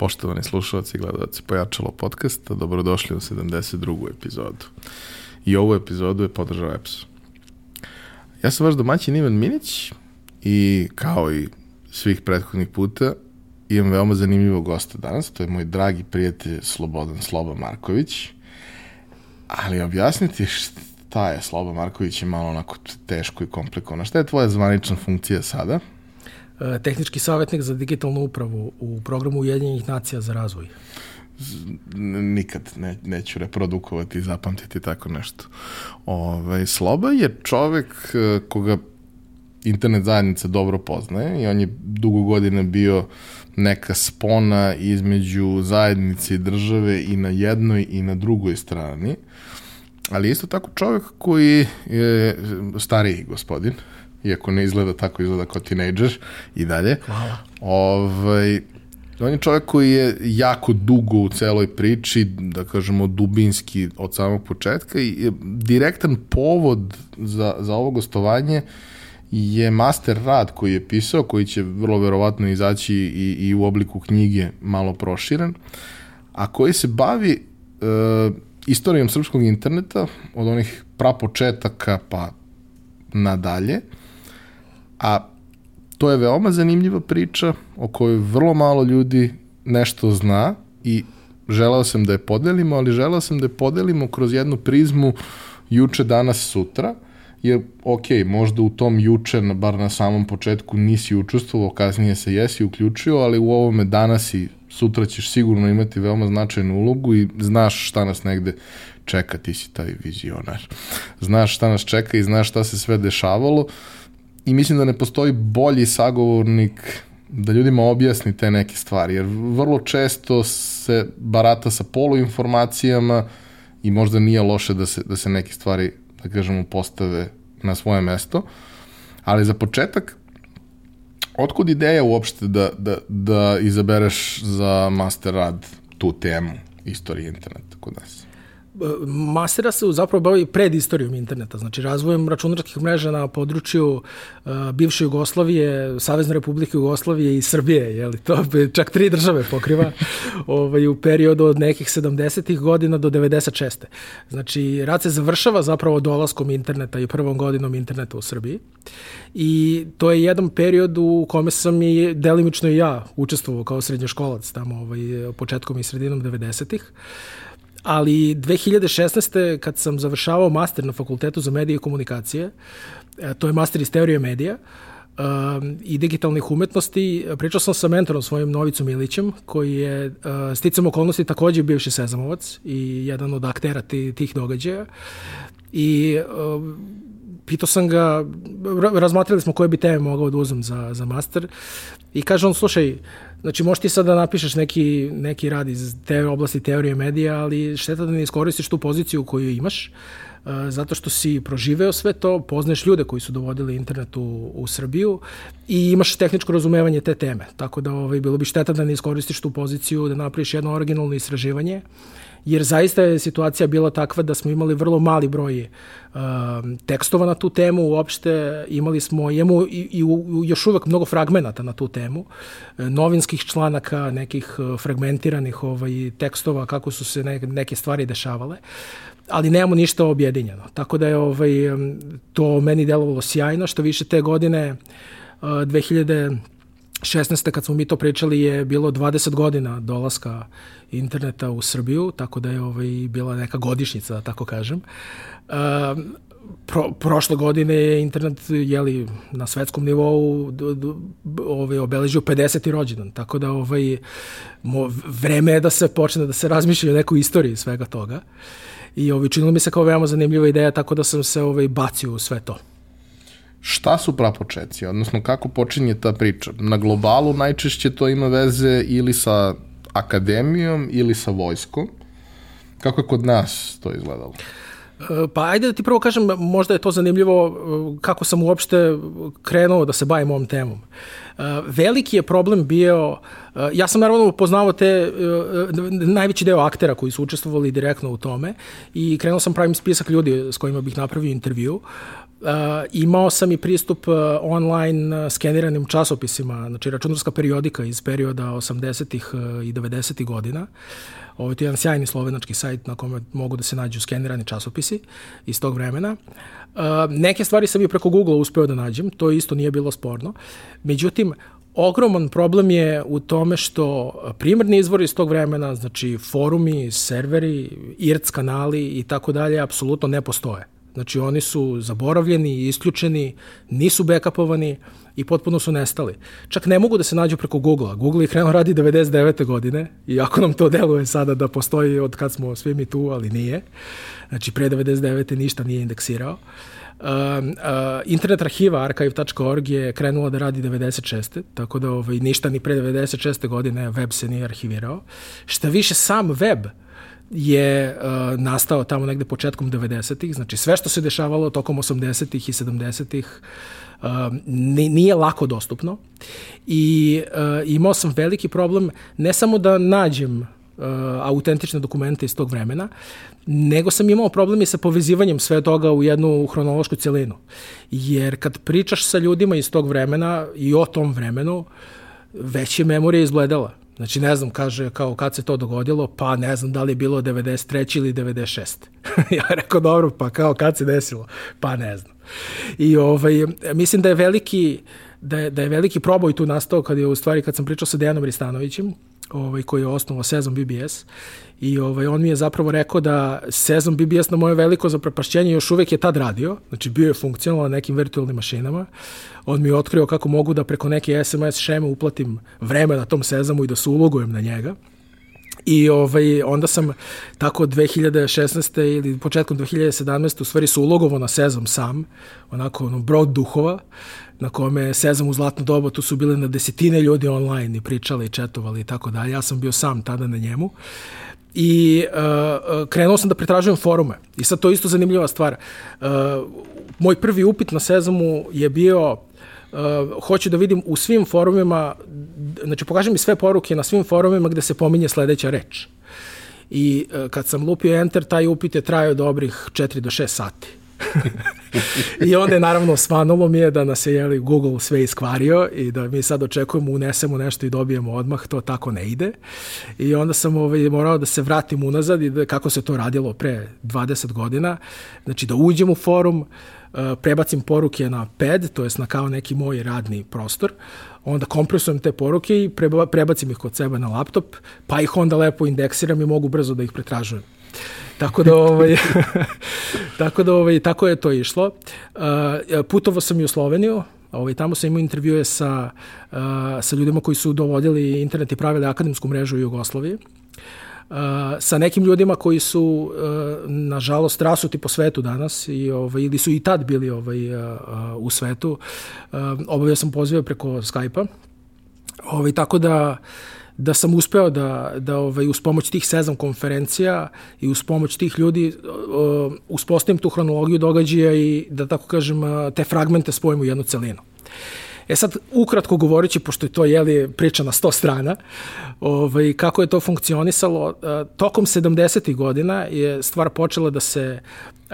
Poštovani slušalci i gledalci Pojačalo podcasta, dobrodošli u 72. epizodu. I ovu epizodu je podržao EPS. Ja sam vaš domaćin Ivan Minić i kao i svih prethodnih puta imam veoma zanimljivog gosta danas, to je moj dragi prijatelj Slobodan Sloba Marković. Ali objasniti šta je Sloba Marković je malo onako teško i komplikovano. Šta je tvoja zvanična funkcija sada? E, tehnički savjetnik za digitalnu upravu u programu Ujedinjenih nacija za razvoj. Nikad ne, neću reprodukovati i zapamtiti tako nešto. Ove, ovaj, Sloba je čovek e, koga internet zajednica dobro poznaje i on je dugo godina bio neka spona između zajednice i države i na jednoj i na drugoj strani. Ali isto tako čovek koji je stariji gospodin, iako ne izgleda tako, izgleda kao tinejdžer i dalje. Hvala. Ovaj, on je čovjek koji je jako dugo u celoj priči, da kažemo dubinski od samog početka i direktan povod za, za ovo gostovanje je master rad koji je pisao, koji će vrlo verovatno izaći i, i u obliku knjige malo proširen, a koji se bavi e, istorijom srpskog interneta od onih prapočetaka pa nadalje, a to je veoma zanimljiva priča o kojoj vrlo malo ljudi nešto zna i želeo sam da je podelimo, ali želeo sam da je podelimo kroz jednu prizmu juče, danas, sutra, jer, ok, možda u tom juče, bar na samom početku, nisi učestvovao, kasnije se jesi uključio, ali u ovome danas i sutra ćeš sigurno imati veoma značajnu ulogu i znaš šta nas negde čeka, ti si taj vizionar. Znaš šta nas čeka i znaš šta se sve dešavalo i mislim da ne postoji bolji sagovornik da ljudima objasni te neke stvari, jer vrlo često se barata sa poluinformacijama i možda nije loše da se, da se neke stvari, da kažemo, postave na svoje mesto, ali za početak, otkud ideja uopšte da, da, da izabereš za master rad tu temu istorije interneta kod nas? Mastera se zapravo bavi pred istorijom interneta, znači razvojem računarskih mreža na području uh, bivše Jugoslavije, Savezne republike Jugoslavije i Srbije, je li to čak tri države pokriva ovaj, u periodu od nekih 70. godina do 96. Znači, rad se završava zapravo dolaskom interneta i prvom godinom interneta u Srbiji i to je jedan period u kome sam i delimično i ja učestvovao kao srednjoškolac tamo ovaj, početkom i sredinom 90-ih ali 2016. kad sam završavao master na Fakultetu za medije i komunikacije, e, to je master iz teorije medija, um, i digitalnih umetnosti. Pričao sam sa mentorom svojim Novicom Ilićem, koji je uh, sticam okolnosti takođe bivši sezamovac i jedan od aktera tih događaja. I uh, pitao sam ga, razmatrali smo koje bi teme mogao da uzem za, za master i kaže on, slušaj, Znači, možeš ti sad da napišeš neki, neki rad iz te oblasti teorije medija, ali šteta da ne iskoristiš tu poziciju koju imaš, uh, zato što si proživeo sve to, poznaješ ljude koji su dovodili internet u, u Srbiju i imaš tehničko razumevanje te teme. Tako da ovaj, bilo bi šteta da ne iskoristiš tu poziciju, da napraviš jedno originalno istraživanje jer zaista je situacija bila takva da smo imali vrlo mali broj uh, tekstova na tu temu, uopšte imali smo, imamo i, i još uvek mnogo fragmenata na tu temu, uh, novinskih članaka, nekih uh, fragmentiranih ovaj, tekstova, kako su se ne, neke stvari dešavale ali nemamo ništa objedinjeno. Tako da je ovaj, to meni delovalo sjajno, što više te godine uh, 2000 16. kad smo mi to pričali je bilo 20 godina dolaska interneta u Srbiju, tako da je ovaj, bila neka godišnjica, da tako kažem. Um, pro, prošle godine je internet jeli, na svetskom nivou d, d, ovaj, obeležio 50. rođendan, tako da ovaj, mo, vreme je da se počne da se razmišlja o nekoj istoriji svega toga. I ovaj, činilo mi se kao veoma zanimljiva ideja, tako da sam se ovaj, bacio u sve to. Šta su prapočeci, odnosno kako počinje ta priča? Na globalu najčešće to ima veze ili sa akademijom ili sa vojskom. Kako je kod nas to izgledalo? E, pa ajde da ti prvo kažem, možda je to zanimljivo e, kako sam uopšte krenuo da se bavim ovom temom. veliki je problem bio, ja sam naravno poznavao te najveći deo aktera koji su učestvovali direktno u tome i krenuo sam pravim spisak ljudi s kojima bih napravio intervju. Uh, imao sam i pristup uh, online uh, skeniranim časopisima, znači računarska periodika iz perioda 80-ih uh, i 90-ih godina. Ovo je jedan sjajni slovenački sajt na kome mogu da se nađu skenirani časopisi iz tog vremena. Neke stvari sam i preko Google uspeo da nađem, to isto nije bilo sporno. Međutim, ogroman problem je u tome što primarni izvori iz tog vremena, znači forumi, serveri, IRC kanali i tako dalje, apsolutno ne postoje. Znači oni su zaboravljeni, isključeni, nisu backupovani i potpuno su nestali. Čak ne mogu da se nađu preko Google-a. Google je krenuo radi 99. godine i ako nam to deluje sada da postoji od kad smo svi mi tu, ali nije. Znači pre 99. ništa nije indeksirao. Uh, uh, internet arhiva archive.org je krenula da radi 96. Tako da ovaj, ništa ni pre 96. godine web se nije arhivirao. Šta više, sam web je uh, nastao tamo negde početkom 90-ih, znači sve što se dešavalo tokom 80-ih i 70-ih uh, nije lako dostupno i uh, imao sam veliki problem ne samo da nađem uh, autentične dokumente iz tog vremena, nego sam imao problemi sa povezivanjem sve toga u jednu hronološku celinu. Jer kad pričaš sa ljudima iz tog vremena i o tom vremenu, već je memorija izgledala. Znači, ne znam, kaže, kao kad se to dogodilo, pa ne znam da li je bilo 93. ili 96. ja rekao, dobro, pa kao kad se desilo? Pa ne znam. I ovaj, mislim da je veliki, da je, da je veliki proboj tu nastao kad je u stvari, kad sam pričao sa Dejanom Ristanovićem, ovaj, koji je osnovao Sezon BBS i ovaj, on mi je zapravo rekao da Sezon BBS na moje veliko zaprepašćenje još uvek je tad radio, znači bio je funkcionalan na nekim virtualnim mašinama. On mi je otkrio kako mogu da preko neke SMS šeme uplatim vreme na tom Sezamu i da se ulogujem na njega. I ovaj, onda sam tako 2016. ili početkom 2017. u stvari su ulogovo na Sezam sam, onako ono, brod duhova, na kome Sezam u zlatno doba, tu su bile na desetine ljudi online i pričali i četovali i tako dalje. Ja sam bio sam tada na njemu i uh, krenuo sam da pretražujem forume. I sad to je isto zanimljiva stvar. Uh, moj prvi upit na Sezamu je bio uh, hoću da vidim u svim forumima, znači pokaži mi sve poruke na svim forumima gde se pominje sledeća reč. I uh, kad sam lupio enter, taj upit je trajao dobrih 4 do 6 sati. I onda je naravno svanulo mi je da nas je jeli, Google sve iskvario i da mi sad očekujemo, unesemo nešto i dobijemo odmah, to tako ne ide. I onda sam ovaj, morao da se vratim unazad i da, kako se to radilo pre 20 godina. Znači da uđem u forum, eh, prebacim poruke na pad, to jest na kao neki moj radni prostor, onda kompresujem te poruke i prebacim ih kod sebe na laptop, pa ih onda lepo indeksiram i mogu brzo da ih pretražujem. Tako da ovaj tako da ovaj tako je to išlo. Uh, putovao sam i u Sloveniju, Ovaj, tamo sam imao intervjue sa, uh, sa ljudima koji su dovodili internet i pravili akademsku mrežu u Jugoslaviji. Uh, sa nekim ljudima koji su uh, nažalost rasuti po svetu danas i ovaj ili su i tad bili ovaj uh, u svetu. Uh, obavio sam pozive preko Skype-a. Ovaj tako da uh, da sam uspeo da, da ovaj, uz pomoć tih sezam konferencija i uz pomoć tih ljudi uh, uspostavim tu hronologiju događaja i da tako kažem te fragmente spojim u jednu celinu. E sad, ukratko govoreći, pošto je to jeli, priča na 100 strana, ovaj, kako je to funkcionisalo, tokom 70. godina je stvar počela da se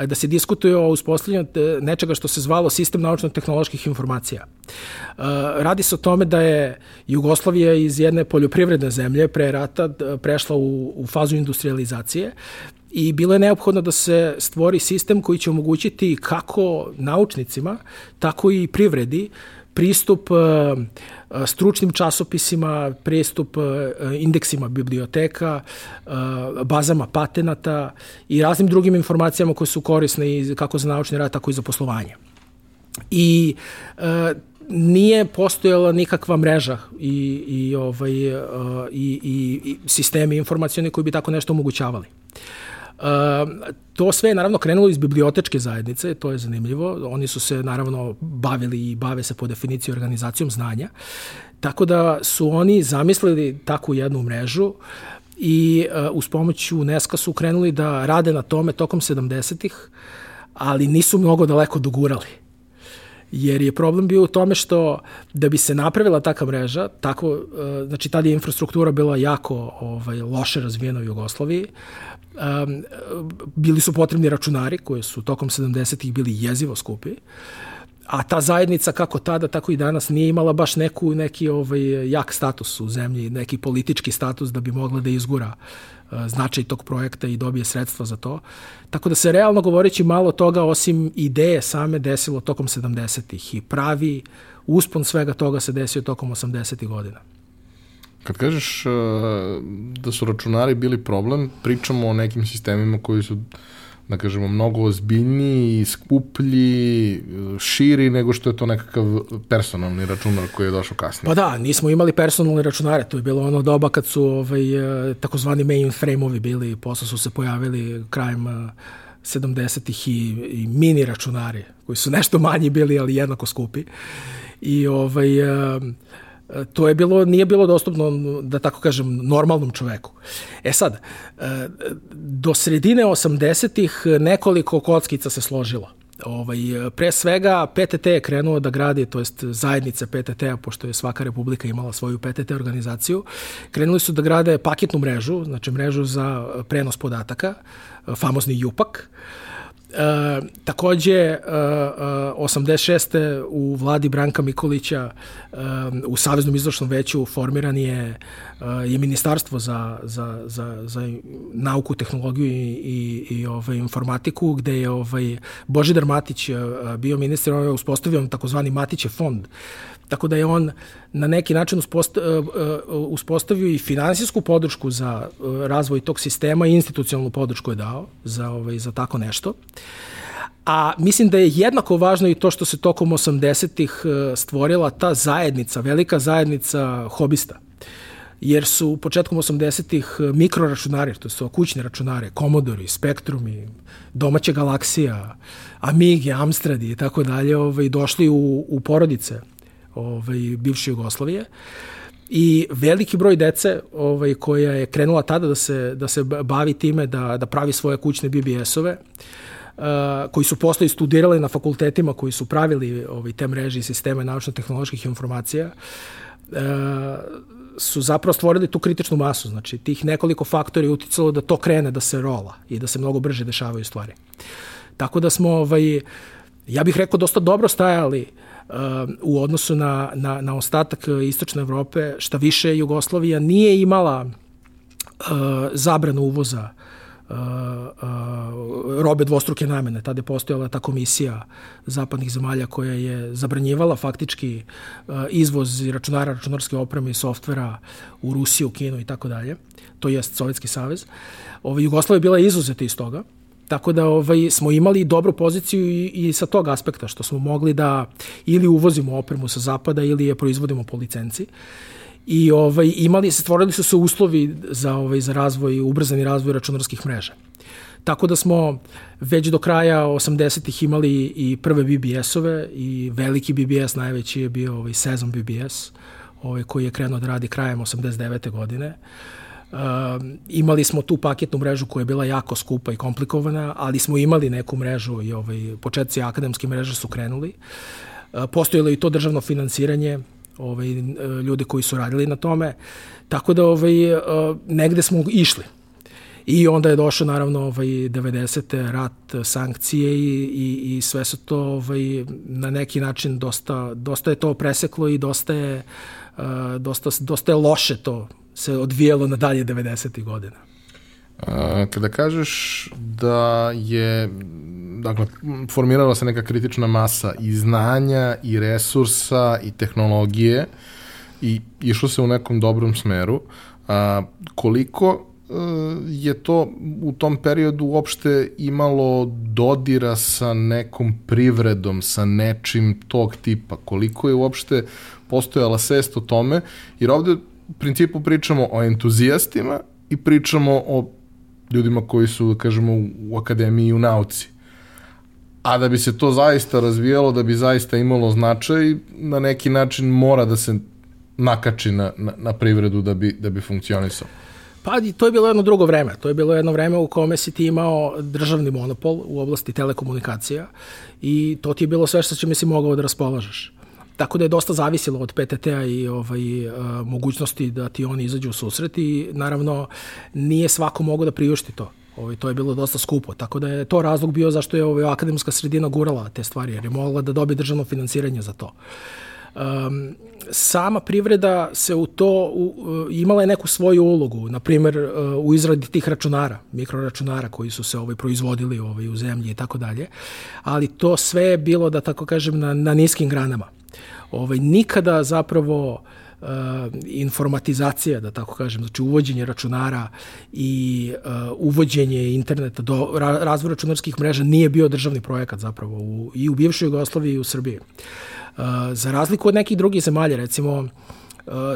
da se diskutuje o uspostavljanju nečega što se zvalo sistem naučno-tehnoloških informacija. Radi se o tome da je Jugoslavija iz jedne poljoprivredne zemlje pre rata prešla u, u fazu industrializacije i bilo je neophodno da se stvori sistem koji će omogućiti kako naučnicima, tako i privredi pristup uh, uh, stručnim časopisima, pristup uh, indeksima biblioteka, bazama patenata i raznim drugim informacijama koje su korisne i kako za naučni rad, tako i za poslovanje. I nije postojala nikakva mreža i, i, ovaj, i, i, i sistemi informacijone koji bi tako nešto omogućavali. Uh, to sve je naravno krenulo iz bibliotečke zajednice, to je zanimljivo. Oni su se naravno bavili i bave se po definiciji organizacijom znanja. Tako da su oni zamislili takvu jednu mrežu i uh, uz pomoć UNESCO su krenuli da rade na tome tokom 70-ih, ali nisu mnogo daleko dogurali jer je problem bio u tome što da bi se napravila taka mreža, tako, uh, znači tada je infrastruktura bila jako ovaj, loše razvijena u Jugoslaviji, um, bili su potrebni računari koji su tokom 70-ih bili jezivo skupi, a ta zajednica kako tada, tako i danas nije imala baš neku, neki ovaj, jak status u zemlji, neki politički status da bi mogla da izgura značaj tog projekta i dobije sredstva za to. Tako da se realno govoreći malo toga osim ideje same desilo tokom 70-ih i pravi uspon svega toga se desio tokom 80-ih godina. Kad kažeš uh, da su računari bili problem, pričamo o nekim sistemima koji su da kažemo, mnogo ozbiljniji, skuplji, širi nego što je to nekakav personalni računar koji je došao kasnije. Pa da, nismo imali personalne računare, to je bilo ono doba kad su ovaj, e, takozvani mainframe-ovi bili, posle su se pojavili krajem 70-ih e, i, i mini računari, koji su nešto manji bili, ali jednako skupi. I ovaj, to je bilo, nije bilo dostupno, da tako kažem, normalnom čoveku. E sad, e, do sredine 80-ih nekoliko kockica se složilo. Ovaj, pre svega PTT je krenuo da gradi, to jest zajednice PTT-a, pošto je svaka republika imala svoju PTT organizaciju, krenuli su da grade paketnu mrežu, znači mrežu za prenos podataka, famozni JUPAK, E, takođe, e, e, 86. u vladi Branka Mikolića e, u Saveznom izvršnom veću formiran je, e, je ministarstvo za, za, za, za nauku, tehnologiju i, i, i ovaj, informatiku, gde je ovaj, Božidar Matić e, bio ministar, on je uspostavio takozvani Matiće fond, Tako da je on na neki način e, e, uspostavio i finansijsku podršku za e, razvoj tog sistema i institucionalnu podršku je dao za, ovaj, za tako nešto. A mislim da je jednako važno i to što se tokom 80-ih stvorila ta zajednica, velika zajednica hobista. Jer su početkom 80-ih mikroračunari, to su kućni računare, Commodore, Spectrumi, domaća galaksija, Amigi, Amstradi i tako dalje, ovaj, došli u, u porodice ovaj, bivše Jugoslavije. I veliki broj dece ovaj, koja je krenula tada da se, da se bavi time da, da pravi svoje kućne BBS-ove, Uh, koji su posle studirali na fakultetima koji su pravili ovaj, te mreže i sisteme naučno-tehnoloških informacija, uh, su zapravo stvorili tu kritičnu masu. Znači, tih nekoliko faktori uticalo da to krene da se rola i da se mnogo brže dešavaju stvari. Tako da smo, ovaj, ja bih rekao, dosta dobro stajali uh, u odnosu na, na, na ostatak Istočne Evrope, šta više Jugoslavija nije imala uh, zabranu uvoza uh, robe dvostruke namene. Tada je postojala ta komisija zapadnih zemalja koja je zabranjivala faktički izvoz računara, računarske opreme i softvera u Rusiju, Kinu i tako dalje. To jest Sovjetski savez. Ove, Jugoslavija je bila izuzeta iz toga. Tako da ovaj, smo imali dobru poziciju i, i sa tog aspekta, što smo mogli da ili uvozimo opremu sa zapada ili je proizvodimo po licenci. I ovaj, imali, stvorili su se uslovi za, ovaj, za razvoj, ubrzani razvoj računarskih mreža. Tako da smo već do kraja 80-ih imali i prve BBS-ove i veliki BBS, najveći je bio ovaj Sezon BBS, ovaj, koji je krenuo da radi krajem 89. godine. Uh, imali smo tu paketnu mrežu koja je bila jako skupa i komplikovana, ali smo imali neku mrežu i ovaj, početci akademske mreže su krenuli. Uh, postojilo i to državno finansiranje, ovaj, ljudi koji su radili na tome, tako da ovaj, uh, negde smo išli. I onda je došao naravno ovaj 90. rat, sankcije i, i, i sve su to ovaj, na neki način dosta, dosta je to preseklo i dosta je, uh, dosta, dosta je loše to se odvijelo na dalje 90. godina. Kada kažeš da je dakle, formirala se neka kritična masa i znanja i resursa i tehnologije i išlo se u nekom dobrom smeru, a, koliko e, je to u tom periodu uopšte imalo dodira sa nekom privredom, sa nečim tog tipa, koliko je uopšte postojala svest o tome, jer ovde u principu pričamo o entuzijastima i pričamo o ljudima koji su, da kažemo, u akademiji i u nauci. A da bi se to zaista razvijalo, da bi zaista imalo značaj, na neki način mora da se nakači na, na, na privredu da bi, da bi funkcionisao. Pa to je bilo jedno drugo vreme. To je bilo jedno vreme u kome si ti imao državni monopol u oblasti telekomunikacija i to ti je bilo sve što mi si mogao da raspolažeš. Tako da je dosta zavisilo od PTT-a i ovaj, a, mogućnosti da ti oni izađu u susret i naravno nije svako mogo da priušti to. Ovaj, to je bilo dosta skupo, tako da je to razlog bio zašto je ovaj, akademska sredina gurala te stvari, jer je mogla da dobije državno finansiranje za to. Um, sama privreda se u to u, imala je neku svoju ulogu, na primer uh, u izradi tih računara, mikroračunara koji su se ovaj proizvodili ovaj u zemlji i tako dalje. Ali to sve je bilo da tako kažem na na niskim granama. Ovaj nikada zapravo uh, uh, informatizacija, da tako kažem, znači uvođenje računara i uh, uvođenje interneta do ra, razvoj računarskih mreža nije bio državni projekat zapravo u, i u bivšoj Jugoslaviji i u Srbiji. Uh, za razliku od nekih drugih zemalja, recimo uh,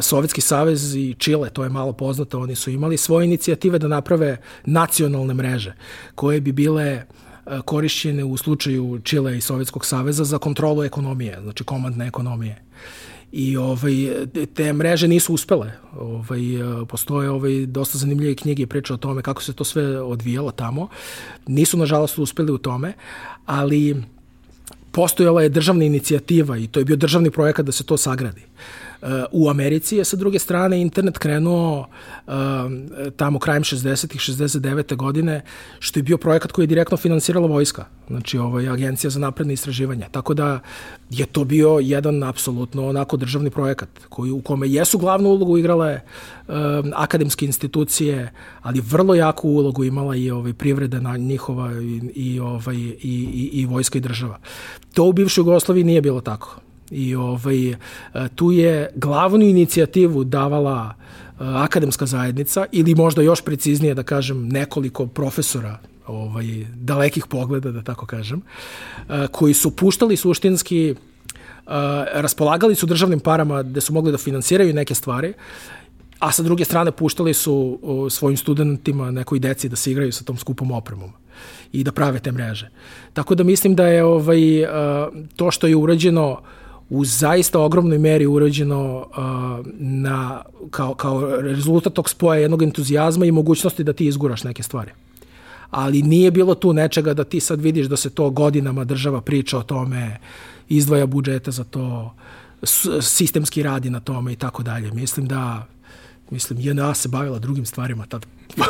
Sovjetski savez i Čile, to je malo poznato, oni su imali svoje inicijative da naprave nacionalne mreže koje bi bile uh, korišćene u slučaju Čile i Sovjetskog saveza za kontrolu ekonomije, znači komandne ekonomije i ovaj, te mreže nisu uspele. Ovaj, postoje ovaj, dosta zanimljive knjige priče o tome kako se to sve odvijalo tamo. Nisu, nažalost, uspeli u tome, ali postojala je državna inicijativa i to je bio državni projekat da se to sagradi. U Americi je sa druge strane internet krenuo tamo krajem 60-ih, 69. godine, što je bio projekat koji je direktno finansirala vojska, znači ovaj, agencija za napredne istraživanja. Tako da je to bio jedan apsolutno onako državni projekat koji, u kome jesu glavnu ulogu igrale um, akademske institucije, ali vrlo jaku ulogu imala i ovaj, privreda na njihova i, i, ovaj, i, i, i vojska i država. To u bivšoj Jugoslaviji nije bilo tako I ovaj, e, tu je glavnu inicijativu davala e, akademska zajednica ili možda još preciznije da kažem nekoliko profesora ovaj, dalekih pogleda, da tako kažem, e, koji su puštali suštinski, raspolagali su državnim parama gde su mogli da finansiraju neke stvari, a sa druge strane puštali su svojim studentima, nekoj deci da se igraju sa tom skupom opremom i da prave te mreže. Tako da mislim da je ovaj, to što je urađeno u zaista ogromnoj meri urađeno uh, na, kao, kao rezultat tog spoja jednog entuzijazma i mogućnosti da ti izguraš neke stvari. Ali nije bilo tu nečega da ti sad vidiš da se to godinama država priča o tome, izdvaja budžete za to, sistemski radi na tome i tako dalje. Mislim da mislim, JNA se bavila drugim stvarima tad.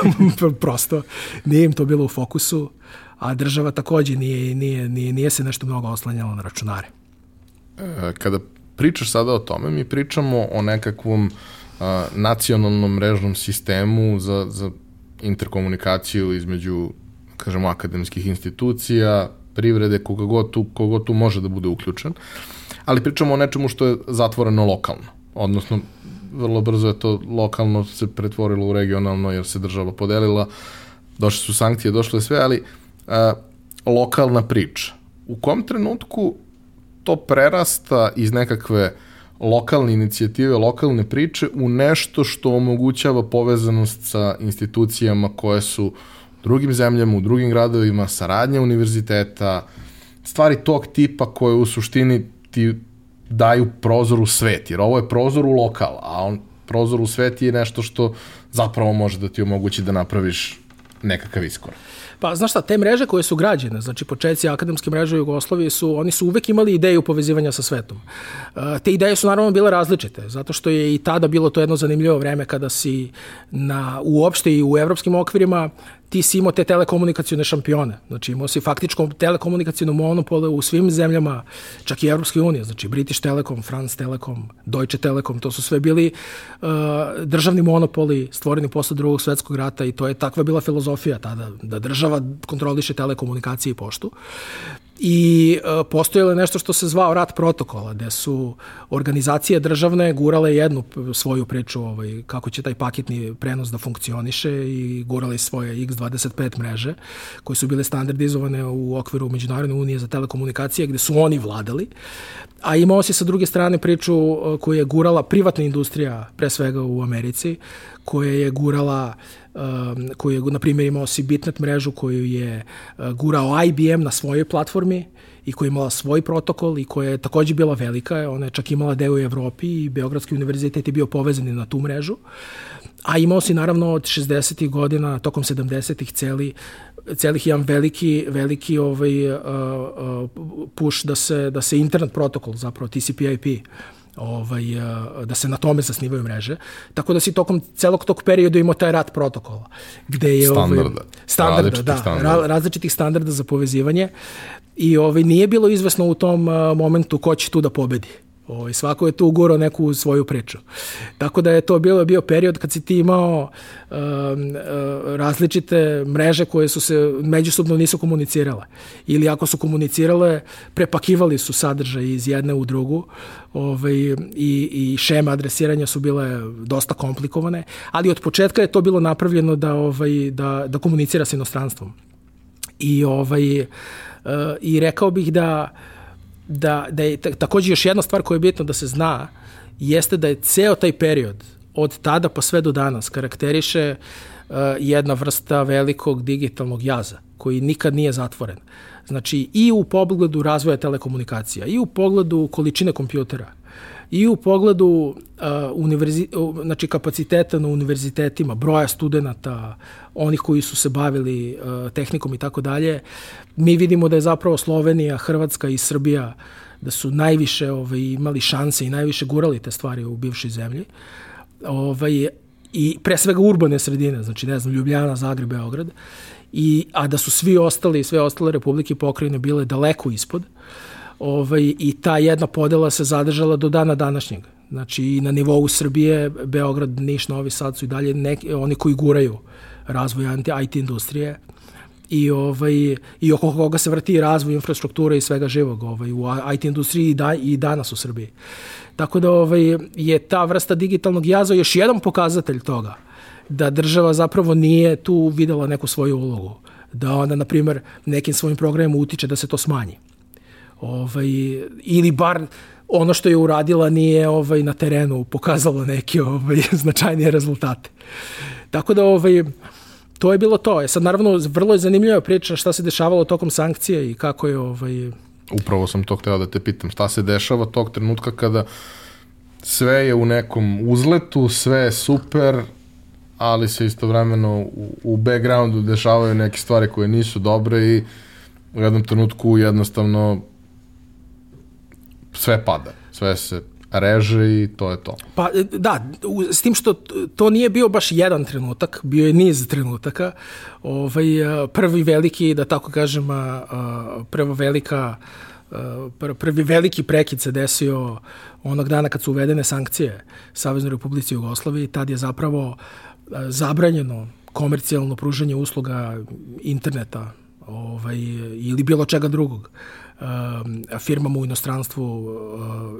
Prosto, nije im to bilo u fokusu, a država takođe nije, nije, nije, nije se nešto mnogo oslanjala na računare. Kada pričaš sada o tome, mi pričamo o nekakvom nacionalnom mrežnom sistemu za, za interkomunikaciju između, kažemo, akademskih institucija, privrede, koga god tu, koga god tu može da bude uključen, ali pričamo o nečemu što je zatvoreno lokalno, odnosno vrlo brzo je to lokalno se pretvorilo u regionalno jer se država podelila, došle su sankcije, došle sve, ali a, lokalna priča. U kom trenutku to prerasta iz nekakve lokalne inicijative, lokalne priče u nešto što omogućava povezanost sa institucijama koje su u drugim zemljama, u drugim gradovima, saradnja univerziteta, stvari tog tipa koje u suštini ti daju prozor u svet, jer ovo je prozor u lokal, a on prozor u svet je nešto što zapravo može da ti omogući da napraviš nekakav iskorak. Pa, znaš šta, te mreže koje su građene, znači početci akademske mreže u Jugoslaviji su, oni su uvek imali ideju povezivanja sa svetom. Uh, te ideje su naravno bile različite, zato što je i tada bilo to jedno zanimljivo vreme kada si na, uopšte i u evropskim okvirima ti si imao te telekomunikacijone šampione. Znači imao si faktičko telekomunikacijno monopole u svim zemljama, čak i Evropske unije. Znači British Telekom, France Telekom, Deutsche Telekom, to su sve bili uh, državni monopoli stvoreni posle drugog svetskog rata i to je takva bila filozofija tada, da država kontroliše telekomunikacije i poštu i e, postojalo je nešto što se zvao rat protokola, gde su organizacije državne gurale jednu svoju priču ovaj, kako će taj paketni prenos da funkcioniše i gurale svoje X25 mreže koje su bile standardizovane u okviru Međunarodne unije za telekomunikacije gde su oni vladali, a imao se sa druge strane priču e, koju je gurala privatna industrija, pre svega u Americi, koja je gurala um, koju je, na primjer, imao si Bitnet mrežu koju je uh, gurao IBM na svojoj platformi i koja je imala svoj protokol i koja je takođe bila velika, ona je čak imala deo u Evropi i Beogradski univerzitet je bio povezan na tu mrežu. A imao si naravno od 60. godina, tokom 70. celi celih jedan veliki veliki ovaj uh, uh, push da se da se internet protokol zapravo TCP/IP ovaj, da se na tome zasnivaju mreže. Tako da si tokom celog tog perioda imao taj rat protokola. Gde je, standarda. Ovaj, standarda, različitih da, standarda. različitih standarda za povezivanje. I ovaj, nije bilo izvesno u tom momentu ko će tu da pobedi. Ovaj, svako je tu ugurao neku svoju priču. Tako da je to bilo bio period kad si ti imao um, uh, različite mreže koje su se međusobno nisu komunicirale. Ili ako su komunicirale, prepakivali su sadržaj iz jedne u drugu ovaj, i, i šeme adresiranja su bile dosta komplikovane, ali od početka je to bilo napravljeno da, ovaj, da, da komunicira sa inostranstvom. I, ovaj, uh, i rekao bih da uh, da, da je takođe još jedna stvar koja je bitno da se zna, jeste da je ceo taj period od tada pa sve do danas karakteriše uh, jedna vrsta velikog digitalnog jaza koji nikad nije zatvoren. Znači i u pogledu razvoja telekomunikacija, i u pogledu količine kompjutera, i u pogledu uh, univerzi, uh, znači kapaciteta na univerzitetima, broja studenta, onih koji su se bavili uh, tehnikom i tako dalje, mi vidimo da je zapravo Slovenija, Hrvatska i Srbija da su najviše ovaj, imali šanse i najviše gurali te stvari u bivšoj zemlji. Ovaj, I pre svega urbane sredine, znači ne znam, Ljubljana, Zagreb, Beograd. I, a da su svi ostali, sve ostale republike pokrajine bile daleko ispod. Uh, ovaj, i ta jedna podela se zadržala do dana današnjeg. Znači i na nivou Srbije, Beograd, Niš, Novi Sad su i dalje neki, oni koji guraju razvoj IT industrije i ovaj i oko koga se vrti razvoj infrastrukture i svega živog ovaj u IT industriji i, da, i danas u Srbiji. Tako da ovaj je ta vrsta digitalnog jaza još jedan pokazatelj toga da država zapravo nije tu videla neku svoju ulogu da ona na primer nekim svojim programima utiče da se to smanji ovaj, ili bar ono što je uradila nije ovaj na terenu pokazalo neke ovaj značajnije rezultate. Tako da ovaj to je bilo to. E sad naravno vrlo je zanimljiva priča šta se dešavalo tokom sankcije i kako je ovaj Upravo sam to hteo da te pitam. Šta se dešava tog trenutka kada sve je u nekom uzletu, sve je super, ali se istovremeno u, u backgroundu dešavaju neke stvari koje nisu dobre i u jednom trenutku jednostavno sve pada, sve se reže i to je to. Pa da, s tim što to nije bio baš jedan trenutak, bio je niz trenutaka. Ovaj, prvi veliki, da tako kažem, prva velika prvi veliki prekid se desio onog dana kad su uvedene sankcije Saveznoj Republici Jugoslaviji, tad je zapravo zabranjeno komercijalno pružanje usluga interneta ovaj, ili bilo čega drugog firmama u inostranstvu, uh,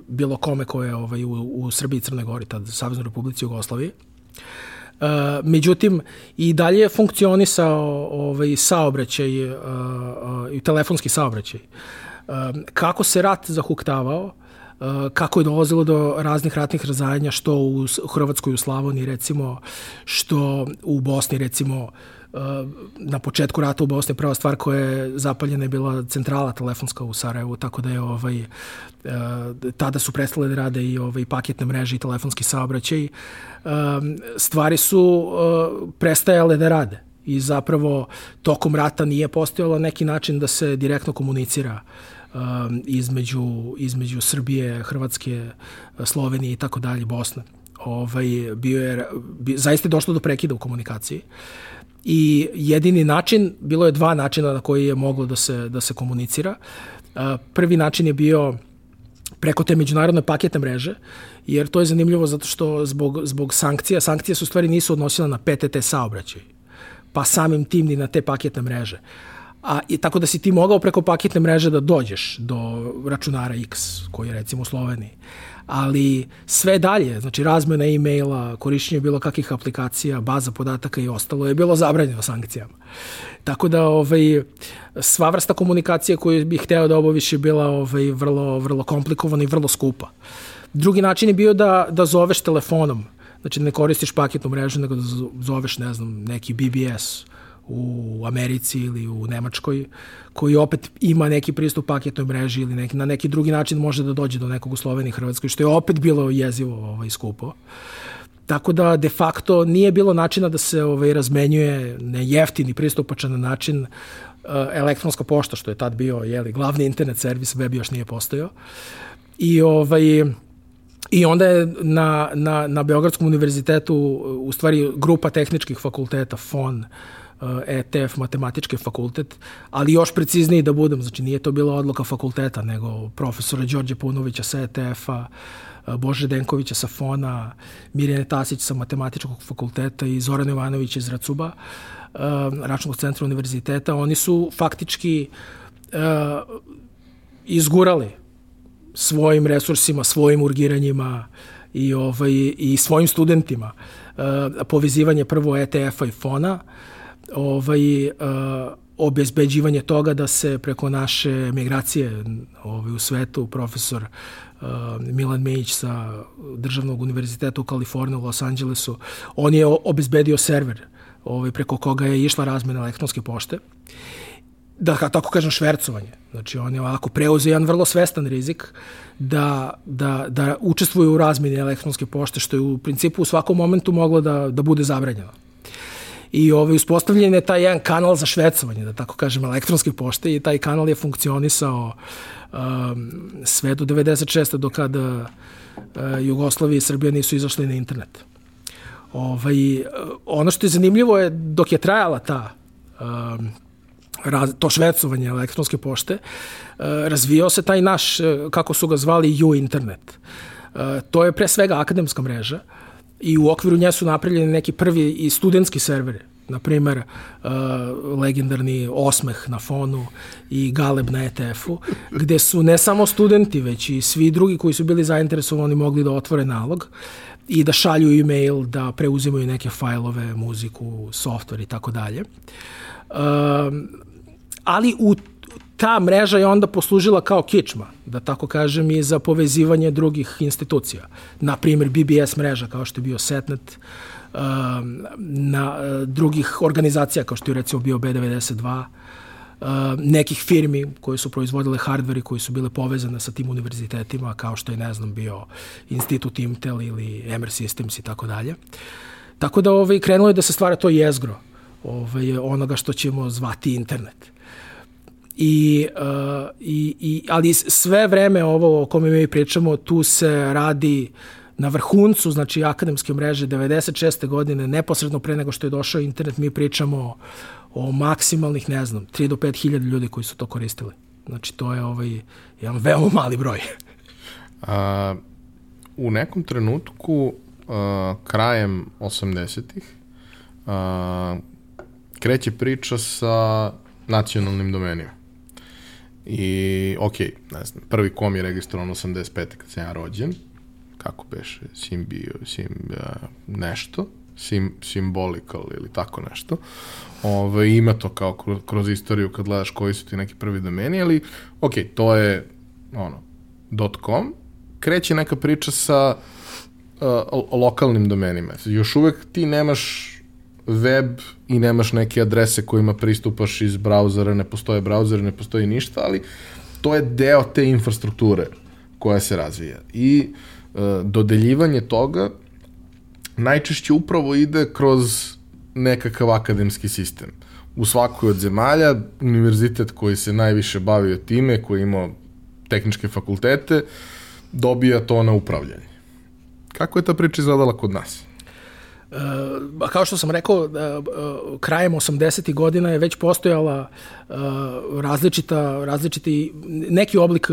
bilo kome koje je ovaj, u, u Srbiji i Crnoj Gori, tad Savjeznoj Republici Jugoslavije. Uh, međutim, i dalje je funkcionisao ovaj, saobraćaj uh, uh, telefonski saobraćaj. Uh, kako se rat zahuktavao, kako je dolazilo do raznih ratnih razajanja, što u Hrvatskoj u Slavoniji recimo, što u Bosni recimo, na početku rata u Bosni prva stvar koja je zapaljena je bila centrala telefonska u Sarajevu, tako da je ovaj, e, tada su prestale da rade i ovaj, paketne mreže i telefonski saobraćaj. E, stvari su e, prestajale da rade i zapravo tokom rata nije postojalo neki način da se direktno komunicira između, između Srbije, Hrvatske, Slovenije i tako dalje, Bosne. Ovaj, bio je, zaista je došlo do prekida u komunikaciji. Uh, i jedini način, bilo je dva načina na koji je moglo da se, da se komunicira. Prvi način je bio preko te međunarodne paketne mreže, jer to je zanimljivo zato što zbog, zbog sankcija, sankcije su stvari nisu odnosile na PTT saobraćaj, pa samim tim ni na te paketne mreže. A, i tako da si ti mogao preko paketne mreže da dođeš do računara X, koji je recimo u Sloveniji ali sve dalje, znači razmena e-maila, korišćenje bilo kakvih aplikacija, baza podataka i ostalo je bilo zabranjeno sankcijama. Tako da ovaj, sva vrsta komunikacije koju bih hteo da obaviš je bila ovaj, vrlo, vrlo komplikovana i vrlo skupa. Drugi način je bio da, da zoveš telefonom, znači ne koristiš paketnu mrežu, nego da zoveš, ne znam, neki BBS u Americi ili u Nemačkoj, koji opet ima neki pristup paketnoj mreži ili neki, na neki drugi način može da dođe do nekog u Sloveniji Hrvatskoj, što je opet bilo jezivo ovaj, skupo. Tako da de facto nije bilo načina da se ovaj, razmenjuje ne jeftini pristupačan način Eh, elektronska pošta, što je tad bio jeli, glavni internet servis, web još nije postojao. I, ovaj, I onda je na, na, na Beogradskom univerzitetu u stvari grupa tehničkih fakulteta, FON, ETF, eh, matematički fakultet, ali još precizniji da budem, znači nije to bila odluka fakulteta, nego profesora Đorđe Punovića sa ETF-a, eh, Bože Denkovića sa Fona, Mirjane Tasić sa matematičkog fakulteta i Zoran Jovanović iz Racuba. Uh, uh, računskog centra univerziteta, oni su faktički uh, izgurali svojim resursima, svojim urgiranjima i, ovaj, i svojim studentima uh, povezivanje prvo ETF-a i fona, ovaj, uh, obezbeđivanje toga da se preko naše migracije ovaj, u svetu profesor uh, Milan Mejić sa Državnog univerziteta u Kaliforniji u Los Angelesu, on je obezbedio server ovaj, preko koga je išla razmena elektronske pošte, da tako kažem švercovanje. Znači on je ovako preuzeo jedan vrlo svestan rizik da, da, da učestvuje u razmeni elektronske pošte, što je u principu u svakom momentu moglo da, da bude zabranjeno. I ovaj, uspostavljen je taj jedan kanal za švercovanje, da tako kažem, elektronske pošte i taj kanal je funkcionisao um, sve do 96. do kada uh, Jugoslavija i Srbija nisu izašli na internet. Ovaj, ono što je zanimljivo je dok je trajala ta um, raz, to švecovanje elektronske pošte, uh, se taj naš, uh, kako su ga zvali, U-internet. Uh, to je pre svega akademska mreža i u okviru nje su napravljeni neki prvi i studentski serveri na primer uh, legendarni Osmeh na fonu i Galeb na ETF-u, gde su ne samo studenti, već i svi drugi koji su bili zainteresovani mogli da otvore nalog i da šalju e-mail, da preuzimaju neke fajlove, muziku, software i tako dalje. Um, ali u ta mreža je onda poslužila kao kičma, da tako kažem, i za povezivanje drugih institucija. Na primjer, BBS mreža, kao što je bio Setnet, um, na uh, drugih organizacija, kao što je recimo bio B92, Uh, nekih firmi koje su proizvodile hardveri koji su bile povezane sa tim univerzitetima kao što je ne znam bio Institut Intel ili Emer Systems i tako dalje. Tako da ovaj, krenulo je da se stvara to jezgro ovaj, onoga što ćemo zvati internet. I, uh, i, i, ali sve vreme ovo o kome mi pričamo, tu se radi na vrhuncu, znači akademske mreže 96. godine, neposredno pre nego što je došao internet, mi pričamo o maksimalnih, ne znam, 3 do 5 hiljada ljudi koji su to koristili. Znači, to je ovaj, jedan veoma mali broj. A, u nekom trenutku, a, krajem 80-ih, kreće priča sa nacionalnim domenima. I, ok, ne znam, prvi kom je registrovan 85. kad sam ja rođen, kako beše, sim bio, sim uh, nešto, sim, symbolical ili tako nešto. Ove, ima to kao kroz, kroz istoriju kad gledaš koji su ti neki prvi domeni, ali ok, to je ono, .com. Kreće neka priča sa uh, lokalnim domenima. Još uvek ti nemaš web i nemaš neke adrese kojima pristupaš iz brauzera, ne postoje brauzer, ne postoji ništa, ali to je deo te infrastrukture koja se razvija. I uh, dodeljivanje toga najčešće upravo ide kroz nekakav akademski sistem. U svakoj od zemalja, univerzitet koji se najviše bavio time, koji ima tehničke fakultete, dobija to na upravljanje. Kako je ta priča izgledala kod nas? Uh, kao što sam rekao, uh, krajem 80. godina je već postojala uh, različita, različiti, neki oblik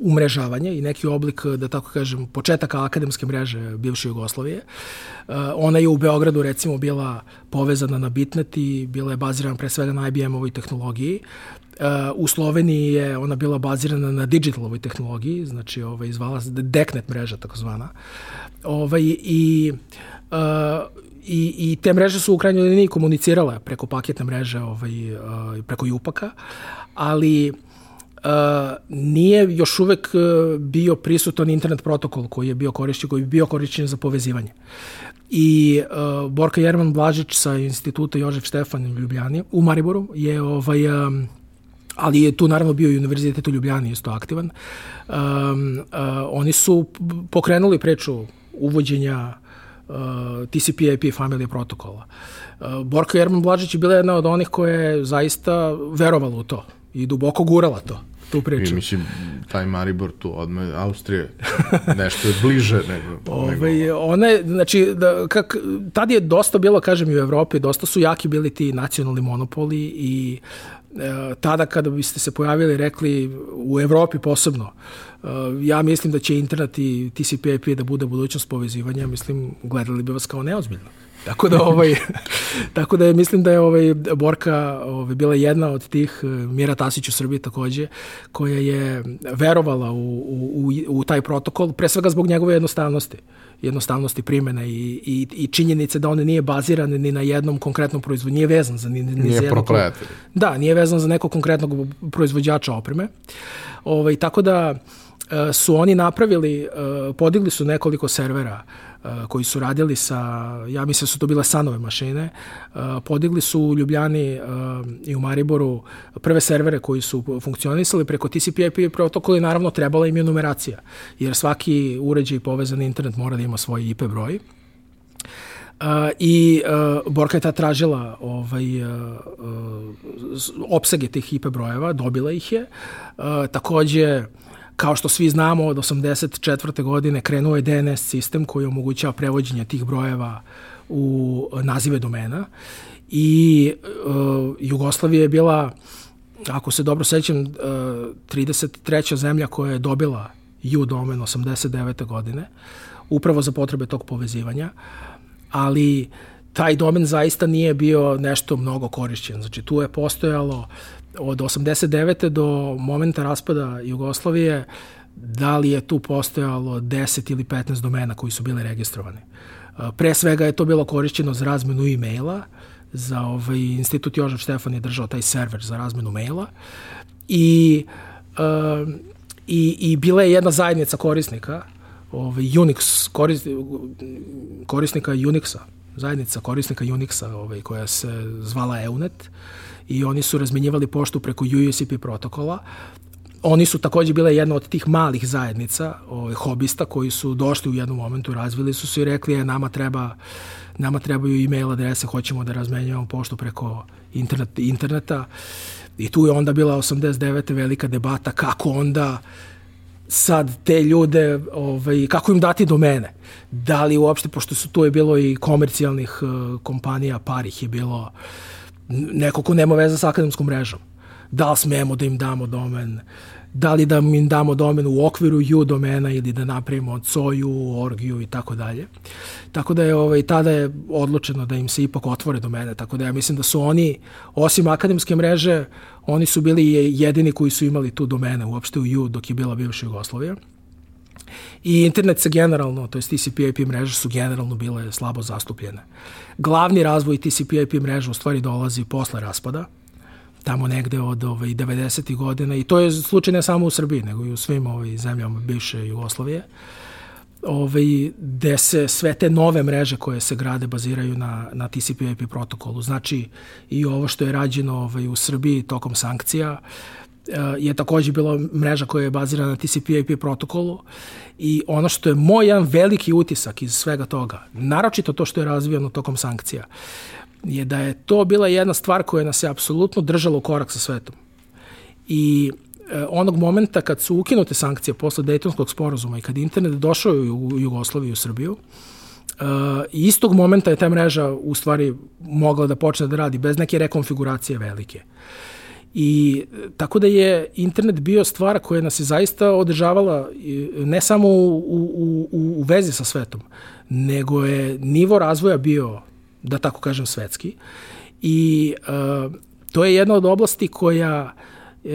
umrežavanja i neki oblik, da tako kažem, početaka akademske mreže bivše Jugoslavije. Ona je u Beogradu recimo bila povezana na Bitnet i bila je bazirana pre svega na IBM-ovoj tehnologiji. u Sloveniji je ona bila bazirana na digitalovoj tehnologiji, znači ovaj, zvala se Deknet mreža takozvana. Ovaj, I uh, Uh, i, i te mreže su u krajnjoj liniji komunicirale preko paketne mreže ovaj, uh, preko Jupaka, ali uh, nije još uvek bio prisutan internet protokol koji je bio korišćen, koji je bio korišćen za povezivanje. I uh, Borka Jerman Blažić sa instituta Jožef Štefan u Ljubljani, u Mariboru, je ovaj, um, ali je tu naravno bio i Univerzitet u Ljubljani isto aktivan. Um, uh, oni su pokrenuli preču uvođenja uh, TCP/IP familije protokola. Uh, Borka Jerman Blažić je bila jedna od onih koja je zaista verovala u to i duboko gurala to tu priču. I mislim, taj Maribor tu odme Austrije, nešto je bliže nego... Ove, nego... One, znači, da, kak, tad je dosta bilo, kažem, i u Evropi, dosta su jaki bili ti nacionalni monopoli i e, tada kada biste se pojavili rekli u Evropi posebno e, ja mislim da će internet i TCP/IP da bude budućnost povezivanja mislim gledali bi vas kao neozbiljno Tako da ovaj tako da je mislim da je ovaj Borka ovaj bila jedna od tih eh, Mira Tasić u Srbiji takođe koja je verovala u, u, u taj protokol pre svega zbog njegove jednostavnosti jednostavnosti primene i, i, i činjenice da on nije baziran ni na jednom konkretnom proizvodu, nije vezan za ni, ni nije za jednog, Da, nije vezan za nekog konkretnog proizvođača opreme. Ovaj, tako da eh, su oni napravili, eh, podigli su nekoliko servera koji su radili sa, ja mislim da su to bile sanove mašine, podigli su u Ljubljani i u Mariboru prve servere koji su funkcionisali preko TCP/IP protokola i naravno trebala im je numeracija, jer svaki uređaj povezan internet mora da ima svoj IP broj. Uh, I uh, Borka je ta tražila ovaj, uh, uh, opsege tih IP brojeva, dobila ih je. Uh, takođe, Kao što svi znamo, od 84. godine krenuo je DNS sistem koji omogućava prevođenje tih brojeva u nazive domena i uh, Jugoslavija je bila, ako se dobro sećam, uh, 33. zemlja koja je dobila U domen 89. godine, upravo za potrebe tog povezivanja, ali taj domen zaista nije bio nešto mnogo korišćen. Znači, tu je postojalo od 89. do momenta raspada Jugoslavije, da li je tu postojalo 10 ili 15 domena koji su bile registrovani. Pre svega je to bilo korišćeno za razmenu e-maila, za ovaj institut Jožef Štefan je držao taj server za razmenu maila i, uh, i, i bila je jedna zajednica korisnika ovaj, Unix, koris, korisnika Unixa, zajednica korisnika Unixa ovaj, koja se zvala EUNET i oni su razmenjivali poštu preko USCP protokola. Oni su takođe bile jedna od tih malih zajednica, ovaj, hobista, koji su došli u jednom momentu, razvili su se i rekli, je, nama treba nama trebaju e-mail adrese, hoćemo da razmenjujemo poštu preko internet, interneta. I tu je onda bila 89. velika debata kako onda sad te ljude, ovaj, kako im dati domene. Da li uopšte, pošto su tu je bilo i komercijalnih uh, kompanija, par ih je bilo uh, neko ko nema veze sa akademskom mrežom. Da li smemo da im damo domen, da li da im damo domen u okviru U domena ili da napravimo od soju, orgiju i tako dalje. Tako da je ovaj, tada je odlučeno da im se ipak otvore domene, tako da ja mislim da su oni, osim akademske mreže, oni su bili jedini koji su imali tu domene uopšte u U dok je bila bivša Jugoslavija. I internet se generalno, to je TCP/IP mreže su generalno bile slabo zastupljene. Glavni razvoj TCP/IP mreže u stvari dolazi posle raspada, tamo negde od ovaj, 90. godina i to je slučaj ne samo u Srbiji, nego i u svim ovaj, zemljama bivše Jugoslavije ovaj, gde se sve te nove mreže koje se grade baziraju na, na TCP/IP protokolu. Znači i ovo što je rađeno ovaj, u Srbiji tokom sankcija, je takođe bila mreža koja je bazirana na TCP/IP protokolu i ono što je moj jedan veliki utisak iz svega toga, naročito to što je razvijano tokom sankcija, je da je to bila jedna stvar koja nas je apsolutno držala u korak sa svetom. I e, onog momenta kad su ukinute sankcije posle Dejtonskog sporazuma i kad internet došao u Jugoslaviju i u Srbiju, Uh, istog momenta je ta mreža u stvari mogla da počne da radi bez neke rekonfiguracije velike. Uh, I tako da je internet bio stvar koja nas je zaista održavala ne samo u, u, u, u vezi sa svetom, nego je nivo razvoja bio, da tako kažem, svetski. I uh, to je jedna od oblasti koja, uh,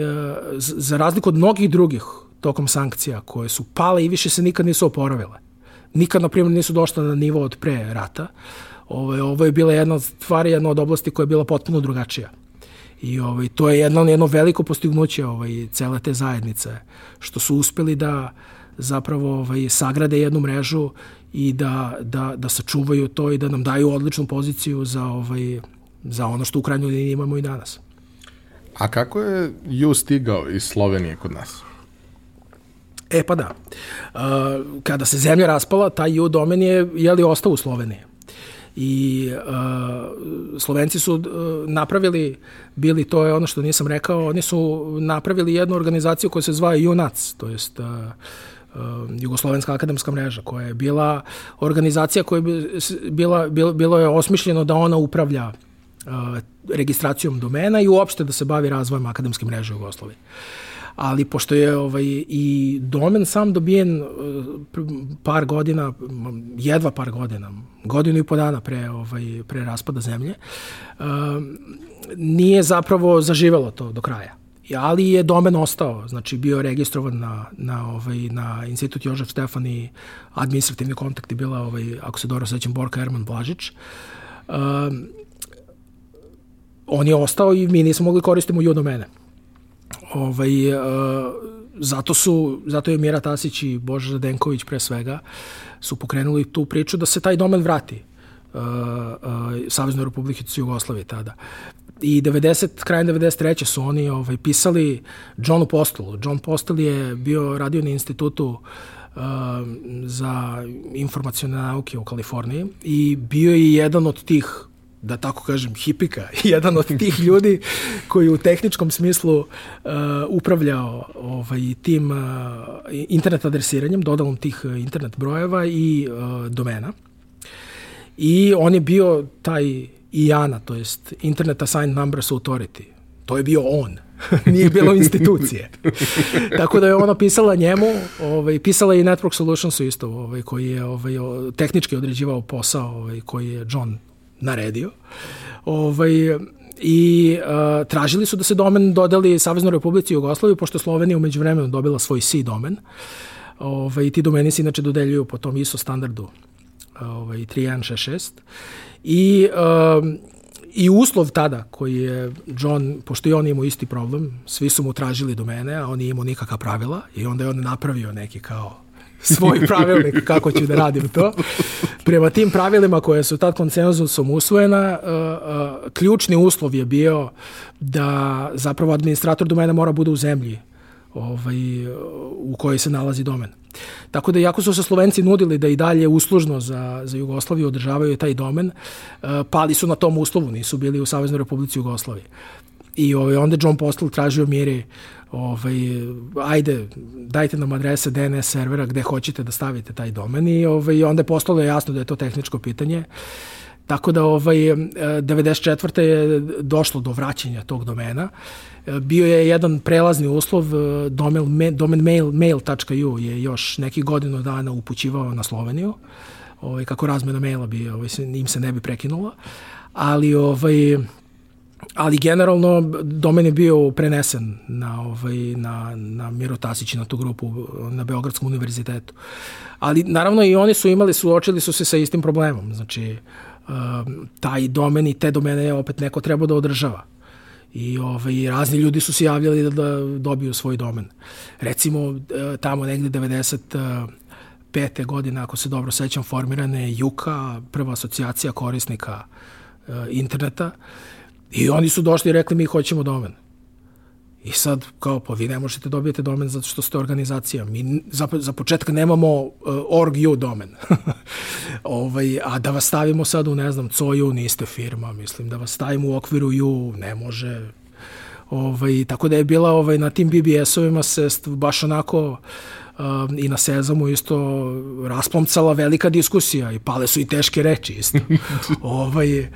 za razliku od mnogih drugih tokom sankcija, koje su pale i više se nikad nisu oporavile. Nikad, na primjer, nisu došle na nivo od pre rata. Ovo, ovo je bila jedna od stvari, jedna od oblasti koja je bila potpuno drugačija I ovaj, to je jedno, jedno veliko postignuće ovaj, cele te zajednice, što su uspeli da zapravo ovaj, sagrade jednu mrežu i da, da, da sačuvaju to i da nam daju odličnu poziciju za, ovaj, za ono što u krajnjoj liniji imamo i danas. A kako je Ju stigao iz Slovenije kod nas? E pa da. Uh, kada se zemlja raspala, taj U domen je, je li ostao u Sloveniji. I uh, Slovenci su uh, napravili, bili, to je ono što nisam rekao, oni su napravili jednu organizaciju koja se zva UNAC, to jest uh, uh, Jugoslovenska akademska mreža, koja je bila organizacija koja je bila, bilo, bilo je osmišljeno da ona upravlja uh, registracijom domena i uopšte da se bavi razvojem akademske mreže u Jugoslaviji. Ali pošto je ovaj, i domen sam dobijen uh, par godina, jedva par godina, godinu i po dana pre, ovaj, pre raspada zemlje, uh, nije zapravo zaživelo to do kraja ali je domen ostao, znači bio je registrovan na, na, ovaj, na institut Jožef Stefan i administrativni kontakt je bila, ovaj, ako se dobro sećam, Borka Erman Blažić. Um, on je ostao i mi nismo mogli koristiti u domene. Ovaj, uh, zato su, zato je Mira Tasić i Boža Zadenković pre svega su pokrenuli tu priču da se taj domen vrati uh, uh, Saveznoj Republike Jugoslavije tada i 90, krajem 93. su oni ovaj, pisali Johnu Postelu. John Postel je bio radio na institutu uh, za informacijone nauke u Kaliforniji i bio je jedan od tih da tako kažem, hipika, jedan od tih ljudi koji u tehničkom smislu uh, upravljao ovaj, tim uh, internet adresiranjem, dodalom tih internet brojeva i uh, domena. I on je bio taj IANA, to jest Internet Assigned Numbers Authority. To je bio on. Nije bilo institucije. Tako da je ona pisala njemu, ovaj, pisala i Network Solutionsu isto, ovaj, koji je ovaj, tehnički određivao posao ovaj, koji je John naredio. Ovaj, i uh, tražili su da se domen dodeli Saveznoj Republici Jugoslaviju, pošto Slovenija umeđu vremenu dobila svoj C domen. Ovaj, ti domeni se inače dodeljuju po tom ISO standardu ovaj, 3166 I, um, I uslov tada koji je John, pošto i on imao isti problem, svi su mu tražili do mene, a on nije imao nikakva pravila i onda je on napravio neki kao svoj pravilnik kako će da radim to. Prema tim pravilima koje su tad konsenzusom usvojena, uh, uh, ključni uslov je bio da zapravo administrator domena mora bude u zemlji ovaj, u kojoj se nalazi domen. Tako da, jako su se Slovenci nudili da i dalje uslužno za, za Jugoslaviju održavaju taj domen, uh, pali su na tom uslovu, nisu bili u Saveznoj Republici Jugoslavije. I ovaj, onda John Postel tražio mire ovaj, ajde, dajte nam adrese DNS servera gde hoćete da stavite taj domen i ovaj, onda je postalo jasno da je to tehničko pitanje. Tako da ovaj, 94. je došlo do vraćanja tog domena. Bio je jedan prelazni uslov, domen, domen mail, mail.ju je još neki godinu dana upućivao na Sloveniju, ovaj, kako razmena maila bi, ovaj, im se ne bi prekinula, ali ovaj, ali generalno domen je bio prenesen na ovaj na na Miro Tasić na tu grupu na Beogradskom univerzitetu. Ali naravno i oni su imali suočili su se sa istim problemom. Znači Um, taj domen i te domene je opet neko treba da održava. I ovaj, razni ljudi su se javljali da, da dobiju svoj domen. Recimo, e, tamo negde 95. godine, ako se dobro sećam, formirane je Juka, prva asocijacija korisnika uh, interneta, i oni su došli i rekli mi hoćemo domen. I sad, kao, pa vi ne možete dobijete domen zato što ste organizacija. Mi za, za početak nemamo uh, org.u domen. ovaj, a da vas stavimo sad u, ne znam, COJU, niste firma, mislim, da vas stavimo u okviru ju, ne može. Ovaj, tako da je bila ovaj, na tim BBS-ovima se baš onako um, i na Sezamu isto rasplomcala velika diskusija i pale su i teške reči isto. ovaj,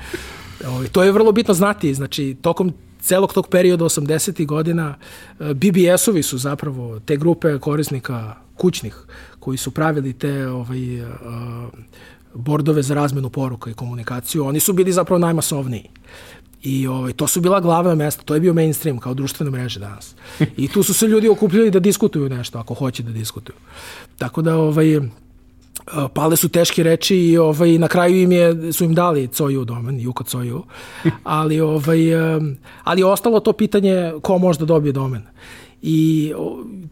ovaj, to je vrlo bitno znati, znači, tokom celog tog perioda 80. godina e, BBS-ovi su zapravo te grupe korisnika kućnih koji su pravili te ovaj, uh, bordove za razmenu poruka i komunikaciju, oni su bili zapravo najmasovniji. I ovaj, to su bila glavna mesta, to je bio mainstream kao društvene mreže danas. I tu su se ljudi okupljali da diskutuju nešto, ako hoće da diskutuju. Tako da, ovaj, pale su teške reči i ovaj, na kraju im je, su im dali Coju domen, Juka Coju, ali, ovaj, ali je ostalo to pitanje ko može da dobije domen. I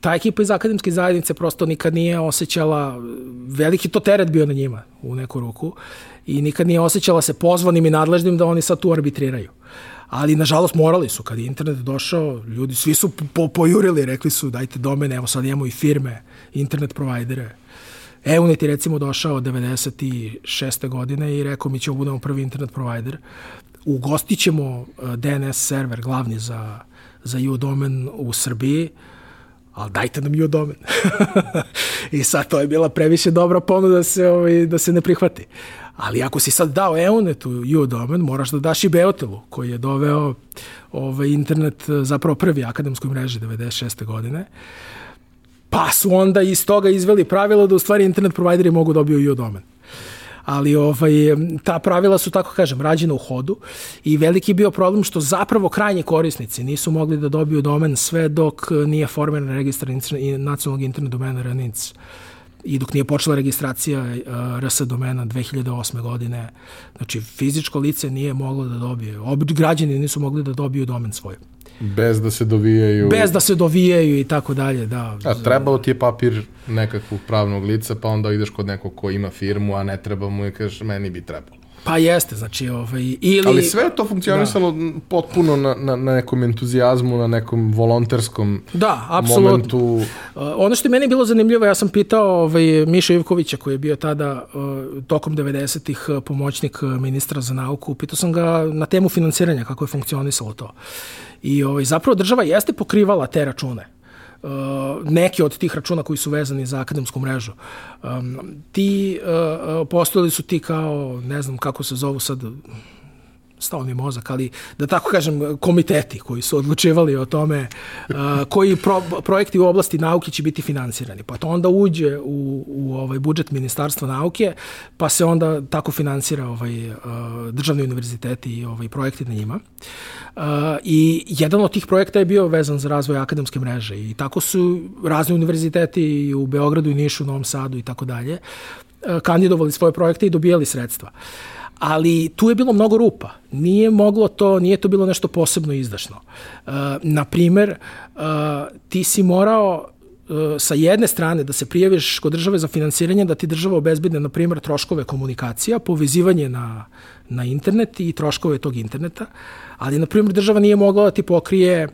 ta ekipa iz akademske zajednice prosto nikad nije osjećala, veliki to teret bio na njima u neku ruku, i nikad nije osjećala se pozvanim i nadležnim da oni sad tu arbitriraju. Ali, nažalost, morali su. Kad je internet došao, ljudi, svi su po, pojurili, rekli su dajte domene, evo sad imamo i firme, internet provajdere, Eunet je recimo došao 96. godine i rekao mi ćemo budemo prvi internet provider. Ugostit ćemo e, DNS server glavni za, za U-domen u Srbiji, ali dajte nam U-domen. I sad to je bila previše dobra ponuda da se, ovaj, da se ne prihvati. Ali ako si sad dao Eunetu U-domen, moraš da daš i Beotelu, koji je doveo ovaj, internet zapravo prvi akademskoj mreži 96. godine. Uh, Pa su onda iz toga izveli pravilo da u stvari internet provajderi mogu dobiju i domen ali ovaj, ta pravila su, tako kažem, rađena u hodu i veliki bio problem što zapravo krajnji korisnici nisu mogli da dobiju domen sve dok nije formiran registar nacionalnog internet domena RNIC i dok nije počela registracija uh, RS domena 2008. godine. Znači, fizičko lice nije moglo da dobije, građani nisu mogli da dobiju domen svoj. Bez da se dovijaju... Bez da se dovijaju i tako dalje, da. A trebao ti je papir nekakvog pravnog lica, pa onda ideš kod nekog ko ima firmu, a ne treba mu i kažeš, meni bi trebalo. Pa jeste, znači, ovaj, ili... Ali sve to funkcionisalo da. potpuno na, na, na nekom entuzijazmu, na nekom volonterskom da, apsolutno. momentu. Uh, ono što je meni bilo zanimljivo, ja sam pitao ovaj, Miša Ivkovića, koji je bio tada uh, tokom 90-ih uh, pomoćnik ministra za nauku, pitao sam ga na temu finansiranja, kako je funkcionisalo to. I ovaj, zapravo država jeste pokrivala te račune. Uh, neke od tih računa koji su vezani za akademsku mrežu. Um, ti, uh, uh postojali su ti kao, ne znam kako se zovu sad, stao mi mozak, ali da tako kažem, komiteti koji su odlučivali o tome uh, koji pro, projekti u oblasti nauke će biti finansirani. Pa to onda uđe u, u ovaj budžet Ministarstva nauke, pa se onda tako finansira ovaj, uh, državni univerziteti i ovaj, projekti na njima. Uh, I jedan od tih projekta je bio vezan za razvoj akademske mreže i tako su razni univerziteti u Beogradu i Nišu, Novom Sadu i tako dalje kandidovali svoje projekte i dobijali sredstva. Uh, ali tu je bilo mnogo rupa. Nije moglo to, nije to bilo nešto posebno izdašno. Uh, na primer, uh, ti si morao uh, sa jedne strane da se prijaviš kod države za finansiranje, da ti država obezbedne, na primjer, troškove komunikacija, povezivanje na, na internet i troškove tog interneta, ali, na primjer, država nije mogla da ti pokrije,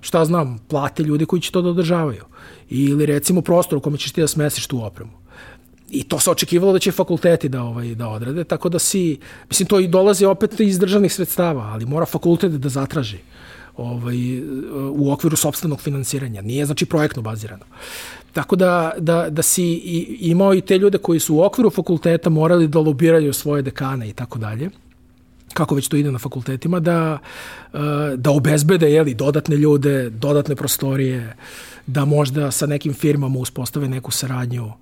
šta znam, plate ljudi koji će to da održavaju. Ili, recimo, prostor u kome ćeš ti da smesiš tu opremu i to se očekivalo da će fakulteti da ovaj da odrade, tako da si mislim to i dolazi opet iz državnih sredstava, ali mora fakultet da zatraži ovaj u okviru sopstvenog finansiranja. Nije znači projektno bazirano. Tako da, da, da si i, imao i te ljude koji su u okviru fakulteta morali da lobiraju svoje dekane i tako dalje kako već to ide na fakultetima, da, da obezbede jeli, dodatne ljude, dodatne prostorije, da možda sa nekim firmama uspostave neku saradnju,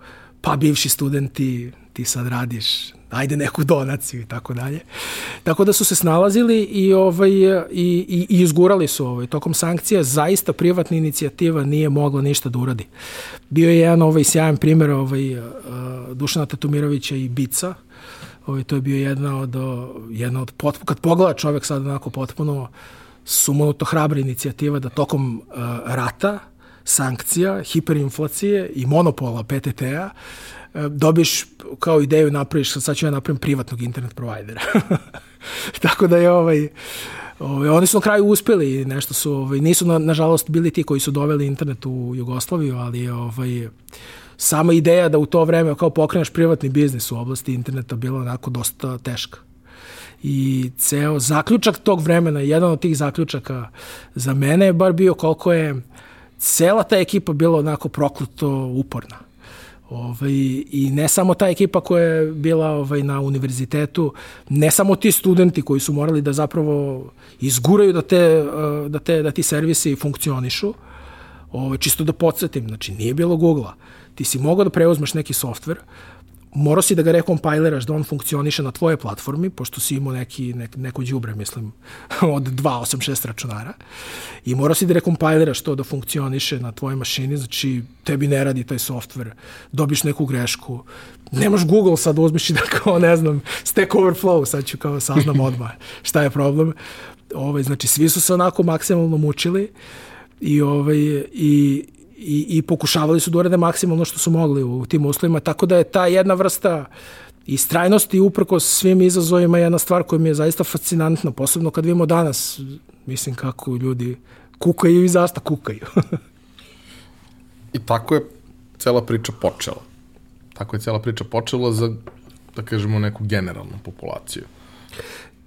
pa bivši studenti, ti sad radiš, ajde neku donaciju i tako dalje. Tako da su se snalazili i, ovaj, i, i, i izgurali su ovaj, tokom sankcija. Zaista privatna inicijativa nije mogla ništa da uradi. Bio je jedan ovaj, sjajan primjer ovaj, uh, Dušana Tatumirovića i Bica. Ovaj, to je bio jedna od, jedna od potpuno, kad pogleda čovek sad onako potpuno sumanuto hrabra inicijativa da tokom uh, rata sankcija, hiperinflacije i monopola PTT-a e, dobiš kao ideju napraviš, sad ću ja napravim privatnog internet provajdera. Tako da je ovaj, ovaj, oni su na kraju uspeli, nešto su, ovaj, nisu na, nažalost bili ti koji su doveli internet u Jugoslaviju, ali ovaj, sama ideja da u to vreme kao pokreneš privatni biznis u oblasti interneta bila onako dosta teška. I ceo zaključak tog vremena, jedan od tih zaključaka za mene je bar bio koliko je cela ta ekipa bila onako prokleto uporna. Ovaj, I ne samo ta ekipa koja je bila ovaj, na univerzitetu, ne samo ti studenti koji su morali da zapravo izguraju da, te, eh, da, te, da ti servisi funkcionišu, ovaj, čisto da podsjetim, znači nije bilo Google-a. Ti si mogao da preuzmeš neki softver, morao si da ga rekompajleraš da on funkcioniše na tvoje platformi, pošto si imao neki, nek, neko džubre, mislim, od 286 računara. I morao si da rekompajleraš to da funkcioniše na tvojoj mašini, znači tebi ne radi taj softver, dobiš neku grešku, nemaš Google sad uzmiš i da kao, ne znam, Stack Overflow, sad ću kao saznam odmah šta je problem. Ovaj, znači, svi su se onako maksimalno mučili i, ovaj, i, i, i pokušavali su da urade maksimalno što su mogli u tim uslovima, tako da je ta jedna vrsta istrajnosti uprko svim izazovima jedna stvar koja mi je zaista fascinantna, posebno kad vidimo danas, mislim kako ljudi kukaju i zasta kukaju. I tako je cela priča počela. Tako je cela priča počela za, da kažemo, neku generalnu populaciju.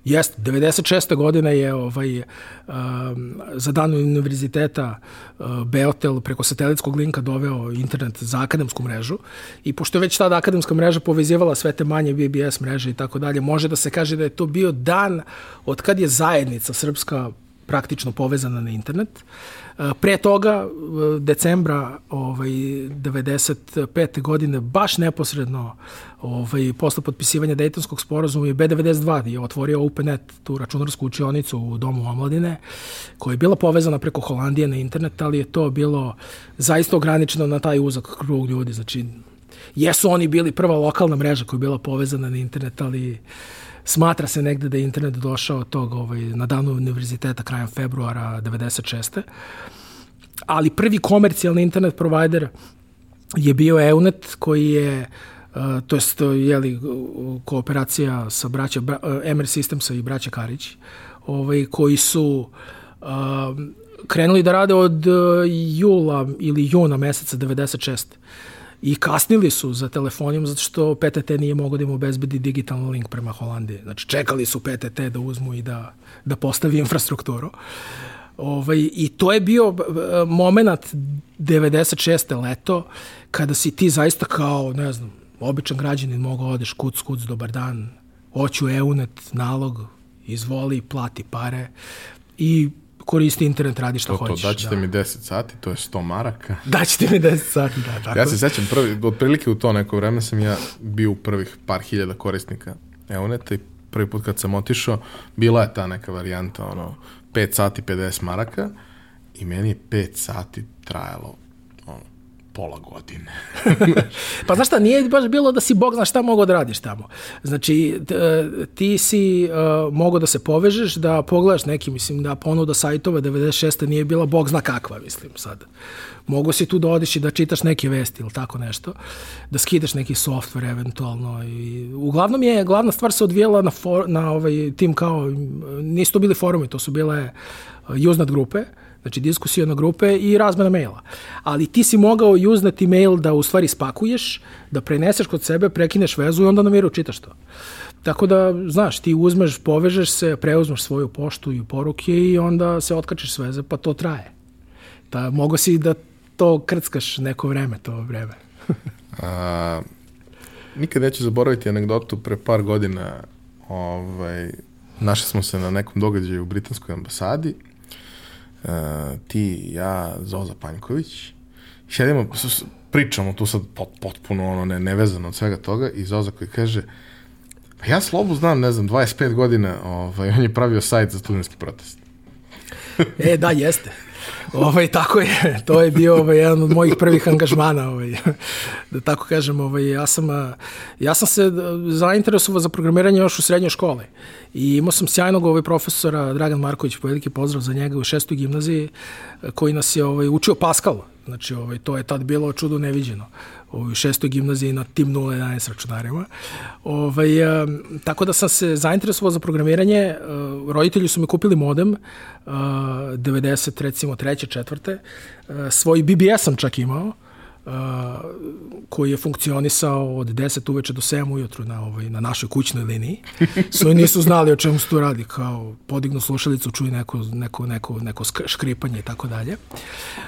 Jeste, 96. godine je ovaj, um, za dan univerziteta uh, Beotel preko satelitskog linka doveo internet za akademsku mrežu i pošto je već tada akademska mreža povezivala sve te manje BBS mreže i tako dalje, može da se kaže da je to bio dan od kad je zajednica srpska praktično povezana na internet. Uh, pre toga, uh, decembra ovaj, 95. godine, baš neposredno ovaj, posle potpisivanja Dejtonskog sporazuma i B92 je otvorio OpenNet, tu računarsku učionicu u Domu omladine, koja je bila povezana preko Holandije na internet, ali je to bilo zaista ograničeno na taj uzak krug ljudi. Znači, jesu oni bili prva lokalna mreža koja je bila povezana na internet, ali smatra se negde da je internet došao od tog ovaj, na danu univerziteta krajem februara 96. Ali prvi komercijalni internet provider je bio EUNET koji je uh, to jest jeli, kooperacija sa braća bra, Emer Systemsa i braća Karić, ovaj, koji su uh, krenuli da rade od jula ili juna meseca 96. I kasnili su za telefonijom zato što PTT nije mogao da im obezbedi digitalni link prema Holandiji. Znači čekali su PTT da uzmu i da, da postavi infrastrukturu. Ovaj, I to je bio moment 96. leto kada si ti zaista kao, ne znam, običan građanin mogao odeš kuc, kuc, dobar dan, hoću EUNET, nalog, izvoli, plati pare i koristi internet, radi šta to, hoćeš. To, daćete da. mi 10 sati, to je 100 maraka. Daćete mi 10 sati, da. Tako. Ja se sećam, prvi, otprilike u to neko vreme sam ja bio u prvih par hiljada korisnika EUNETA i prvi put kad sam otišao, bila je ta neka varijanta, ono, 5 sati 50 maraka i meni je 5 sati trajalo pola godine. pa znaš šta, nije baš bilo da si Bog zna šta mogo da radiš tamo. Znači, ti si uh, mogo da se povežeš, da pogledaš neki, mislim, da ponuda sajtova 96. nije bila Bog zna kakva, mislim, sad. Mogu si tu da odiš i da čitaš neke vesti ili tako nešto, da skidaš neki software eventualno. I, uglavnom je, glavna stvar se odvijela na, for, na ovaj tim kao, nisu to bili forumi, to su bile Usenet grupe, uh, znači diskusijona grupe i razmena maila. Ali ti si mogao uznati mail da u stvari spakuješ, da preneseš kod sebe, prekineš vezu i onda na miru čitaš to. Tako da, znaš, ti uzmeš, povežeš se, preuzmeš svoju poštu i poruke i onda se otkačeš s veze, pa to traje. Da, mogo si da to krckaš neko vreme, to vreme. A, nikad neću zaboraviti anegdotu pre par godina ovaj, našli smo se na nekom događaju u britanskoj ambasadi uh, ti, ja, Zoza Panjković, sedimo, pričamo tu sad pot, potpuno ono ne, nevezano od svega toga i Zoza koji kaže pa ja Slobu znam, ne znam, 25 godina, ovaj, on je pravio sajt za studentski protest. e, da, jeste. Ovaj, tako je, to je bio ovaj, jedan od mojih prvih angažmana, ovaj, da tako kažem, ovaj, ja, sam, ja sam se zainteresovao za programiranje još u srednjoj školi. I imao sam sjajnog ovaj, profesora Dragan Marković, veliki pozdrav za njega u šestoj gimnaziji, koji nas je ovaj, učio Pascal, znači ovaj, to je tad bilo čudo neviđeno u šestoj gimnaziji na tim 011 računarima. Ovaj, tako da sam se zainteresovao za programiranje. E, roditelji su mi kupili modem 90, e, recimo, treće, četvrte. E, svoj BBS sam čak imao koji je funkcionisao od 10 uveče do 7 ujutru na, ovaj, na našoj kućnoj liniji. Svoji nisu znali o čemu se tu radi, kao podignu slušalicu, čuju neko, neko, neko, neko škripanje i tako dalje.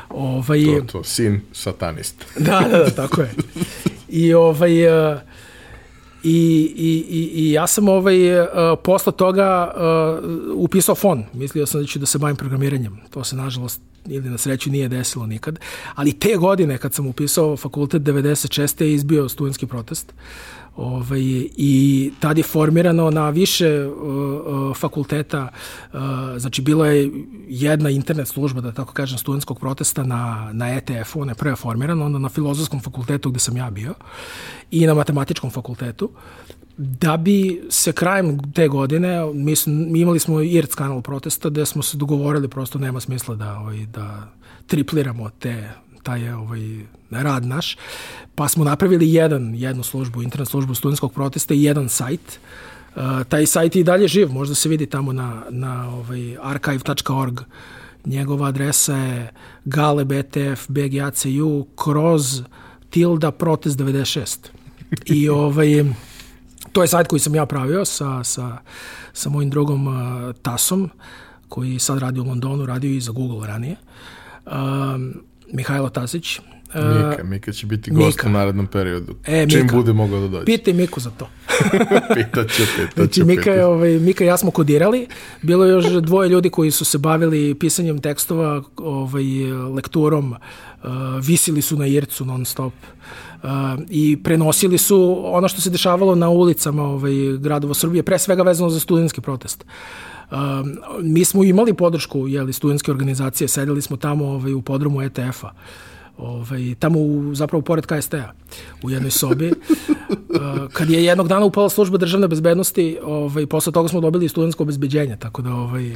Ovaj, to, to, sin satanista. da, da, da, tako je. I ovaj... Uh, I, i, i, i ja sam ovaj, uh, posle toga uh, upisao fon. Mislio sam da ću da se bavim programiranjem. To se, nažalost, ili na sreću nije desilo nikad. Ali te godine kad sam upisao fakultet 96. je izbio studentski protest Ovaj, I tad je formirano na više uh, fakulteta, uh, znači bila je jedna internet služba, da tako kažem, studentskog protesta na, na ETF-u, ona je prva formirana, onda na filozofskom fakultetu gde sam ja bio i na matematičkom fakultetu. Da bi se krajem te godine, mi, mi imali smo IRC kanal protesta gde smo se dogovorili, prosto nema smisla da, ovaj, da tripliramo te taj ovaj, rad naš, pa smo napravili jedan, jednu službu, internet službu studentskog protesta i jedan sajt. Uh, taj sajt je i dalje živ, možda se vidi tamo na, na ovaj, archive.org. Njegova adresa je galebtf.bgacu kroz tilda protest 96. I ovaj, to je sajt koji sam ja pravio sa, sa, sa mojim drugom uh, Tasom, koji sad radi u Londonu, radio i za Google ranije. Um, Mihajlo Tasić. Mika, Mika će biti gost Mika. u narednom periodu. E, Čim Mika. bude mogao da dođe. Pitaj Miku za to. pitaću, pitaću. Znači, Mika, je, ovaj, Mika i ja smo kodirali. Bilo je još dvoje ljudi koji su se bavili pisanjem tekstova, ovaj, lekturom, uh, visili su na ircu non stop. Uh, i prenosili su ono što se dešavalo na ulicama ovaj, gradova Srbije, pre svega vezano za studentski protest. Uh, mi smo imali podršku jeli, studentske organizacije, sedeli smo tamo ovaj, u podromu ETF-a ovaj, tamo u, zapravo pored KST-a u jednoj sobi. Kad je jednog dana upala služba državne bezbednosti, ovaj, posle toga smo dobili studentsko obezbeđenje, tako da ovaj,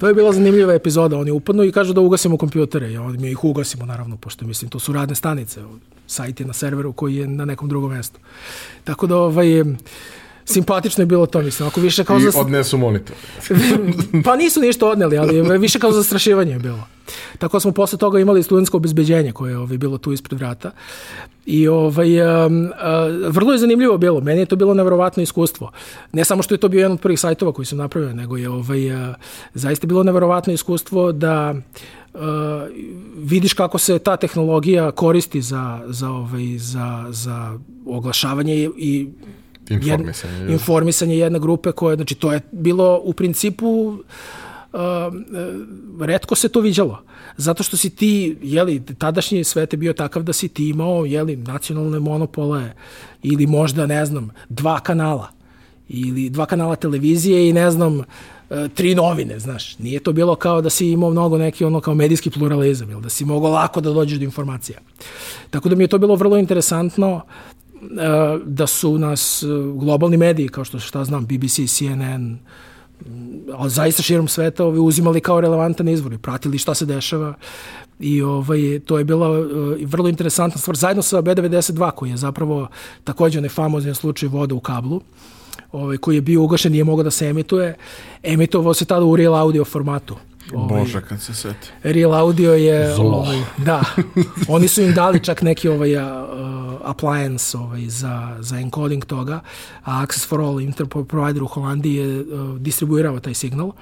to je bila zanimljiva epizoda. Oni upadnu i kažu da ugasimo kompjutere i mi ih ugasimo naravno, pošto mislim to su radne stanice, sajt je na serveru koji je na nekom drugom mestu. Tako da ovaj, simpatično je bilo to, mislim. Ako više kao I za... odnesu monitor. pa nisu ništa odneli, ali više kao zastrašivanje je bilo. Tako smo posle toga imali studentsko obezbeđenje koje je ovaj, bilo tu ispred vrata. I ovaj, um, uh, vrlo je zanimljivo bilo. Meni je to bilo neverovatno iskustvo. Ne samo što je to bio jedan od prvih sajtova koji sam napravio, nego je ovaj, uh, zaista bilo neverovatno iskustvo da uh, vidiš kako se ta tehnologija koristi za, za, ovaj, za, za oglašavanje i, i informisanje, jed, informisanje jedne grupe koje, znači to je bilo u principu Uh, redko se to viđalo. Zato što si ti, jeli, tadašnji svet je bio takav da si ti imao, jeli, nacionalne monopole ili možda, ne znam, dva kanala ili dva kanala televizije i ne znam, uh, tri novine, znaš. Nije to bilo kao da si imao mnogo neki ono kao medijski pluralizam, ili da si mogao lako da dođeš do informacija. Tako da mi je to bilo vrlo interesantno da su nas globalni mediji, kao što šta znam, BBC, CNN, ali zaista širom sveta ovaj, uzimali kao relevantan izvor i pratili šta se dešava i ovaj, to je bila uh, vrlo interesantna stvar zajedno sa B92 koji je zapravo takođe onaj famozni slučaj voda u kablu ovaj, koji je bio ugašen nije mogao da se emituje emitovao se tada u real audio formatu Ovaj, Bože, kad se seti. Real Audio je... Zlo. Ovaj, da. Oni su im dali čak neki ovaj, uh, appliance ovaj, za, za encoding toga, a Access for All internet provider u Holandiji je uh, distribuirao taj signal.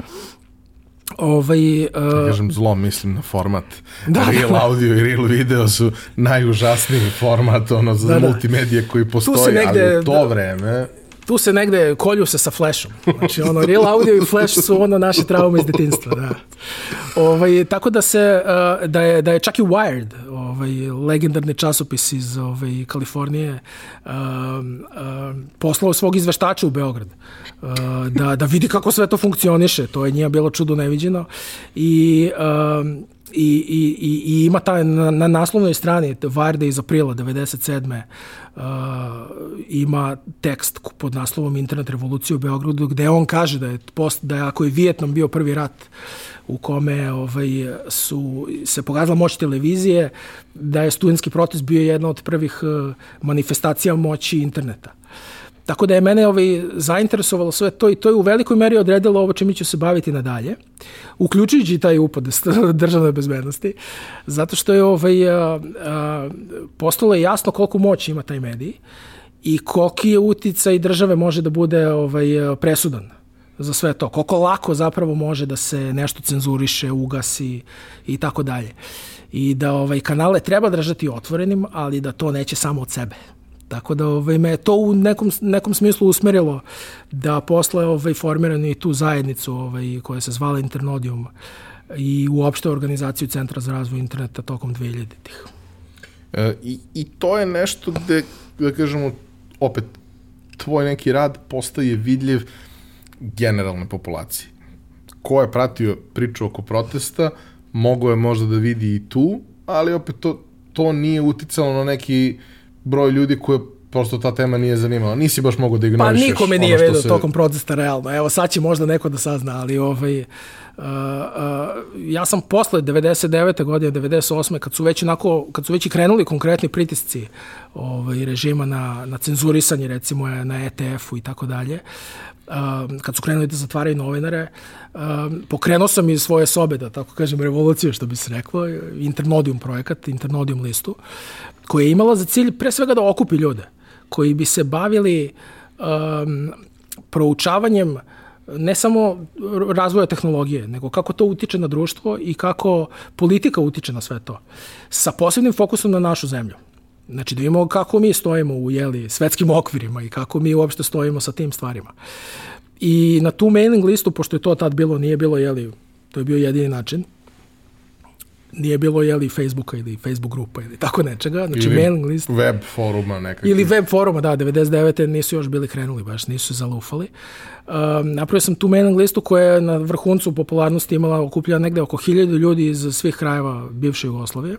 Ovaj, uh, da kažem zlo, mislim na format. Da, real da, audio i real video su najužasniji format ono, za da, da. multimedije koji postoji, negde, ali u to da, vreme tu se negde kolju se sa flashom. Znači, ono, real audio i flash su ono naše traume iz detinstva, da. Ovaj, tako da se, uh, da je, da je čak i Wired, ovaj, legendarni časopis iz ovaj, Kalifornije, uh, uh, poslao svog izveštača u Beograd. Uh, da, da vidi kako sve to funkcioniše. To je njima bilo čudo neviđeno. I uh, i, i, i, ima ta na, na naslovnoj strani Varde iz aprila 97. Uh, ima tekst pod naslovom Internet revolucija u Beogradu gde on kaže da je, post, da je ako je Vijetnam bio prvi rat u kome ovaj, su se pokazala moć televizije, da je studentski protest bio jedna od prvih uh, manifestacija moći interneta. Tako da je mene ovaj, zainteresovalo sve to i to je u velikoj meri odredilo ovo čime ću se baviti nadalje, uključujući taj upad državne bezbednosti, zato što je ovaj, a, a, postalo je jasno koliko moći ima taj medij i koliki je uticaj države može da bude ovaj, presudan za sve to. Koliko lako zapravo može da se nešto cenzuriše, ugasi i tako dalje. I da ovaj, kanale treba držati otvorenim, ali da to neće samo od sebe Tako da ovaj, me to u nekom, nekom smislu usmerilo da posle ovaj, formiran i tu zajednicu ovaj, koja se zvala Internodium i uopšte organizaciju Centra za razvoj interneta tokom 2000-ih. E, i, I to je nešto gde, da kažemo, opet tvoj neki rad postaje vidljiv generalne populaciji. Ko je pratio priču oko protesta, mogo je možda da vidi i tu, ali opet to, to nije uticalo na neki broj ljudi koje prosto ta tema nije zanimala. Nisi baš mogo da ignorišeš. Pa nikome nije vedo se... tokom protesta realno. Evo sad će možda neko da sazna, ali ovaj, uh, uh, ja sam posle 99. godine, 98. kad su već onako, kad su već i krenuli konkretni pritisci ovaj, režima na, na cenzurisanje recimo na ETF-u i tako dalje, um, kad su krenuli da zatvaraju novinare, um, pokrenuo sam iz svoje sobe, da tako kažem, revoluciju, što bi se reklo, Internodium projekat, Internodium listu, koja je imala za cilj pre svega da okupi ljude koji bi se bavili um, proučavanjem ne samo razvoja tehnologije, nego kako to utiče na društvo i kako politika utiče na sve to. Sa posebnim fokusom na našu zemlju. Znači da vidimo kako mi stojimo u jeli, svetskim okvirima i kako mi uopšte stojimo sa tim stvarima. I na tu mailing listu, pošto je to tad bilo, nije bilo, jeli, to je bio jedini način, nije bilo jeli Facebooka ili Facebook grupa ili tako nečega, znači ili mailing list. web foruma nekakvih. Ili web foruma, da, 99. nisu još bili krenuli, baš nisu zalufali. Um, napravio sam tu mailing listu koja je na vrhuncu popularnosti imala okuplja negde oko hiljadu ljudi iz svih krajeva bivše Jugoslavije,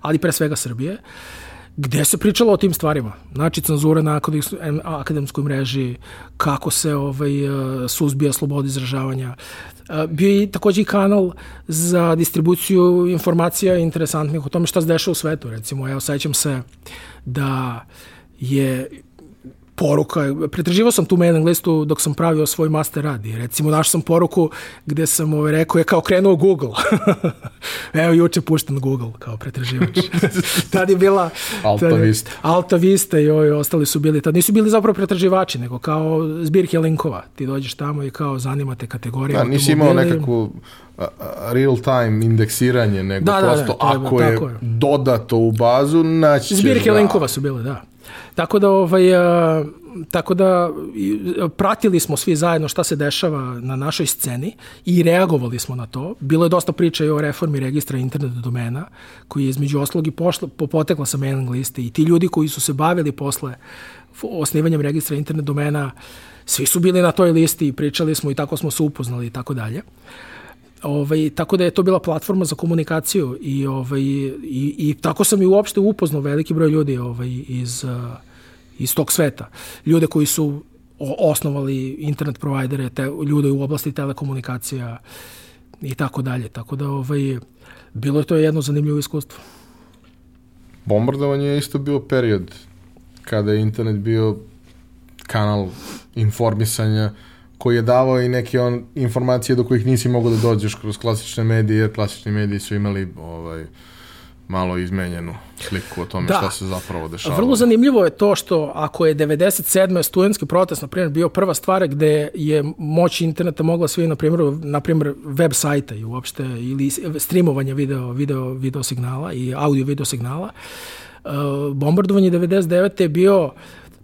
ali pre svega Srbije. Gde se pričalo o tim stvarima. Znači, cenzura na akademskoj mreži, kako se ovaj, e, suzbija sloboda izražavanja. Bio je takođe i kanal za distribuciju informacija interesantnih o tome šta se dešava u svetu. Recimo, ja osjećam se da je poruka, pretraživao sam tu mailing listu dok sam pravio svoj master rad i recimo našao sam poruku gde sam ovaj, rekao je kao krenuo Google. Evo juče pušten Google kao pretraživač. tad je bila Alta tad, Vista. Alta Vista i oj, ostali su bili, tad nisu bili zapravo pretraživači, nego kao zbirke linkova. Ti dođeš tamo i kao zanimate kategorije. Da, nisi imao nekakvu real time indeksiranje, nego da, prosto da, da, ako je, je dodato u bazu, naći Zbirke da... linkova su bile, da. Tako da, ovaj, a, tako da pratili smo svi zajedno šta se dešava na našoj sceni i reagovali smo na to. Bilo je dosta priča i o reformi registra internet domena, koji je između oslogi pošla, potekla sa mailing liste i ti ljudi koji su se bavili posle osnivanjem registra internet domena, svi su bili na toj listi i pričali smo i tako smo se upoznali i tako dalje. Ovaj, tako da je to bila platforma za komunikaciju i, ovaj, i, i tako sam i uopšte upoznao veliki broj ljudi ovaj, iz, iz tog sveta. Ljude koji su osnovali internet provajdere, te, ljude u oblasti telekomunikacija i tako dalje. Tako da ovaj, bilo je to jedno zanimljivo iskustvo. Bombardovanje je isto bio period kada je internet bio kanal informisanja koji je davao i neke on, informacije do kojih nisi mogao da dođeš kroz klasične medije, jer klasični mediji su imali ovaj, malo izmenjenu sliku o tome da. šta se zapravo dešava. Vrlo zanimljivo je to što ako je 97. studentski protest, na primjer, bio prva stvar gde je moć interneta mogla svi, na primjer, na primjer web sajta i uopšte, ili streamovanje video, video, video signala i audio video signala, uh, bombardovanje 99. je bio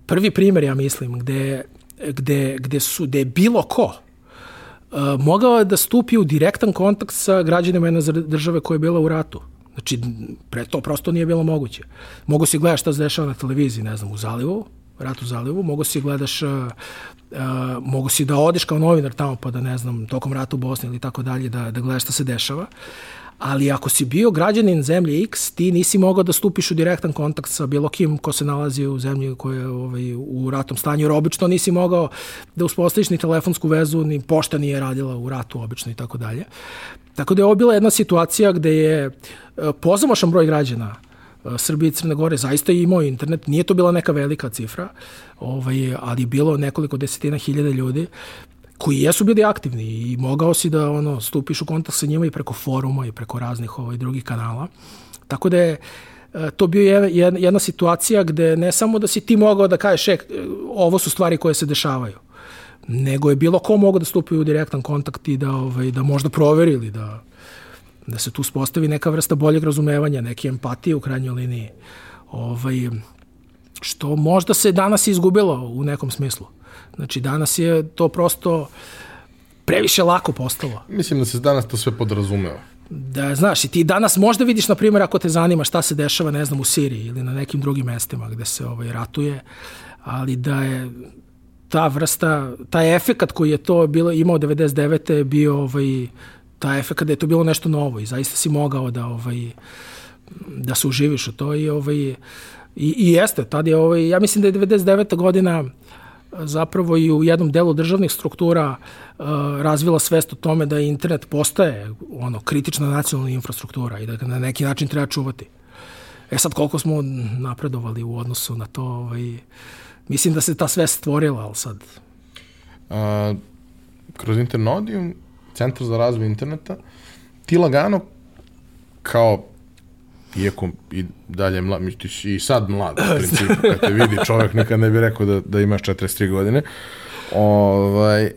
prvi primjer, ja mislim, gde gde, gde, su, gde je bilo ko uh, mogao da stupi u direktan kontakt sa građanima jedne države koja je bila u ratu. Znači, pre to prosto nije bilo moguće. Mogu si gledaš šta se dešava na televiziji, ne znam, u Zalivu, rat u Zalivu, mogu si gledaš, uh, uh, mogu si da odeš kao novinar tamo pa da, ne znam, tokom rata u Bosni ili tako dalje, da, da gledaš šta se dešava ali ako si bio građanin zemlje X, ti nisi mogao da stupiš u direktan kontakt sa bilo kim ko se nalazi u zemlji koja je ovaj, u ratnom stanju, jer obično nisi mogao da uspostaviš ni telefonsku vezu, ni pošta nije radila u ratu obično i tako dalje. Tako da je ovo bila jedna situacija gde je e, pozamašan broj građana e, Srbije i Crne Gore zaista je imao internet, nije to bila neka velika cifra, ovaj, ali je bilo nekoliko desetina hiljada ljudi koji jesu bili aktivni i mogao si da ono stupiš u kontakt sa njima i preko foruma i preko raznih ovaj, drugih kanala. Tako da je e, to bio jedna, jedna situacija gde ne samo da si ti mogao da kažeš e, ovo su stvari koje se dešavaju, nego je bilo ko mogao da stupi u direktan kontakt i da, ovaj, da možda proveri ili da, da se tu spostavi neka vrsta boljeg razumevanja, neke empatije u krajnjoj liniji. Ovaj, što možda se danas izgubilo u nekom smislu. Znači, danas je to prosto previše lako postalo. Mislim da se danas to sve podrazumeo. Da, znaš, i ti danas možda vidiš, na primjer, ako te zanima šta se dešava, ne znam, u Siriji ili na nekim drugim mestima gde se ovaj, ratuje, ali da je ta vrsta, taj efekat koji je to bilo imao 99. je bio ovaj, taj efekat da je to bilo nešto novo i zaista si mogao da ovaj, da se uživiš u to i ovaj, i, i jeste, tad je ovaj, ja mislim da je 99. godina zapravo i u jednom delu državnih struktura uh, razvila svest o tome da internet postaje ono kritična nacionalna infrastruktura i da ga na neki način treba čuvati. E sad koliko smo napredovali u odnosu na to, ovaj, mislim da se ta svest stvorila, ali sad... A, kroz Internodium, Centar za razvoj interneta, ti lagano kao iako i dalje mlad, misliš i sad mlad, u principu, kad te vidi čovjek, nikad ne bi rekao da, da imaš 43 godine, ovaj,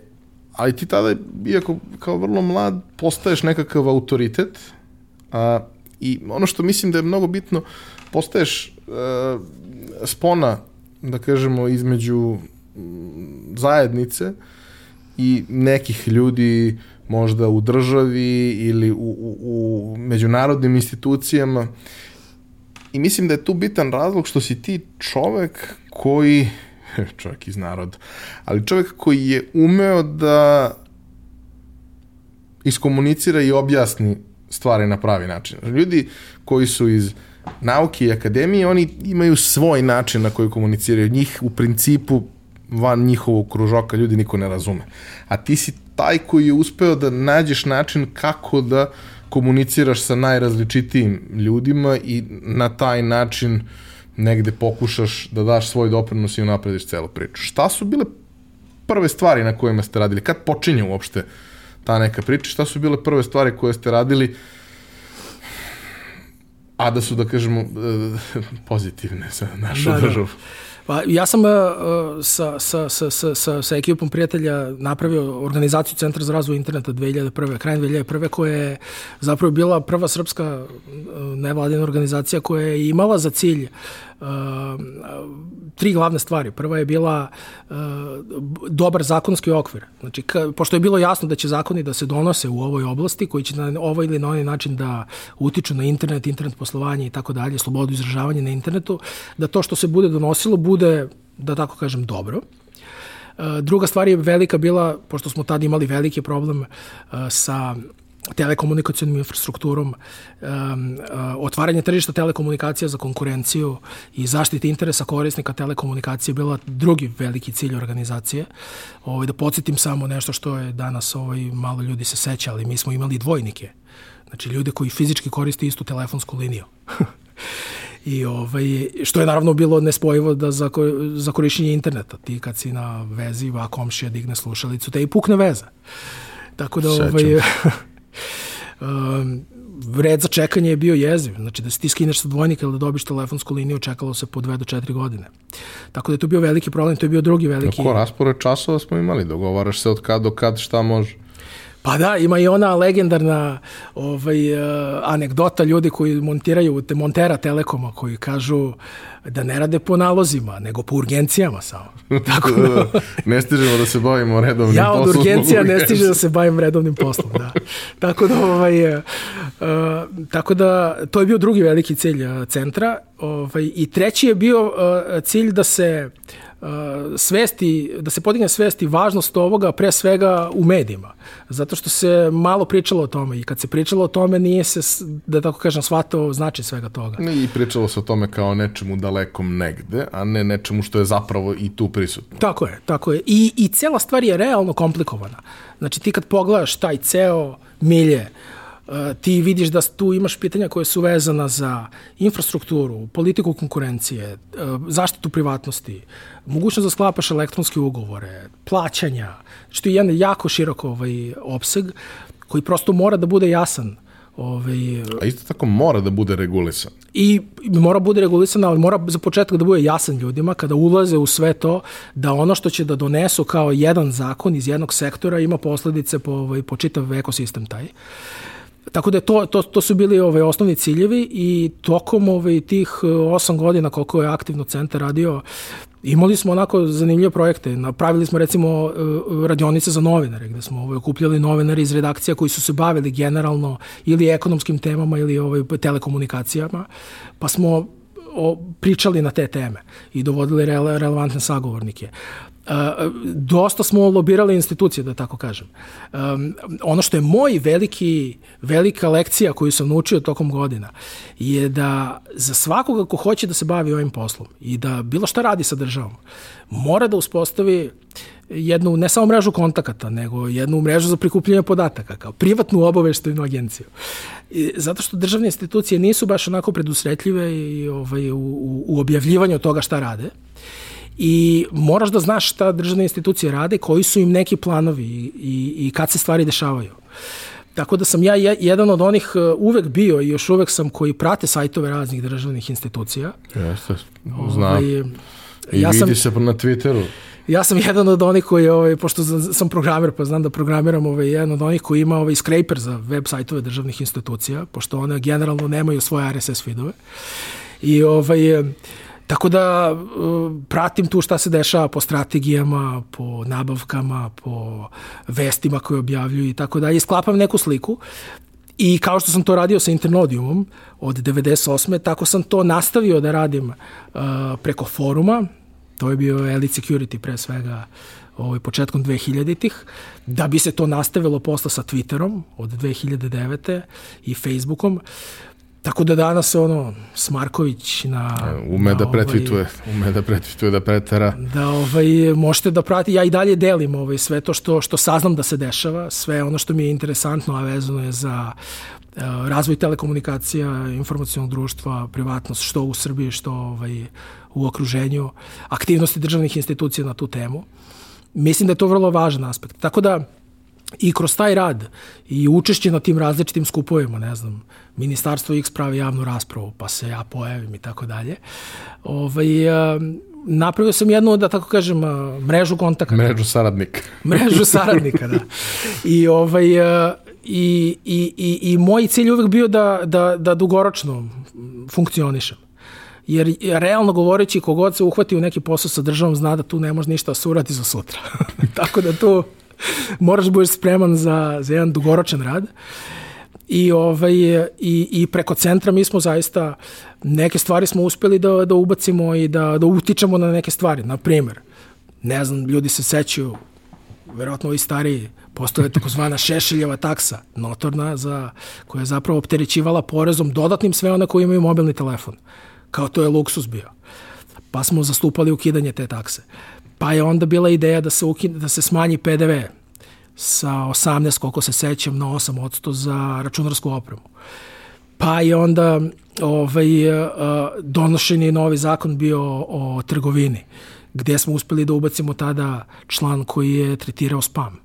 ali ti tada, iako kao vrlo mlad, postaješ nekakav autoritet, a, i ono što mislim da je mnogo bitno, postaješ a, spona, da kažemo, između zajednice i nekih ljudi možda u državi ili u, u, u međunarodnim institucijama. I mislim da je tu bitan razlog što si ti čovek koji, čovek iz naroda, ali čovek koji je umeo da iskomunicira i objasni stvari na pravi način. Ljudi koji su iz nauke i akademije, oni imaju svoj način na koji komuniciraju. Njih u principu van njihovog kružoka ljudi niko ne razume. A ti si taj koji je uspeo da nađeš način kako da komuniciraš sa najrazličitijim ljudima i na taj način negde pokušaš da daš svoj doprinos i unaprediš celu priču. Šta su bile prve stvari na kojima ste radili? Kad počinje uopšte ta neka priča? Šta su bile prve stvari koje ste radili a da su, da kažemo, pozitivne za našu da, da. državu? Da. Pa ja sam uh, sa, sa, sa, sa, sa, ekipom prijatelja napravio organizaciju Centra za razvoj interneta 2001. krajem 2001. koja je zapravo bila prva srpska nevladina organizacija koja je imala za cilj uh, tri glavne stvari. Prva je bila uh, dobar zakonski okvir. Znači, pošto je bilo jasno da će zakoni da se donose u ovoj oblasti, koji će na ovaj ili na onaj način da utiču na internet, internet poslovanje i tako dalje, slobodu izražavanja na internetu, da to što se bude donosilo bude, da tako kažem, dobro. Uh, druga stvar je velika bila, pošto smo tada imali veliki problem uh, sa telekomunikacijnom infrastrukturom, um, otvaranje tržišta telekomunikacija za konkurenciju i zaštite interesa korisnika telekomunikacije bila drugi veliki cilj organizacije. Ovaj, da podsjetim samo nešto što je danas ovaj, malo ljudi se seća, ali mi smo imali dvojnike. Znači ljude koji fizički koriste istu telefonsku liniju. I ovaj, što je naravno bilo nespojivo da za, za korišćenje interneta. Ti kad si na vezi, a komšija digne slušalicu, te i pukne veza. Tako da, ovaj, um, red za čekanje je bio jeziv. Znači da se ti skineš sa dvojnika ili da dobiš telefonsku liniju, čekalo se po dve do četiri godine. Tako da je to bio veliki problem, to je bio drugi veliki... Kako raspored časova smo imali? Dogovaraš se od kad do kad šta može? Pa da, ima i ona legendarna ovaj, uh, anegdota ljudi koji montiraju te montera Telekoma koji kažu da ne rade po nalozima, nego po urgencijama samo. Tako da, ne stižemo da se bavimo redovnim ja poslom. Ja od urgencija ne stižem da se bavim redovnim poslom, da. tako da, ovaj, uh, tako da, to je bio drugi veliki cilj centra. Ovaj, I treći je bio uh, cilj da se uh, svesti, da se podigne svesti važnost ovoga pre svega u medijima. Zato što se malo pričalo o tome i kad se pričalo o tome nije se, da tako kažem, shvatao znači svega toga. I pričalo se o tome kao nečemu dalekom negde, a ne nečemu što je zapravo i tu prisutno. Tako je, tako je. I, i cela stvar je realno komplikovana. Znači ti kad pogledaš taj ceo milje, ti vidiš da tu imaš pitanja koje su vezana za infrastrukturu, politiku konkurencije, zaštitu privatnosti, mogućnost da sklapaš elektronske ugovore, plaćanja, što je jedan jako širok ovaj, opseg koji prosto mora da bude jasan Ovaj, A isto tako mora da bude regulisan. I mora da bude regulisan, ali mora za početak da bude jasan ljudima kada ulaze u sve to, da ono što će da donesu kao jedan zakon iz jednog sektora ima posledice po, ovaj, po čitav ekosistem taj. Tako da to, to, to su bili ovaj, osnovni ciljevi i tokom ovaj, tih eh, osam godina koliko je aktivno centar radio, imali smo onako zanimljive projekte. Napravili smo recimo eh, radionice za novinare, gde smo ovaj, okupljali novinare iz redakcija koji su se bavili generalno ili ekonomskim temama ili ovaj, telekomunikacijama, pa smo pričali na te teme i dovodili rele, relevantne sagovornike. Dosta smo lobirali institucije, da tako kažem. Um, ono što je moj veliki, velika lekcija koju sam naučio tokom godina je da za svakoga ko hoće da se bavi ovim poslom i da bilo šta radi sa državom, mora da uspostavi jednu, ne samo mrežu kontakata, nego jednu mrežu za prikupljanje podataka, kao privatnu obaveštajnu agenciju. I, zato što državne institucije nisu baš onako predusretljive i, ovaj, u, u, u objavljivanju toga šta rade i moraš da znaš šta državne institucije rade, koji su im neki planovi i, i, i kad se stvari dešavaju. Tako da sam ja jedan od onih uh, uvek bio i još uvek sam koji prate sajtove raznih državnih institucija. Jeste, znam. Ovaj, I ja vidi sam, se na Twitteru. Ja sam jedan od onih koji, ovaj, pošto sam programer, pa znam da programiram, ovaj, jedan od onih koji ima ovaj scraper za web sajtove državnih institucija, pošto one generalno nemaju svoje RSS feedove. I ovaj, Tako da uh, pratim tu šta se dešava po strategijama, po nabavkama, po vestima koje objavljuju i tako dalje. Sklapam neku sliku i kao što sam to radio sa Internodiumom od 98. tako sam to nastavio da radim uh, preko foruma, to je bio Elite Security pre svega ovaj, početkom 2000-ih, da bi se to nastavilo posle sa Twitterom od 2009. i Facebookom. Tako da danas ono Smarković na ume da, da pretvituje, ovaj, ume da pretvituje da pretera. Da ovaj možete da prati ja i dalje delim ovaj sve to što što saznam da se dešava, sve ono što mi je interesantno a vezano je za uh, razvoj telekomunikacija, informacionog društva, privatnost što u Srbiji, što ovaj u okruženju, aktivnosti državnih institucija na tu temu. Mislim da je to vrlo važan aspekt. Tako da i kroz taj rad i učešće na tim različitim skupovima, ne znam, ministarstvo X pravi javnu raspravu, pa se ja pojavim i tako dalje. Ovaj, napravio sam jednu, da tako kažem, mrežu kontakta. Mrežu saradnika. mrežu saradnika, da. I, ovaj, i, i, i, i moj cilj uvek bio da, da, da dugoročno funkcionišem. Jer realno govoreći, kogod se uhvati u neki posao sa državom zna da tu ne može ništa da se uradi za sutra. tako da tu moraš da budeš spreman za, za jedan dugoročan rad. I, ovaj, i, I preko centra mi smo zaista neke stvari smo uspeli da, da ubacimo i da, da utičemo na neke stvari. Na primer, ne znam, ljudi se sećaju, verovatno ovi stariji, postoje takozvana Šešeljeva taksa, notorna, za, koja je zapravo opterećivala porezom dodatnim sve one koji imaju mobilni telefon. Kao to je luksus bio. Pa smo zastupali ukidanje te takse. Pa je onda bila ideja da se, ukine, da se smanji PDV sa 18, koliko se sećam, na 8% za računarsku opremu. Pa je onda ovaj, donošen je novi zakon bio o, trgovini, gde smo uspeli da ubacimo tada član koji je tretirao spam.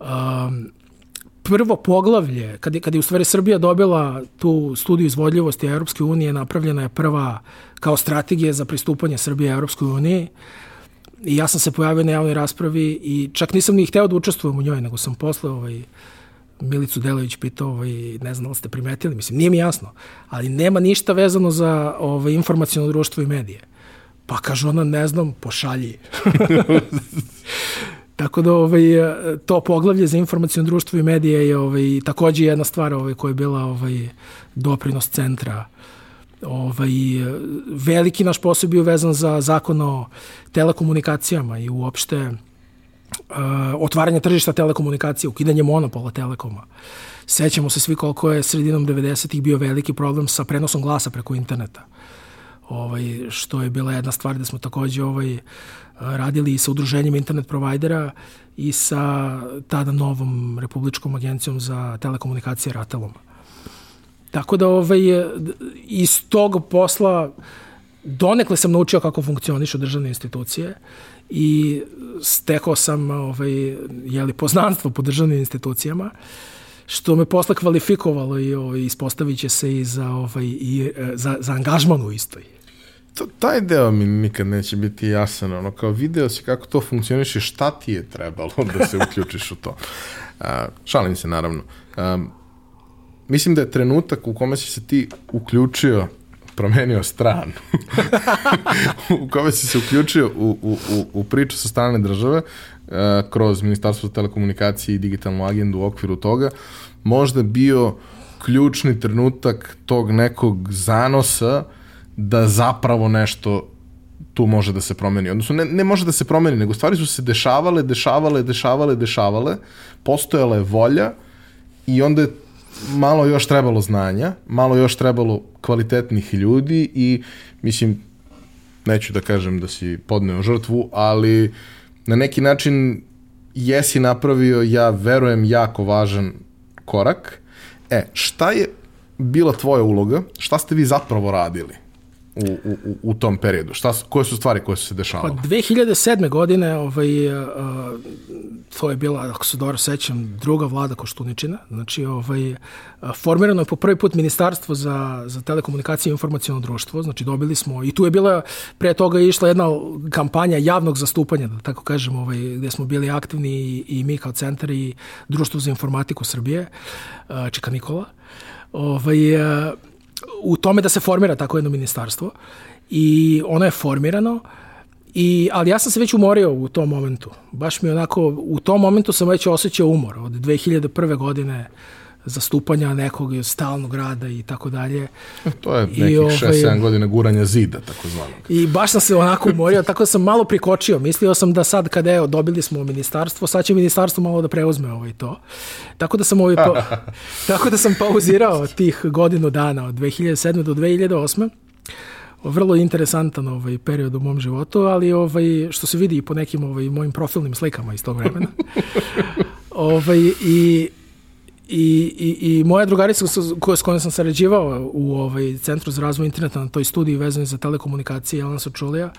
Um, prvo poglavlje, kad je, kad je u stvari Srbija dobila tu studiju izvodljivosti Europske unije, napravljena je prva kao strategija za pristupanje Srbije Europskoj uniji, I ja sam se pojavio na javnoj raspravi i čak nisam ni hteo da učestvujem u njoj, nego sam posle ovaj, Milicu Delović pitao, ovaj, ne znam da ste primetili, mislim, nije mi jasno, ali nema ništa vezano za ovaj, informacijalno društvo i medije. Pa kaže ona, ne znam, pošalji. Tako da ovaj, to poglavlje za informacijalno društvo i medije je ovaj, takođe jedna stvar ovaj, koja je bila ovaj, doprinos centra ovaj, veliki naš posao bio vezan za zakon o telekomunikacijama i uopšte uh, otvaranje tržišta telekomunikacije, ukidanje monopola telekoma. Sećamo se svi koliko je sredinom 90-ih bio veliki problem sa prenosom glasa preko interneta. Ovaj, što je bila jedna stvar da smo takođe ovaj, radili i sa udruženjem internet provajdera i sa tada novom Republičkom agencijom za telekomunikacije Ratelom. Tako da ovaj, iz tog posla donekle sam naučio kako funkcionišu državne institucije i stekao sam ovaj, jeli, poznanstvo po državnim institucijama što me posle kvalifikovalo i ovaj, ispostavit će se i za, ovaj, i, e, za, za angažman u istoj. To, taj deo mi nikad neće biti jasan, ono, kao video si kako to funkcioniše, šta ti je trebalo da se uključiš u to. Uh, šalim se, naravno. Um, mislim da je trenutak u kome si se ti uključio promenio stranu u kome si se uključio u, u, u, u priču sa strane države uh, kroz Ministarstvo telekomunikacije i digitalnu agendu u okviru toga možda bio ključni trenutak tog nekog zanosa da zapravo nešto tu može da se promeni. Odnosno, ne, ne može da se promeni, nego stvari su se dešavale, dešavale, dešavale, dešavale, postojala je volja i onda je malo još trebalo znanja, malo još trebalo kvalitetnih ljudi i, mislim, neću da kažem da si podneo žrtvu, ali na neki način jesi napravio, ja verujem, jako važan korak. E, šta je bila tvoja uloga? Šta ste vi zapravo radili? U, u, u tom periodu? Šta, koje su stvari koje su se dešavale? Pa 2007. godine ovaj, uh, to je bila, ako se dobro sećam, druga vlada Koštuničina. Znači, ovaj, formirano je po prvi put ministarstvo za, za telekomunikacije i informacijalno društvo. Znači, dobili smo, i tu je bila, pre toga je išla jedna kampanja javnog zastupanja, da tako kažem, ovaj, gde smo bili aktivni i, i mi kao centar i Društvo za informatiku Srbije, uh, Čeka Nikola. Ovaj, uh, u tome da se formira tako jedno ministarstvo i ono je formirano I, ali ja sam se već umorio u tom momentu. Baš mi onako, u tom momentu sam već osjećao umor. Od 2001. godine zastupanja nekog stalnog rada i tako dalje. To je nekih 6-7 ovaj, godina guranja zida, tako zvano. I baš sam se onako umorio, tako da sam malo prikočio. Mislio sam da sad kada evo, dobili smo ministarstvo, sad će ministarstvo malo da preuzme ovaj to. Tako da sam ovaj, po, tako da sam pauzirao tih godinu dana od 2007. do 2008 vrlo interesantan ovaj period u mom životu, ali ovaj što se vidi i po nekim ovaj mojim profilnim slikama iz tog vremena. ovaj i I, i, i moja drugarica s kojom sam sarađivao u ovaj centru za razvoj interneta na toj studiji vezanoj za telekomunikacije, Jelena Sočulija,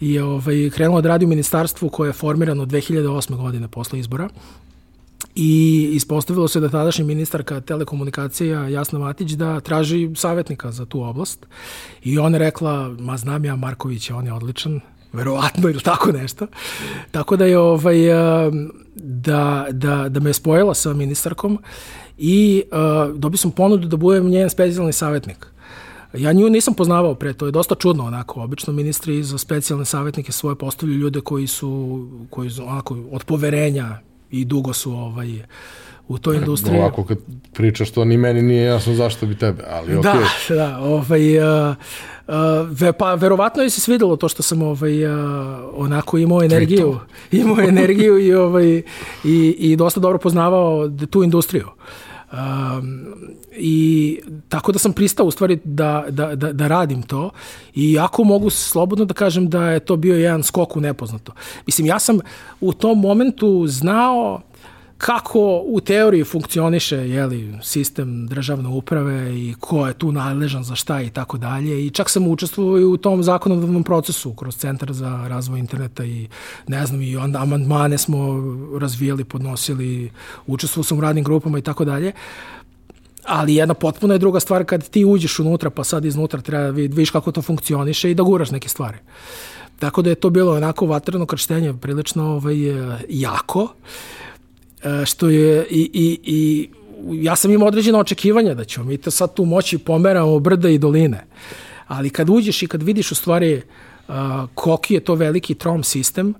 i ovaj, krenula da radi u ministarstvu koje je formirano 2008. godine posle izbora. I ispostavilo se da tadašnji ministarka telekomunikacija Jasna Matić da traži savjetnika za tu oblast. I ona rekla, ma znam ja Marković, on je odličan, verovatno ili tako nešto. Tako da je ovaj, da, da, da me je spojila sa ministarkom i uh, dobio sam ponudu da budem njen specijalni savjetnik. Ja nju nisam poznavao pre, to je dosta čudno onako. Obično ministri za specijalne savjetnike svoje postavljaju ljude koji su, koji su onako od poverenja i dugo su ovaj, u toj industriji. Ovako kad pričaš to, ni meni nije jasno zašto bi tebe, ali da, okej. Okay. Da, ovaj, uh, uh, pa verovatno je se svidelo to što sam ovaj, uh, onako imao energiju, imao energiju i, ovaj, i, i dosta dobro poznavao tu industriju. Um, i tako da sam pristao u stvari da, da, da, da radim to i jako mogu slobodno da kažem da je to bio jedan skok u nepoznato. Mislim, ja sam u tom momentu znao kako u teoriji funkcioniše jeli, sistem državne uprave i ko je tu nadležan za šta i tako dalje. I čak sam učestvovao u tom zakonodavnom procesu kroz Centar za razvoj interneta i ne znam, i onda amandmane smo razvijali, podnosili, učestvovao sam u radnim grupama i tako dalje. Ali jedna potpuno je druga stvar kad ti uđeš unutra, pa sad iznutra treba da vidiš kako to funkcioniše i da guraš neke stvari. Tako da je to bilo onako vatreno krštenje, prilično ovaj, jako. Uh, što je i, i, i ja sam imao određena očekivanja da ćemo mi to sad tu moći pomeramo brda i doline. Ali kad uđeš i kad vidiš u stvari uh, koliki je to veliki trom sistem,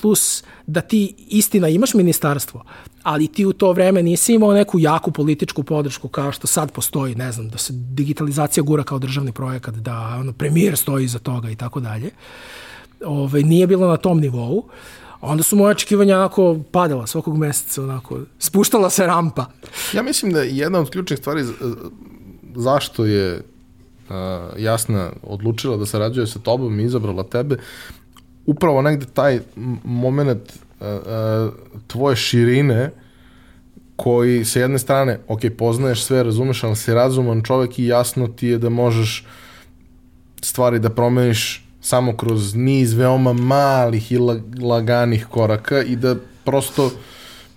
plus da ti istina imaš ministarstvo, ali ti u to vreme nisi imao neku jaku političku podršku kao što sad postoji, ne znam, da se digitalizacija gura kao državni projekat, da ono, premijer stoji iza toga i tako dalje. Ove, ovaj, nije bilo na tom nivou. Uh, onda su moje očekivanja onako padala svakog meseca, onako, spuštala se rampa. Ja mislim da jedna od ključnih stvari zašto je uh, Jasna odlučila da sarađuje sa tobom i izabrala tebe, upravo negde taj moment uh, tvoje širine koji sa jedne strane, ok, poznaješ sve, razumeš, ali si razuman čovek i jasno ti je da možeš stvari da promeniš samo kroz niz veoma malih i laganih koraka i da prosto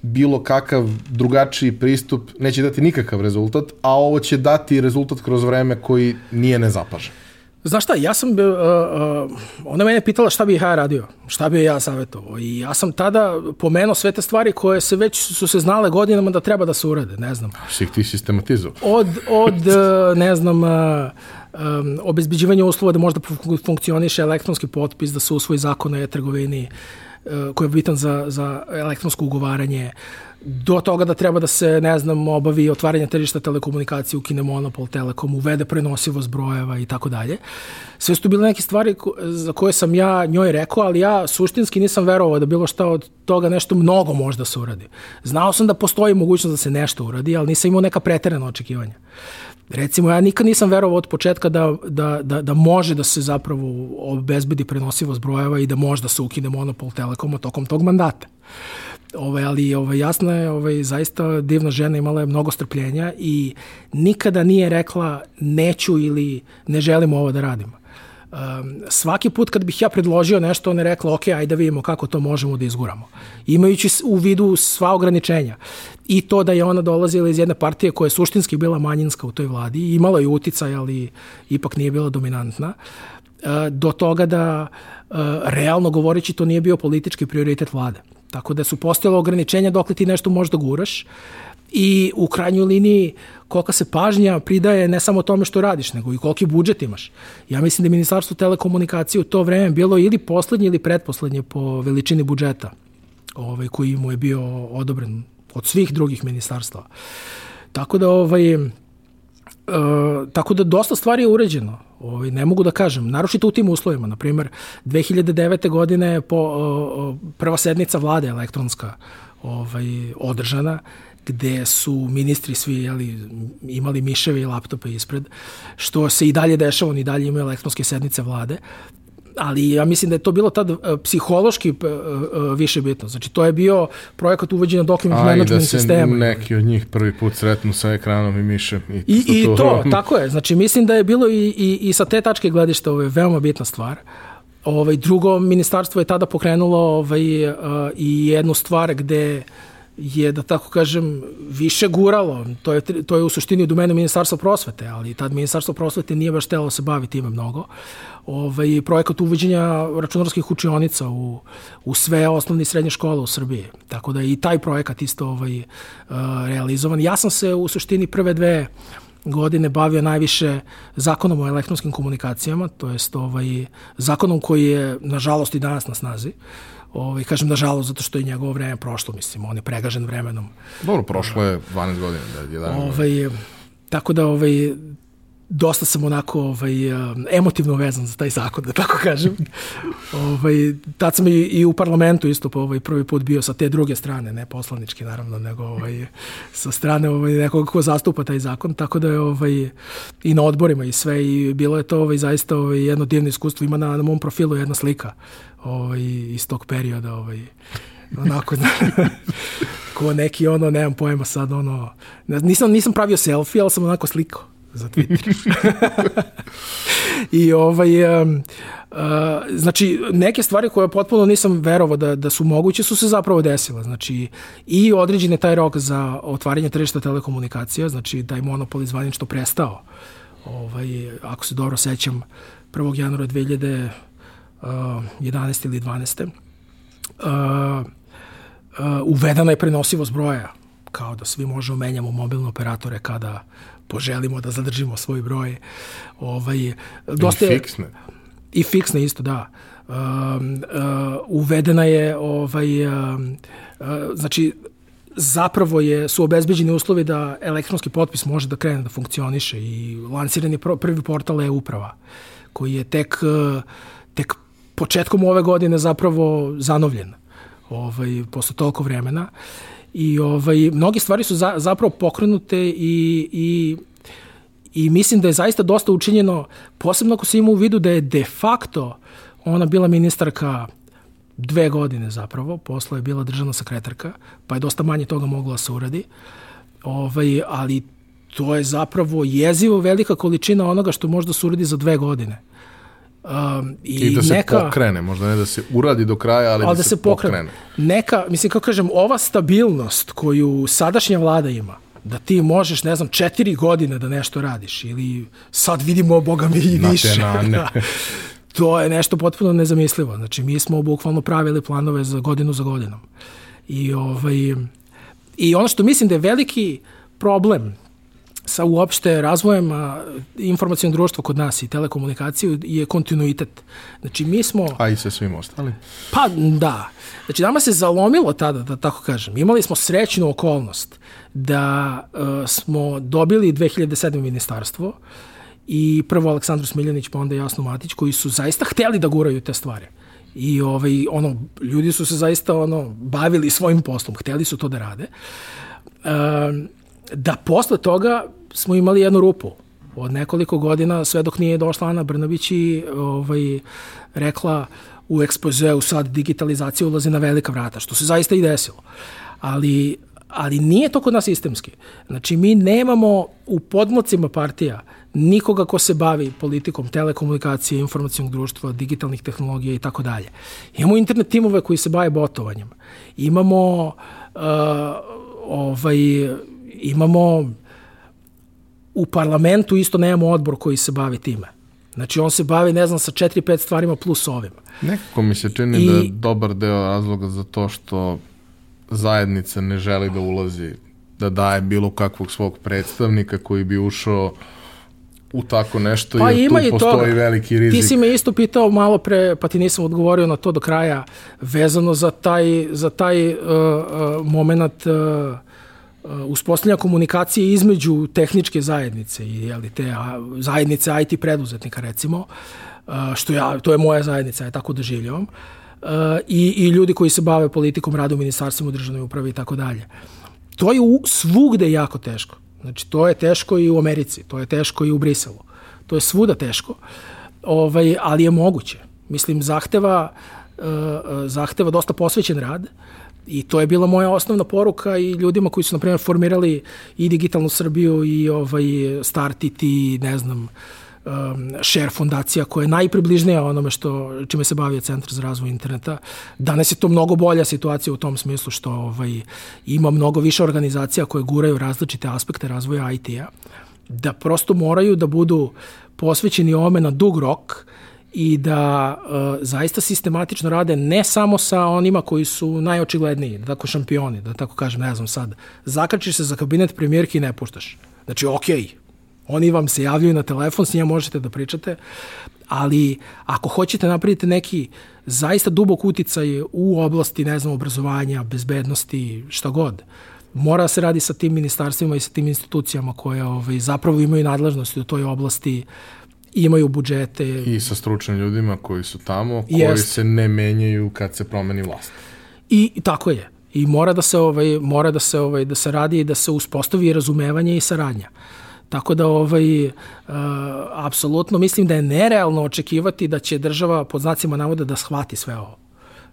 bilo kakav drugačiji pristup neće dati nikakav rezultat, a ovo će dati rezultat kroz vreme koji nije nezapažen. Znaš šta, ja sam, uh, uh, ona mene pitala šta bih ja radio, šta bih ja savjetovao i ja sam tada pomenuo sve te stvari koje se već su se znale godinama da treba da se urade, ne znam. Svih ti sistematizao. Od, od uh, ne znam, uh, um, obezbeđivanje uslova da možda funkcioniše elektronski potpis, da se usvoji zakon o e-trgovini, koji je bitan za, za elektronsko ugovaranje, do toga da treba da se, ne znam, obavi otvaranje tržišta telekomunikacije, ukine monopol Telekom, uvede prenosivost brojeva i tako dalje. Sve su tu bile neke stvari za koje sam ja njoj rekao, ali ja suštinski nisam verovao da bilo šta od toga nešto mnogo možda se uradi. Znao sam da postoji mogućnost da se nešto uradi, ali nisam imao neka preterana očekivanja. Recimo, ja nikad nisam verovao od početka da, da, da, da može da se zapravo obezbedi prenosivost brojeva i da može da se ukine monopol Telekoma tokom tog mandata. Ovaj, ali ovaj, jasno je, ovaj, zaista divna žena imala je mnogo strpljenja i nikada nije rekla neću ili ne želim ovo da radim. Um, svaki put kad bih ja predložio nešto, ona je rekla, ok, ajde da vidimo kako to možemo da izguramo. Imajući u vidu sva ograničenja. I to da je ona dolazila iz jedne partije koja je suštinski bila manjinska u toj vladi, imala je uticaj, ali ipak nije bila dominantna, uh, do toga da uh, realno govoreći to nije bio politički prioritet vlade. Tako da su postojala ograničenja dok li ti nešto možeš da guraš i u krajnjoj liniji kolika se pažnja pridaje ne samo tome što radiš, nego i koliki budžet imaš. Ja mislim da je Ministarstvo telekomunikacije u to vreme bilo ili poslednje ili pretposlednje po veličini budžeta ovaj, koji mu je bio odobren od svih drugih ministarstva. Tako da ovaj, Uh, tako da dosta stvari je uređeno. Ovaj, ne mogu da kažem, naročito u tim uslovima. Naprimer, 2009. godine po, uh, prva sednica vlade elektronska ovaj, održana, gde su ministri svi jeli, imali miševe i laptope ispred, što se i dalje dešava, oni dalje imaju elektronske sednice vlade ali ja mislim da je to bilo tad uh, psihološki uh, uh, više bitno. Znači, to je bio projekat uvođenja document management sistema. A i da se neki od njih prvi put sretnu sa ekranom i mišem. I, I, i to, to, tako je. Znači, mislim da je bilo i, i, i sa te tačke gledišta ovo je veoma bitna stvar. Ovaj, drugo, ministarstvo je tada pokrenulo ovaj, uh, i jednu stvar gde je, da tako kažem, više guralo. To je, to je u suštini u domenu Ministarstva prosvete, ali tad Ministarstvo prosvete nije baš telo da se bavi time mnogo ovaj, projekat uvođenja računarskih učionica u, u sve osnovne i srednje škole u Srbiji. Tako da i taj projekat isto ovaj, uh, realizovan. Ja sam se u suštini prve dve godine bavio najviše zakonom o elektronskim komunikacijama, to jest ovaj, zakonom koji je nažalost i danas na snazi. Ovaj, kažem nažalost zato što je njegovo vreme prošlo, mislim, on je pregažen vremenom. Dobro, prošlo je 12 godina, da, 11 ovaj, Tako da ovaj, dosta sam onako ovaj, emotivno vezan za taj zakon, da tako kažem. ovaj, tad sam i, i u parlamentu isto po ovaj, prvi put bio sa te druge strane, ne poslanički naravno, nego ovaj, sa strane ovaj, nekog ko zastupa taj zakon, tako da je ovaj, i na odborima i sve i bilo je to ovaj, zaista ovaj, jedno divno iskustvo. Ima na, na mom profilu jedna slika ovaj, iz tog perioda ovaj, onako ko neki ono, nemam pojma sad ono, nisam, nisam pravio selfie, ali sam onako slikao za Twitter. I ovaj, um, uh, znači, neke stvari koje potpuno nisam verovao da, da su moguće su se zapravo desile. Znači, i određen je taj rok za otvaranje tržišta telekomunikacija, znači da je monopol izvanično prestao. Ovaj, ako se dobro sećam, 1. januara 2011. ili 12. Uh, uh, uvedena je prenosivost broja kao da svi možemo menjamo mobilne operatore kada poželimo da zadržimo svoj broj. Ovaj, dosta I fiksne. I fiksne isto, da. Uh, uh, uvedena je ovaj, uh, uh, znači zapravo je, su obezbeđeni uslovi da elektronski potpis može da krene da funkcioniše i lansiran je prvi portal e-uprava koji je tek, uh, tek početkom ove godine zapravo zanovljen ovaj, posle toliko vremena i ovaj, mnogi stvari su za, zapravo pokrenute i, i, i mislim da je zaista dosta učinjeno, posebno ako se ima u vidu da je de facto ona bila ministarka dve godine zapravo, posle je bila državna sekretarka, pa je dosta manje toga mogla da se uradi, ovaj, ali to je zapravo jezivo velika količina onoga što možda se uradi za dve godine. Um, i, I da se neka, pokrene, možda ne da se uradi do kraja, ali, ali da, da se, pokrene. pokrene. Neka, mislim, kako kažem, ova stabilnost koju sadašnja vlada ima, da ti možeš, ne znam, četiri godine da nešto radiš ili sad vidimo, boga mi, i više. Na te, na, to je nešto potpuno nezamislivo. Znači, mi smo bukvalno pravili planove za godinu za godinom. I, ovaj, I ono što mislim da je veliki problem sa uopšte razvojem informacijalnog društva kod nas i telekomunikaciju je kontinuitet. Znači mi smo... A i sa svim ostalim. Pa da. Znači nama se zalomilo tada, da tako kažem. Imali smo srećnu okolnost da uh, smo dobili 2007. ministarstvo i prvo Aleksandar Smiljanić pa onda Jasno Matić koji su zaista hteli da guraju te stvari. I ovaj, ono, ljudi su se zaista ono, bavili svojim poslom, hteli su to da rade. Uh, da posle toga smo imali jednu rupu od nekoliko godina, sve dok nije došla Ana Brnabić i ovaj, rekla u ekspozeu sad digitalizacija ulazi na velika vrata, što se zaista i desilo. Ali, ali nije to kod nas sistemski. Znači, mi nemamo u podmocima partija nikoga ko se bavi politikom telekomunikacije, informacijnog društva, digitalnih tehnologija i tako dalje. Imamo internet timove koji se bave botovanjem. Imamo uh, ovaj, imamo u parlamentu isto nemamo odbor koji se bavi time. Znači on se bavi, ne znam, sa četiri, pet stvarima plus ovim. Nekako mi se čini I, da je dobar deo razloga za to što zajednica ne želi da ulazi, da daje bilo kakvog svog predstavnika koji bi ušao u tako nešto, pa jer tu postoji toga. veliki rizik. Ti si me isto pitao malo pre, pa ti nisam odgovorio na to do kraja, vezano za taj, za taj uh, uh, moment Uh, uspostavljanja komunikacije između tehničke zajednice i jeli, te zajednice IT preduzetnika recimo, uh, što ja, to je moja zajednica, ja tako doživljavam, uh, i, i ljudi koji se bave politikom, rade u ministarstvima, državnoj upravi i tako dalje. To je u, svugde jako teško. Znači, to je teško i u Americi, to je teško i u Briselu. To je svuda teško, ovaj, ali je moguće. Mislim, zahteva, zahteva dosta posvećen rad, uh, I to je bila moja osnovna poruka i ljudima koji su, na primjer, formirali i Digitalnu Srbiju i ovaj Startit i, ne znam, um, Share fondacija koja je najpribližnija onome što, čime se bavio Centar za razvoj interneta. Danas je to mnogo bolja situacija u tom smislu što ovaj, ima mnogo više organizacija koje guraju različite aspekte razvoja IT-a, da prosto moraju da budu posvećeni ome na dug rok, i da uh, zaista sistematično rade ne samo sa onima koji su najočigledniji, da tako šampioni, da tako kažem, ne znam sad, zakačiš se za kabinet premijerki i ne puštaš. Znači, okej, okay, oni vam se javljaju na telefon, s njima možete da pričate, ali ako hoćete napraviti neki zaista dubok uticaj u oblasti, ne znam, obrazovanja, bezbednosti, šta god, mora da se radi sa tim ministarstvima i sa tim institucijama koje ovaj, zapravo imaju nadležnosti u toj oblasti imaju budžete. I sa stručnim ljudima koji su tamo, koji Jest. se ne menjaju kad se promeni vlast. I tako je. I mora da se ovaj mora da se ovaj da se radi i da se uspostavi razumevanje i saradnja. Tako da ovaj uh, apsolutno mislim da je nerealno očekivati da će država pod znacima navoda da shvati sve ovo.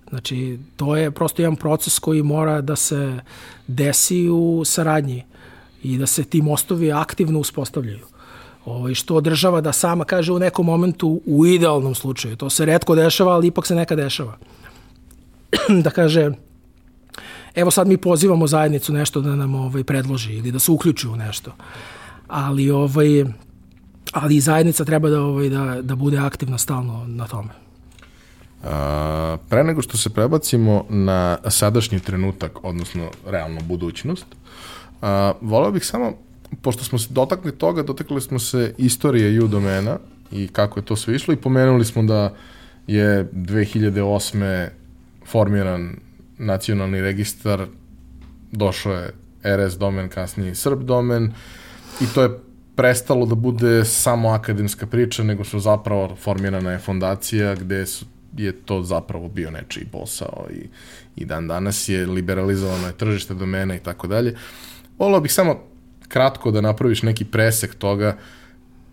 Znači, to je prosto jedan proces koji mora da se desi u saradnji i da se ti mostovi aktivno uspostavljaju ovaj, što država da sama kaže u nekom momentu u idealnom slučaju. To se redko dešava, ali ipak se neka dešava. da kaže, evo sad mi pozivamo zajednicu nešto da nam ovaj, predloži ili da se uključi u nešto. Ali, ovaj, ali zajednica treba da, ovaj, da, da bude aktivna stalno na tome. A, pre nego što se prebacimo na sadašnji trenutak, odnosno realnu budućnost, a, volao bih samo pošto smo se dotakli toga, dotakli smo se istorije U domena i kako je to sve išlo i pomenuli smo da je 2008. formiran nacionalni registar, došao je RS domen, kasnije Srb domen i to je prestalo da bude samo akademska priča, nego su zapravo formirana je fondacija gde su, je to zapravo bio nečiji posao i, i dan danas je liberalizovano je tržište domena i tako dalje. Volao bih samo kratko da napraviš neki presek toga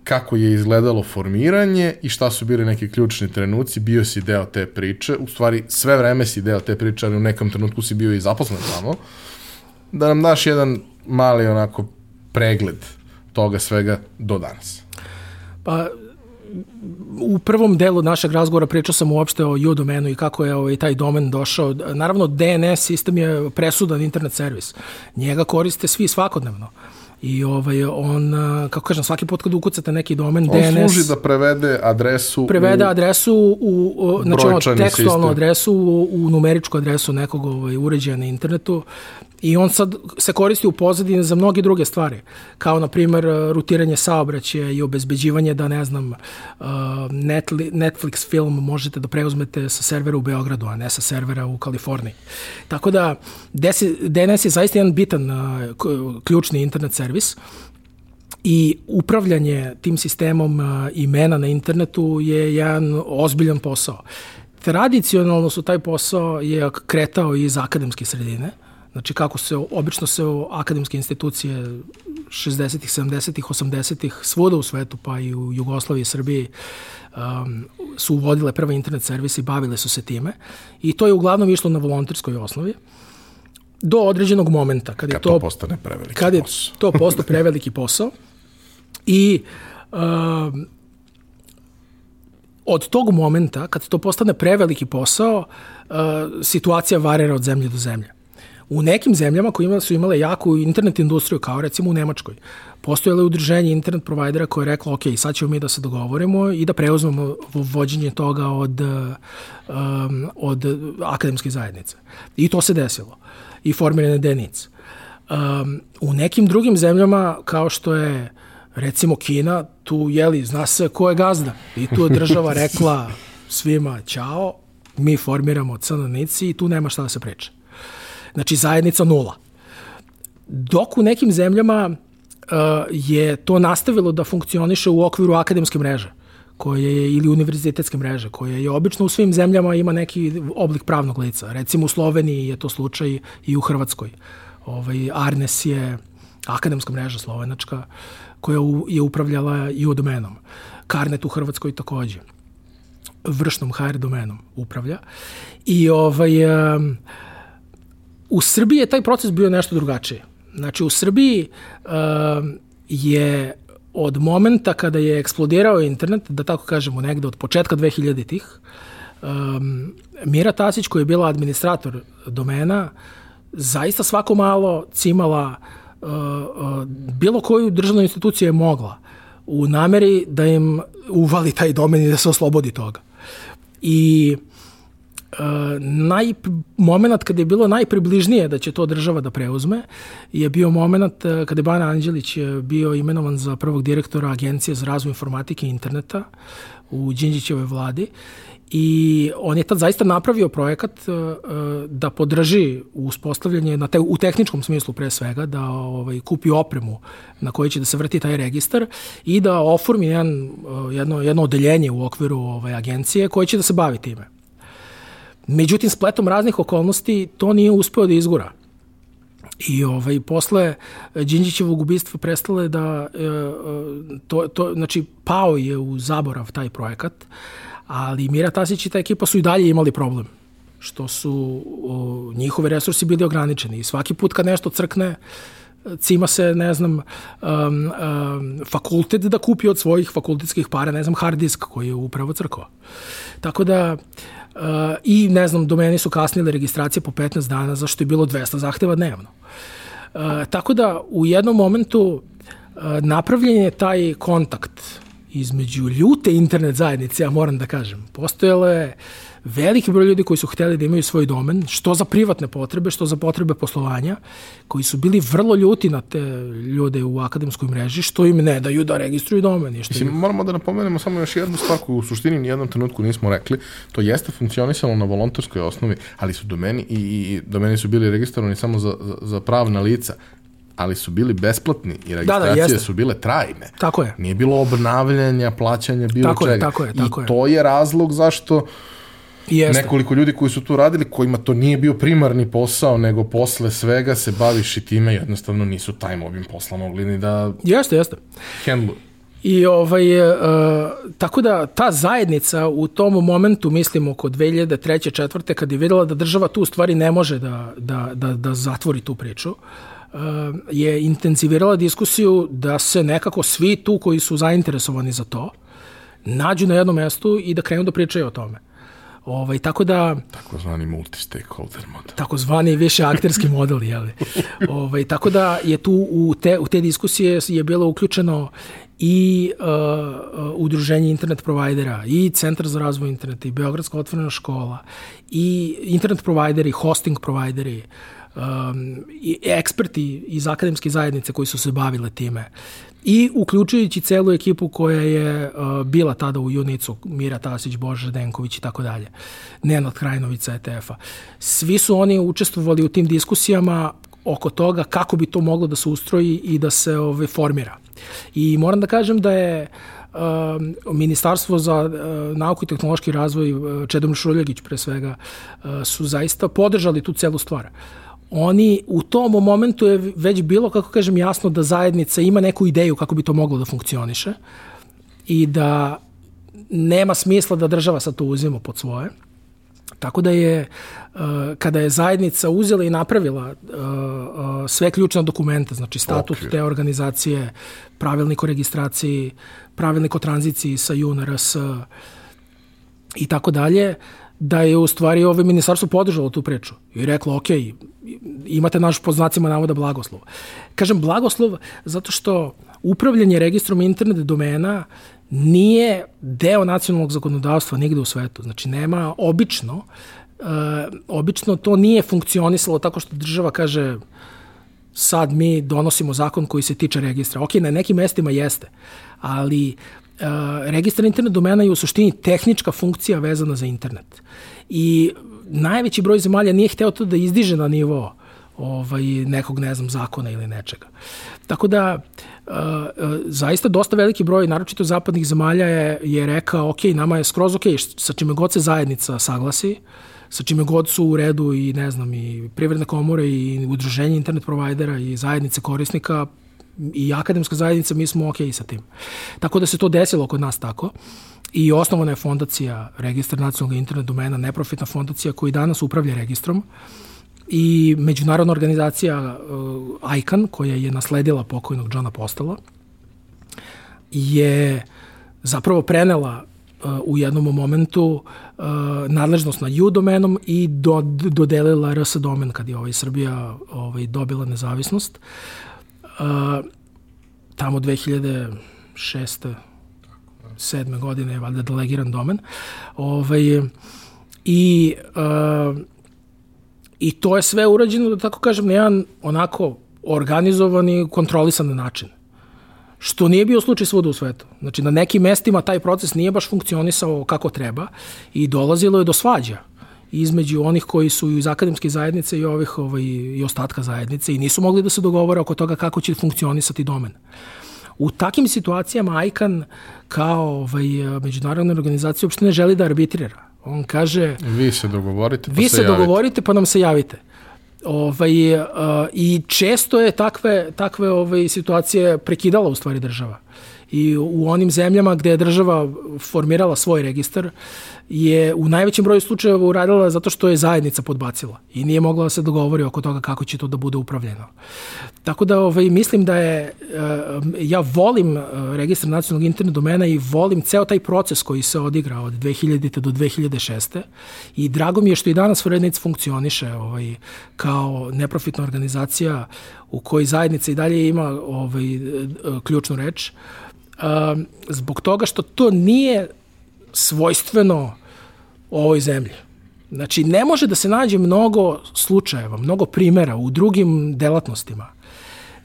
kako je izgledalo formiranje i šta su bili neki ključni trenuci, bio si deo te priče, u stvari sve vreme si deo te priče, ali u nekom trenutku si bio i zaposlen tamo, da nam daš jedan mali onako pregled toga svega do danas. Pa, u prvom delu našeg razgovora pričao sam uopšte o U domenu i kako je ovaj, taj domen došao. Naravno, DNS sistem je presudan internet servis. Njega koriste svi svakodnevno. I ovaj, on, kako kažem, svaki put kad ukucate neki domen on DNS... On služi da prevede adresu Prevede u adresu u, u znači ono, tekstualnu sistem. adresu u, u numeričku adresu nekog ovaj, uređaja na internetu I on sad se koristi u pozadini za mnoge druge stvari, kao na primer rutiranje saobraćaja i obezbeđivanje da ne znam uh, Netflix film možete da preuzmete sa servera u Beogradu, a ne sa servera u Kaliforniji. Tako da DNS je zaista jedan bitan uh, ključni internet servis i upravljanje tim sistemom imena na internetu je jedan ozbiljan posao. Tradicionalno su taj posao je kretao iz akademske sredine, Znači kako se, obično se akademske institucije 60-ih, 70-ih, 80-ih svuda u svetu, pa i u Jugoslaviji i Srbiji um, su uvodile prve internet servise i bavile su se time. I to je uglavnom išlo na volonterskoj osnovi do određenog momenta. Kad, kad je to, to postane preveliki kad je posao. to postao preveliki posao. I um, od tog momenta, kad to postane preveliki posao, uh, situacija varira od zemlje do zemlje. U nekim zemljama koje su imale jaku internet industriju, kao recimo u Nemačkoj, postojalo je udruženje internet provajdera koje je reklo, ok, sad ćemo mi da se dogovorimo i da preuzmemo vođenje toga od, um, od akademske zajednice. I to se desilo. I formirane DENIC. Um, u nekim drugim zemljama, kao što je recimo Kina, tu, jeli, zna se ko je gazda. I tu je država rekla svima, ćao, mi formiramo crnonici i tu nema šta da se priča. Znači zajednica nula. Dok u nekim zemljama uh, je to nastavilo da funkcioniše u okviru akademske mreže koje je, ili univerzitetske mreže, koje je obično u svim zemljama ima neki oblik pravnog lica. Recimo u Sloveniji je to slučaj i u Hrvatskoj. Ovaj, Arnes je akademska mreža slovenačka koja je upravljala i u domenom. Karnet u Hrvatskoj takođe vršnom HR domenom upravlja. I ovaj, um, U Srbiji je taj proces bio nešto drugačiji. Znači, u Srbiji uh, je od momenta kada je eksplodirao internet, da tako kažemo, negde od početka 2000-ih, um, Mira Tasić, koja je bila administrator domena, zaista svako malo cimala uh, uh, bilo koju državnu instituciju je mogla u nameri da im uvali taj domen i da se oslobodi toga. I naj, moment kada je bilo najpribližnije da će to država da preuzme je bio moment e, kada je Bana Anđelić e, bio imenovan za prvog direktora Agencije za razvoj informatike i interneta u Đinđićevoj vladi i on je tad zaista napravio projekat e, da podrži uspostavljanje na te, u tehničkom smislu pre svega da ovaj kupi opremu na kojoj će da se vrti taj registar i da oformi jedan, jedno, jedno odeljenje u okviru ovaj agencije koje će da se bavi time. Međutim, spletom raznih okolnosti to nije uspeo da izgura. I ovaj, posle Đinđićevog ubistva prestale da, e, to, to, znači, pao je u zaborav taj projekat, ali Mira Tasić i ta ekipa su i dalje imali problem što su o, njihove resursi bili ograničeni i svaki put kad nešto crkne cima se, ne znam, um, um, fakultet da kupi od svojih fakultetskih para, ne znam, hard disk koji je upravo crkva. Tako da, uh, i ne znam, domeni su kasnile registracije po 15 dana, zašto je bilo 200 zahteva dnevno. Uh, tako da, u jednom momentu uh, napravljen je taj kontakt između ljute internet zajednice, ja moram da kažem. Postojalo je veliki broj ljudi koji su hteli da imaju svoj domen, što za privatne potrebe, što za potrebe poslovanja, koji su bili vrlo ljuti na te ljude u akademskoj mreži, što im ne daju da registruju domen. Što Mislim, im... moramo da napomenemo samo još jednu stvar koju u suštini ni jednom trenutku nismo rekli. To jeste funkcionisalo na volontarskoj osnovi, ali su domeni i, i domeni su bili registrovani samo za, za, za pravna lica ali su bili besplatni i registracije da, da, su bile trajne. Tako je. Nije bilo obnavljanja, plaćanja bilo tako čega. Je, tako je, tako I je. to je razlog zašto Jeste. nekoliko ljudi koji su tu radili, kojima to nije bio primarni posao, nego posle svega se baviš i time, jednostavno nisu taj obim posla mogli ni da... Jeste, jeste. Handlu. I ovaj, uh, tako da ta zajednica u tom momentu, mislim oko 2003. četvrte, kad je videla da država tu stvari ne može da, da, da, da zatvori tu priču, uh, je intenzivirala diskusiju da se nekako svi tu koji su zainteresovani za to nađu na jednom mestu i da krenu da pričaju o tome. Ovaj, tako da... Takozvani multi-stakeholder model. Takozvani više akterski model, jel? Ovaj, tako da je tu u te, u te diskusije je bilo uključeno i uh, uh, udruženje internet provajdera, i Centar za razvoj interneta, i Beogradska otvorena škola, i internet provajderi, hosting provajderi, um, i eksperti iz akademske zajednice koji su se bavile time i uključujući celu ekipu koja je uh, bila tada u Junicu, Mira Tasić, Boža Denković i tako dalje, Nenad Krajnovica ETF-a. Svi su oni učestvovali u tim diskusijama oko toga kako bi to moglo da se ustroji i da se ove, ovaj, formira. I moram da kažem da je uh, Ministarstvo za uh, nauku i tehnološki razvoj, uh, Čedomir Šuljegić pre svega, uh, su zaista podržali tu celu stvar oni u tom momentu je već bilo, kako kažem, jasno da zajednica ima neku ideju kako bi to moglo da funkcioniše i da nema smisla da država sad to uzima pod svoje. Tako da je, e, kada je zajednica uzela i napravila e, e, sve ključne dokumente, znači statut okay. te organizacije, pravilnik o registraciji, pravilnik o tranziciji sa JU na RS i tako dalje, da je u stvari ovaj ministarstvo podržalo tu priču i reklo, ok, imate naš po znacima navoda blagoslov. Kažem blagoslov zato što upravljanje registrom internet domena nije deo nacionalnog zakonodavstva nigde u svetu. Znači, nema obično, uh, obično to nije funkcionisalo tako što država kaže sad mi donosimo zakon koji se tiče registra. Ok, na nekim mestima jeste, ali registar internet domena je u suštini tehnička funkcija vezana za internet. I najveći broj zemalja nije hteo to da izdiže na nivo ovaj, nekog, ne znam, zakona ili nečega. Tako da, uh, zaista dosta veliki broj, naročito zapadnih zemalja je, je rekao, ok, nama je skroz ok, sa čime god se zajednica saglasi, sa čime god su u redu i, ne znam, i privredne komore i udruženje internet provajdera i zajednice korisnika i akademska zajednica, mi smo ok sa tim. Tako da se to desilo kod nas tako. I osnovana je fondacija Registar nacionalnog internet domena, neprofitna fondacija koji danas upravlja registrom. I međunarodna organizacija uh, ICANN, koja je nasledila pokojnog Johna Postala, je zapravo prenela uh, u jednom momentu uh, nadležnost na U domenom i do, dodelila RS domen kad je ovaj Srbija ovaj, dobila nezavisnost. Uh, tamo 2006. 7. godine je valjda delegiran domen. Ovaj, I uh, I to je sve urađeno, da tako kažem, na jedan onako organizovan i kontrolisan način. Što nije bio slučaj svuda u svetu. Znači, na nekim mestima taj proces nije baš funkcionisao kako treba i dolazilo je do svađa između onih koji su iz akademske zajednice i ovih ovaj, i ostatka zajednice i nisu mogli da se dogovore oko toga kako će funkcionisati domen. U takim situacijama ICANN kao ovaj, međunarodna organizacija uopšte ne želi da arbitrira On kaže... Vi se dogovorite pa vi se, se dogovorite pa nam se javite. Ovaj, uh, I često je takve, takve ovaj, situacije prekidala u stvari država. I u onim zemljama gde je država formirala svoj registar, je u najvećem broju slučajeva uradila zato što je zajednica podbacila i nije mogla da se dogovori oko toga kako će to da bude upravljeno. Tako da ovaj, mislim da je, eh, ja volim eh, registar nacionalnog internet domena i volim ceo taj proces koji se odigra od 2000. do 2006. I drago mi je što i danas Frednic funkcioniše ovaj, kao neprofitna organizacija u kojoj zajednica i dalje ima ovaj, eh, ključnu reč. Zbog toga što to nije svojstveno ovoj zemlji. Znači, ne može da se nađe mnogo slučajeva, mnogo primera u drugim delatnostima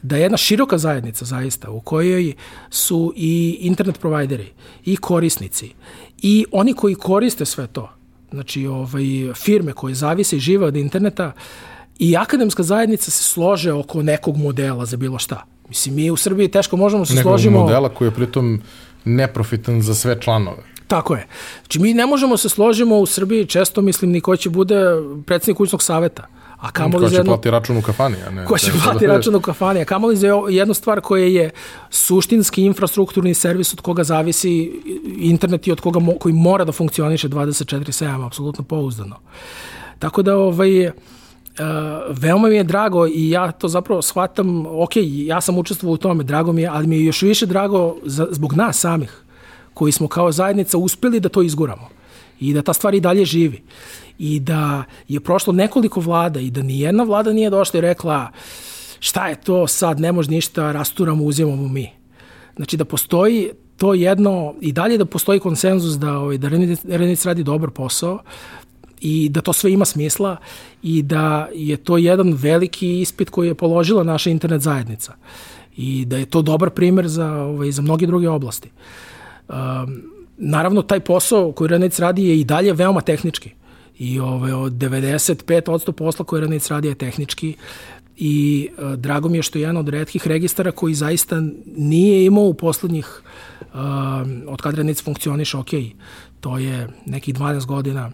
da je jedna široka zajednica zaista u kojoj su i internet provajderi i korisnici i oni koji koriste sve to, znači ovaj, firme koje zavise i žive od interneta i akademska zajednica se slože oko nekog modela za bilo šta. Mislim, mi u Srbiji teško možemo da se nekog složimo... Nekog modela koji je pritom neprofitan za sve članove. Tako je. Znači, mi ne možemo se složimo u Srbiji, često mislim, ni ko će bude predsednik kućnog saveta. A kamoli ko će jedno... plati račun u kafani, a ne... Ko će plati račun u kafani, a kamoli za jednu stvar koja je suštinski infrastrukturni servis od koga zavisi internet i od koga mo, koji mora da funkcioniše 24-7, apsolutno pouzdano. Tako da, ovaj, veoma mi je drago i ja to zapravo shvatam, ok, ja sam učestvovao u tome, drago mi je, ali mi je još više drago za, zbog nas samih koji smo kao zajednica uspeli da to izguramo i da ta stvar i dalje živi i da je prošlo nekoliko vlada i da ni jedna vlada nije došla i rekla šta je to sad, ne može ništa, rasturamo, uzimamo mi. Znači da postoji to jedno, i dalje da postoji konsenzus da, ovaj, da Renic radi dobar posao, i da to sve ima smisla i da je to jedan veliki ispit koji je položila naša internet zajednica i da je to dobar primer za, ovaj, za mnoge druge oblasti. Um, naravno, taj posao koji Renic radi je i dalje veoma tehnički i ovaj, od 95% posla koji Renic radi je tehnički i uh, drago mi je što je jedan od redkih registara koji zaista nije imao u poslednjih uh, od kad Renic funkcioniše, ok, to je nekih 12 godina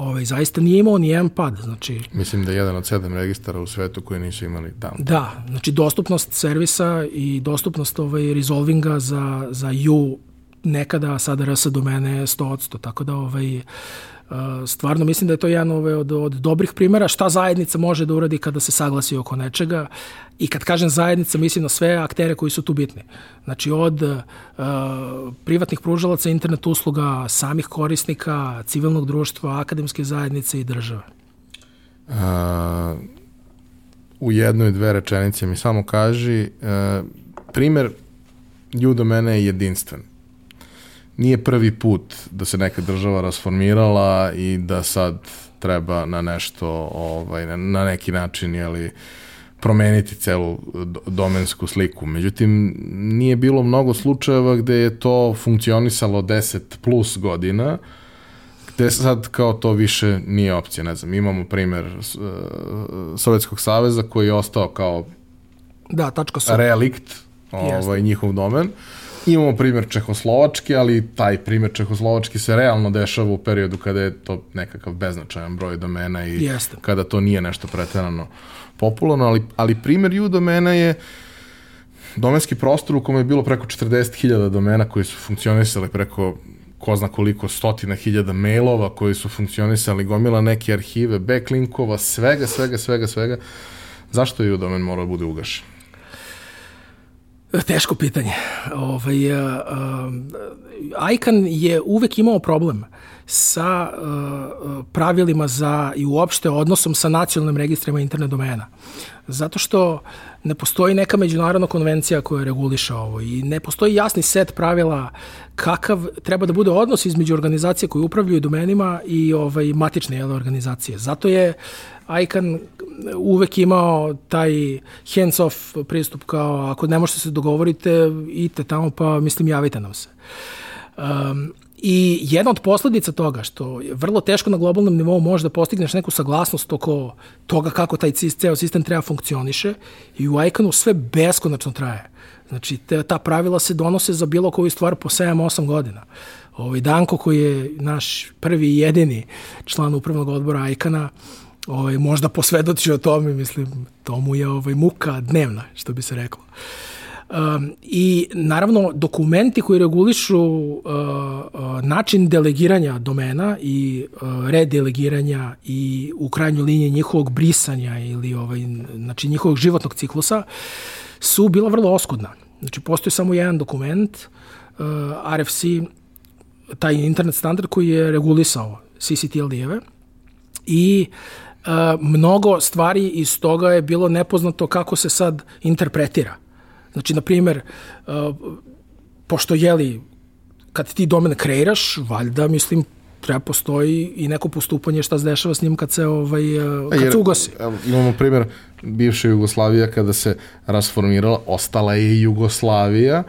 ovaj, zaista nije imao ni jedan pad. Znači, Mislim da je jedan od sedam registara u svetu koji nisu imali tamo. Da, znači dostupnost servisa i dostupnost ovaj, resolvinga za, za U nekada, sada RS domene je 100%, tako da ovaj, stvarno mislim da je to jedan ove od, od dobrih primera šta zajednica može da uradi kada se saglasi oko nečega i kad kažem zajednica mislim na sve aktere koji su tu bitni. Znači od uh, privatnih pružalaca internet usluga, samih korisnika, civilnog društva, akademske zajednice i države. Uh, u jednoj dve rečenice mi samo kaži uh, primer ju do mene je jedinstven nije prvi put da se neka država rasformirala i da sad treba na nešto, ovaj, na neki način, jeli, promeniti celu domensku sliku. Međutim, nije bilo mnogo slučajeva gde je to funkcionisalo 10 plus godina, gde sad kao to više nije opcija. Ne znam, imamo primer uh, Sovjetskog saveza koji je ostao kao da, tačka su. relikt, ovaj, njihov domen. Uh, Imamo primjer Čehoslovačke, ali taj primjer Čehoslovačke se realno dešava u periodu kada je to nekakav beznačajan broj domena i Jeste. kada to nije nešto preterano popularno, ali, ali primjer U domena je domenski prostor u kome je bilo preko 40.000 domena koji su funkcionisali preko ko zna koliko stotina hiljada mailova koji su funkcionisali, gomila neke arhive, backlinkova, svega, svega, svega, svega. Zašto je u domen morao da bude ugašen? Teško pitanje. Ovaj, uh, uh, ICANN je uvek imao problem sa uh, pravilima za i uopšte odnosom sa nacionalnim registrima internet domena. Zato što ne postoji neka međunarodna konvencija koja reguliša ovo i ne postoji jasni set pravila kakav treba da bude odnos između organizacije koje upravljaju domenima i ovaj matične jele, organizacije. Zato je ICANN uvek imao taj hands-off pristup kao ako ne možete se dogovorite, idite tamo pa mislim javite nam se. Um, I jedna od posledica toga što je vrlo teško na globalnom nivou može da postigneš neku saglasnost oko toga kako taj ceo sistem treba funkcioniše i u ICANN-u sve beskonačno traje. Znači, te, ta pravila se donose za bilo koju stvar po 7-8 godina. Ovaj Danko koji je naš prvi i jedini član upravnog odbora ICANN-a, ovaj, možda posvedoči o tome, mislim, to mu je ovaj, muka dnevna, što bi se reklo. Um, I naravno dokumenti koji regulišu uh, uh, način delegiranja domena i uh, redelegiranja i u krajnjoj liniji njihovog brisanja ili ovaj, znači njihovog životnog ciklusa su bila vrlo oskudna. Znači postoji samo jedan dokument uh, RFC taj internet standard koji je regulisao CCTLD-eve i uh, mnogo stvari iz toga je bilo nepoznato kako se sad interpretira. Znači, na primer, uh, pošto jeli, kad ti domen kreiraš, valjda, mislim, treba postoji i neko postupanje šta se dešava s njim kad se ovaj uh, kad Jer, se ugasi. Imamo primer bivše Jugoslavija kada se rasformirala, ostala je Jugoslavija,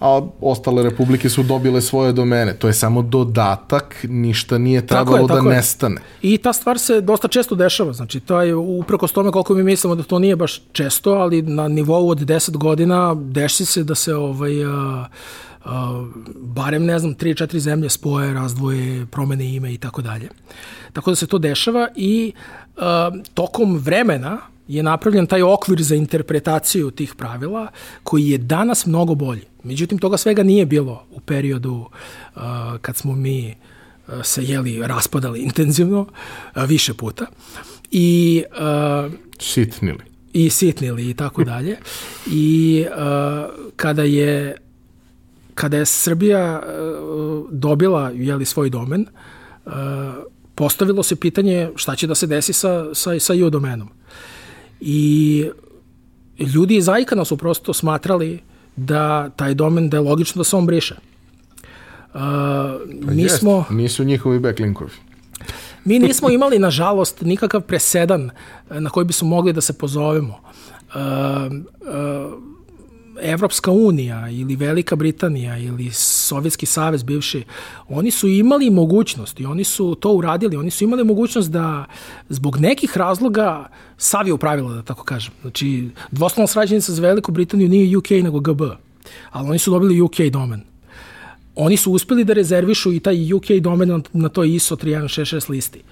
a ostale republike su dobile svoje domene. To je samo dodatak, ništa nije trebalo je, da je. nestane. I ta stvar se dosta često dešava. Znači, to je upreko s tome koliko mi mislimo da to nije baš često, ali na nivou od 10 godina desi se da se ovaj, a, a, barem, ne znam, 3-4 zemlje spoje, razdvoje, promene ime i tako dalje. Tako da se to dešava i a, tokom vremena je napravljen taj okvir za interpretaciju tih pravila koji je danas mnogo bolji. Međutim, toga svega nije bilo u periodu uh, kad smo mi uh, se jeli raspadali intenzivno uh, više puta. I uh, sitnili. I sitnili i tako dalje. I uh, kada je kada je Srbija uh, dobila jeli svoj domen, uh, postavilo se pitanje šta će da se desi sa, sa, sa EU domenom. I ljudi iz Aikana su prosto smatrali da taj domen da je logično da se on briše. Uh, pa mi jest, smo, nisu njihovi backlinkovi. Mi nismo imali, nažalost, nikakav presedan na koji bismo mogli da se pozovemo. Uh, uh, Evropska unija ili Velika Britanija ili Sovjetski savez bivši, oni su imali mogućnost i oni su to uradili, oni su imali mogućnost da zbog nekih razloga saviju pravila, da tako kažem. Znači, dvoslovna srađenica za Veliku Britaniju nije UK nego GB, ali oni su dobili UK domen. Oni su uspeli da rezervišu i taj UK domen na, na toj ISO 3166 listi.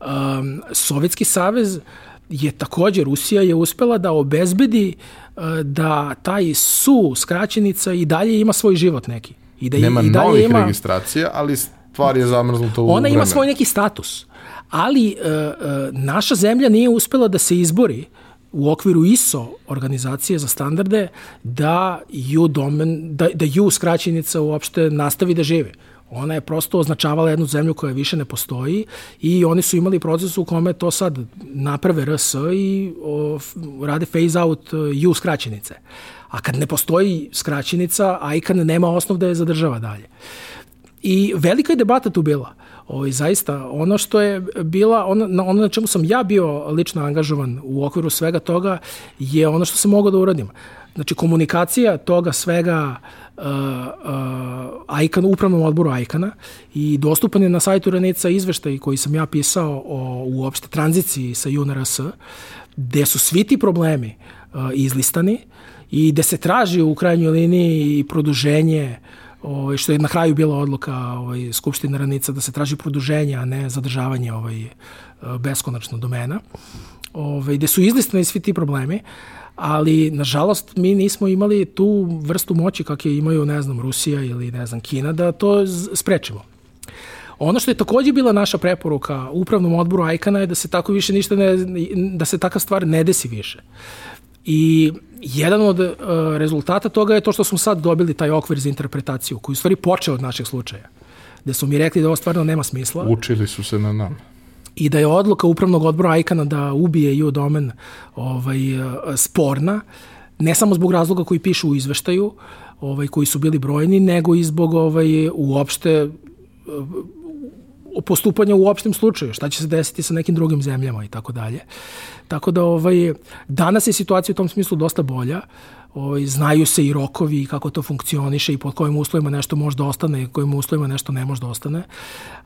Um, Sovjetski savez je takođe, Rusija je uspela da obezbedi uh, da taj su skraćenica i dalje ima svoj život neki. I da Nema i dalje novih ima, registracija, ali stvar je zamrznuta u Ona vremenu. ima svoj neki status, ali uh, uh, naša zemlja nije uspela da se izbori u okviru ISO organizacije za standarde da U domen, da, da U skraćenica uopšte nastavi da žive. Ona je prosto označavala jednu zemlju koja više ne postoji i oni su imali proces u kome to sad naprave RS i o, rade phase out uh, U skraćenice. A kad ne postoji skraćenica, ICANN nema osnov da je zadržava dalje. I velika je debata tu bila. Ovaj, zaista, ono što je bila, ono, ono na čemu sam ja bio lično angažovan u okviru svega toga je ono što sam mogao da uradim. Znači, komunikacija toga svega uh, uh, ICAN, upravnom odboru ICANA i dostupan je na sajtu Renica izveštaj koji sam ja pisao o uopšte tranziciji sa UNRS, gde su svi ti problemi uh, izlistani i gde se traži u krajnjoj liniji i produženje ovaj, što je na kraju bila odluka ovaj, Skupštine Ranica da se traži produženje, a ne zadržavanje ovaj, beskonačno domena, ovaj, gde su izlistani svi ti problemi, ali nažalost mi nismo imali tu vrstu moći kakve imaju, ne znam, Rusija ili ne znam, Kina, da to sprečimo. Ono što je takođe bila naša preporuka upravnom odboru Ajkana je da se tako više ništa ne, da se takav stvar ne desi više. I jedan od uh, rezultata toga je to što smo sad dobili taj okvir za interpretaciju, koji u stvari počeo od našeg slučaja. Gde su mi rekli da ovo stvarno nema smisla Učili su se na nama. I da je odluka upravnog odbora Ajkana da ubije EU domen ovaj, sporna, ne samo zbog razloga koji pišu u izveštaju, ovaj, koji su bili brojni, nego i zbog ovaj, uopšte eh, postupanja u opštem slučaju, šta će se desiti sa nekim drugim zemljama i tako dalje. Tako da ovaj, danas je situacija u tom smislu dosta bolja, ovaj, znaju se i rokovi i kako to funkcioniše i pod kojim uslovima nešto može da ostane i kojim uslovima nešto ne može da ostane,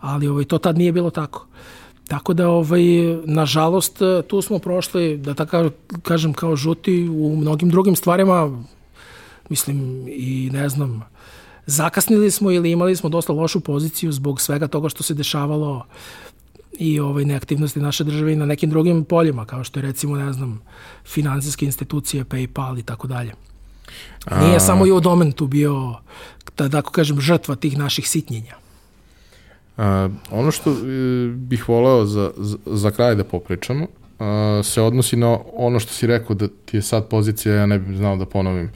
ali ovaj, to tad nije bilo tako. Tako da, ovaj, nažalost, tu smo prošli, da tako kažem, kao žuti u mnogim drugim stvarima, mislim, i ne znam, zakasnili smo ili imali smo dosta lošu poziciju zbog svega toga što se dešavalo i ovaj neaktivnosti naše države i na nekim drugim poljima, kao što je recimo, ne znam, finansijske institucije, PayPal i tako dalje. Nije samo i u domen tu bio, da tako kažem, žrtva tih naših sitnjenja. A, ono što e, bih voleo za, za, za kraj da popričamo a, se odnosi na ono što si rekao da ti je sad pozicija, ja ne bih znao da ponovim,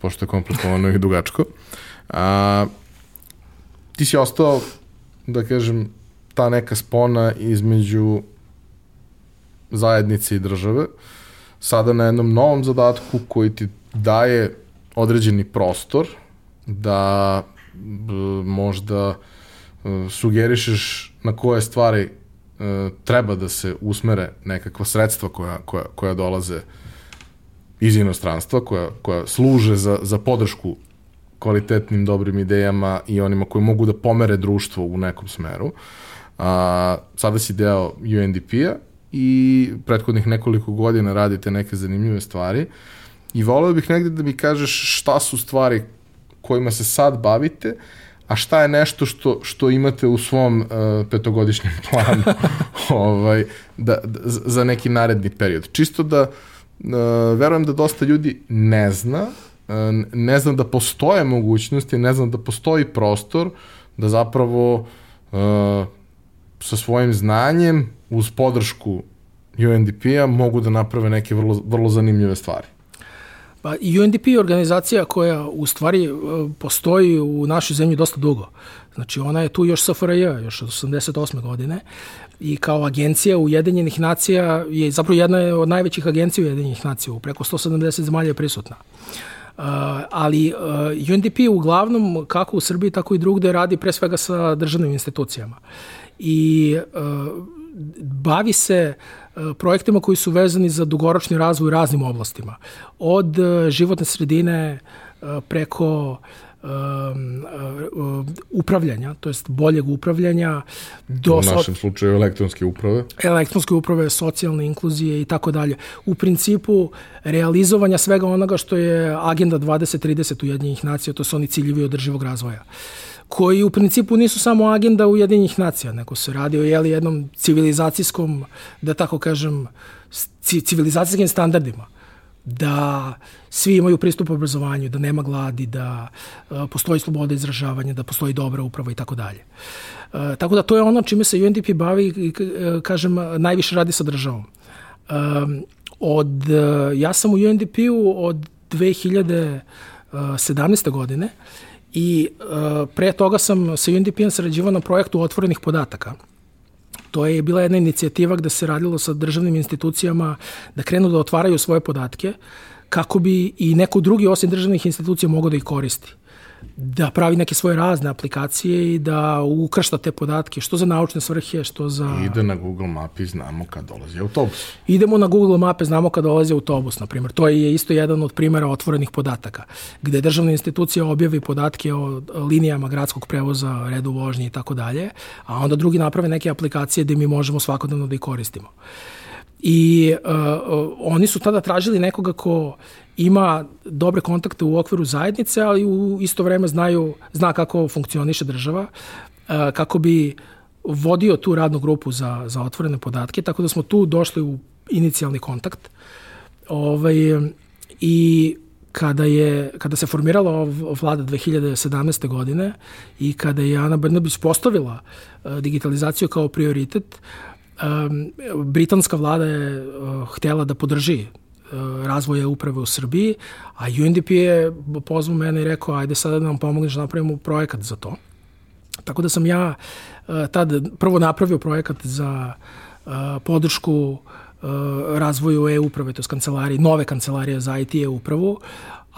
pošto je komplikovano i dugačko. A, ti si ostao, da kažem, ta neka spona između zajednice i države, sada na jednom novom zadatku koji ti daje određeni prostor da b, možda e, sugerišeš na koje stvari e, treba da se usmere nekakva sredstva koja, koja, koja dolaze iz inostranstva, koja, koja služe za, za podršku kvalitetnim, dobrim idejama i onima koji mogu da pomere društvo u nekom smeru. A, sada si deo UNDP-a i prethodnih nekoliko godina radite neke zanimljive stvari i voleo bih negde da mi kažeš šta su stvari kojima se sad bavite, a šta je nešto što, što imate u svom uh, petogodišnjem planu ovaj, da, da, za neki naredni period. Čisto da uh, verujem da dosta ljudi ne zna, uh, ne zna da postoje mogućnosti, ne zna da postoji prostor da zapravo uh, sa svojim znanjem uz podršku UNDP-a mogu da naprave neke vrlo, vrlo zanimljive stvari. Pa UNDP je organizacija koja u stvari e, postoji u našoj zemlji dosta dugo. Znači ona je tu još SFRJ, još od 88. godine i kao agencija Ujedinjenih nacija je zapravo jedna od najvećih agencija Ujedinjenih nacija, u preko 170 zemalja je prisutna. Uh, ali uh, UNDP uglavnom kako u Srbiji tako i drugde radi pre svega sa državnim institucijama. I uh, bavi se projektima koji su vezani za dugoročni razvoj u raznim oblastima. Od životne sredine preko um, uh, upravljanja, to jest boljeg upravljanja do u našem so... slučaju elektronske uprave elektronske uprave, socijalne inkluzije i tako dalje. U principu realizovanja svega onoga što je agenda 2030 Ujedinjenih nacija, to su oni ciljevi održivog razvoja koji u principu nisu samo agenda Ujedinjenih nacija, nego se radi o jeli, jednom civilizacijskom, da tako kažem, civilizacijskim standardima da svi imaju pristup obrazovanju, da nema gladi, da uh, postoji sloboda izražavanja, da postoji dobra uprava i tako dalje. Uh, tako da to je ono čime se UNDP bavi i uh, kažem najviše radi sa državom. Od, ja sam u UNDP-u od 2017. godine i pre toga sam sa UNDP-em sarađivao na projektu otvorenih podataka. To je bila jedna inicijativa gde se radilo sa državnim institucijama da krenu da otvaraju svoje podatke kako bi i neko drugi osim državnih institucija mogao da ih koristi da pravi neke svoje razne aplikacije i da ukršta te podatke, što za naučne svrhe, što za... Ide na Google mapi, znamo kad dolazi autobus. Idemo na Google mape, znamo kad dolazi autobus, na primjer. To je isto jedan od primjera otvorenih podataka, gde državna institucija objavi podatke o linijama gradskog prevoza, redu vožnje i tako dalje, a onda drugi naprave neke aplikacije gde mi možemo svakodnevno da ih koristimo. I uh, uh, oni su tada tražili nekoga ko ima dobre kontakte u okviru zajednice, ali u isto vreme znaju, zna kako funkcioniše država, uh, kako bi vodio tu radnu grupu za, za otvorene podatke, tako da smo tu došli u inicijalni kontakt. Ovaj, I kada, je, kada se formirala vlada 2017. godine i kada je Ana Brnabić postavila digitalizaciju kao prioritet, um, britanska vlada je htela da podrži razvoje uprave u Srbiji, a UNDP je pozvao mene i rekao ajde sada da nam pomogneš da napravimo projekat za to. Tako da sam ja uh, tad prvo napravio projekat za uh, podršku uh, razvoju e-uprave, to je kancelarije, nove kancelarije za IT e-upravu,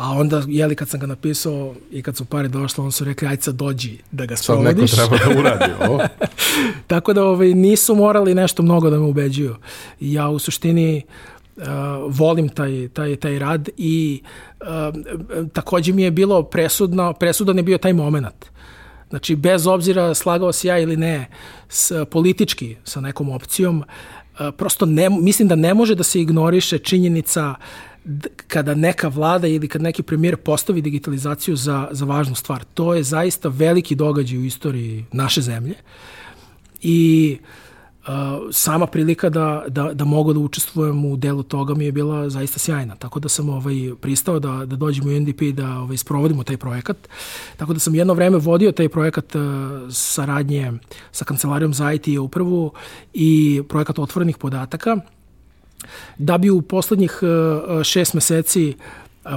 A onda, jeli, kad sam ga napisao i kad su pare došle, on su rekli, ajde sad dođi da ga sprovodiš. Sad neko treba da uradi ovo. Tako da ovaj, nisu morali nešto mnogo da me ubeđuju. Ja u suštini uh, volim taj, taj, taj rad i uh, takođe mi je bilo presudno, presudan je bio taj moment. Znači, bez obzira slagao se ja ili ne s, politički sa nekom opcijom, uh, prosto ne, mislim da ne može da se ignoriše činjenica kada neka vlada ili kad neki premijer postavi digitalizaciju za, za važnu stvar. To je zaista veliki događaj u istoriji naše zemlje i uh, sama prilika da, da, da mogu da učestvujem u delu toga mi je bila zaista sjajna. Tako da sam ovaj, pristao da, da dođem u NDP da ovaj, sprovodimo taj projekat. Tako da sam jedno vreme vodio taj projekat uh, saradnje sa Kancelarijom za IT i upravu i projekat otvorenih podataka da bi u poslednjih e, šest meseci e,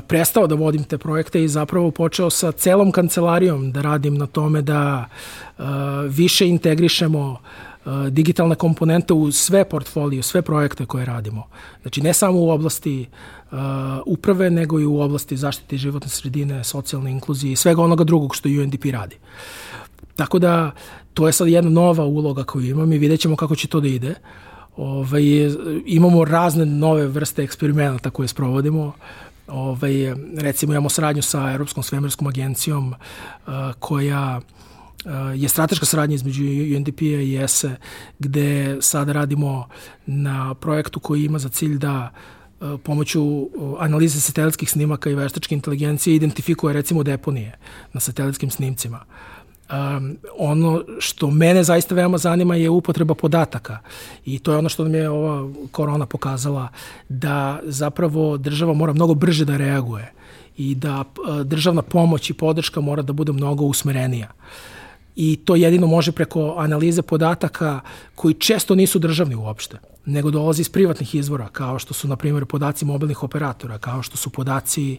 prestao da vodim te projekte i zapravo počeo sa celom kancelarijom da radim na tome da više integrišemo digitalne komponente u sve portfolio, sve projekte koje radimo. Znači ne samo u oblasti uprave, nego i u oblasti zaštite životne sredine, socijalne inkluzije i svega onoga drugog što UNDP radi. Tako da to je sad jedna nova uloga koju imam i vidjet ćemo kako će to da ide. Uh, Ovaj, imamo razne nove vrste eksperimenta koje sprovodimo. Ovaj, recimo imamo saradnju sa Europskom svemirskom agencijom uh, koja uh, je strateška saradnja između UNDP-a i ESE, gde sada radimo na projektu koji ima za cilj da uh, pomoću analize satelitskih snimaka i veštačke inteligencije identifikuje recimo deponije na satelitskim snimcima. Uh, Um, ono što mene zaista veoma zanima je upotreba podataka i to je ono što nam je ova korona pokazala da zapravo država mora mnogo brže da reaguje i da uh, državna pomoć i podrška mora da bude mnogo usmerenija. I to jedino može preko analize podataka koji često nisu državni uopšte, nego dolazi iz privatnih izvora, kao što su, na primjer, podaci mobilnih operatora, kao što su podaci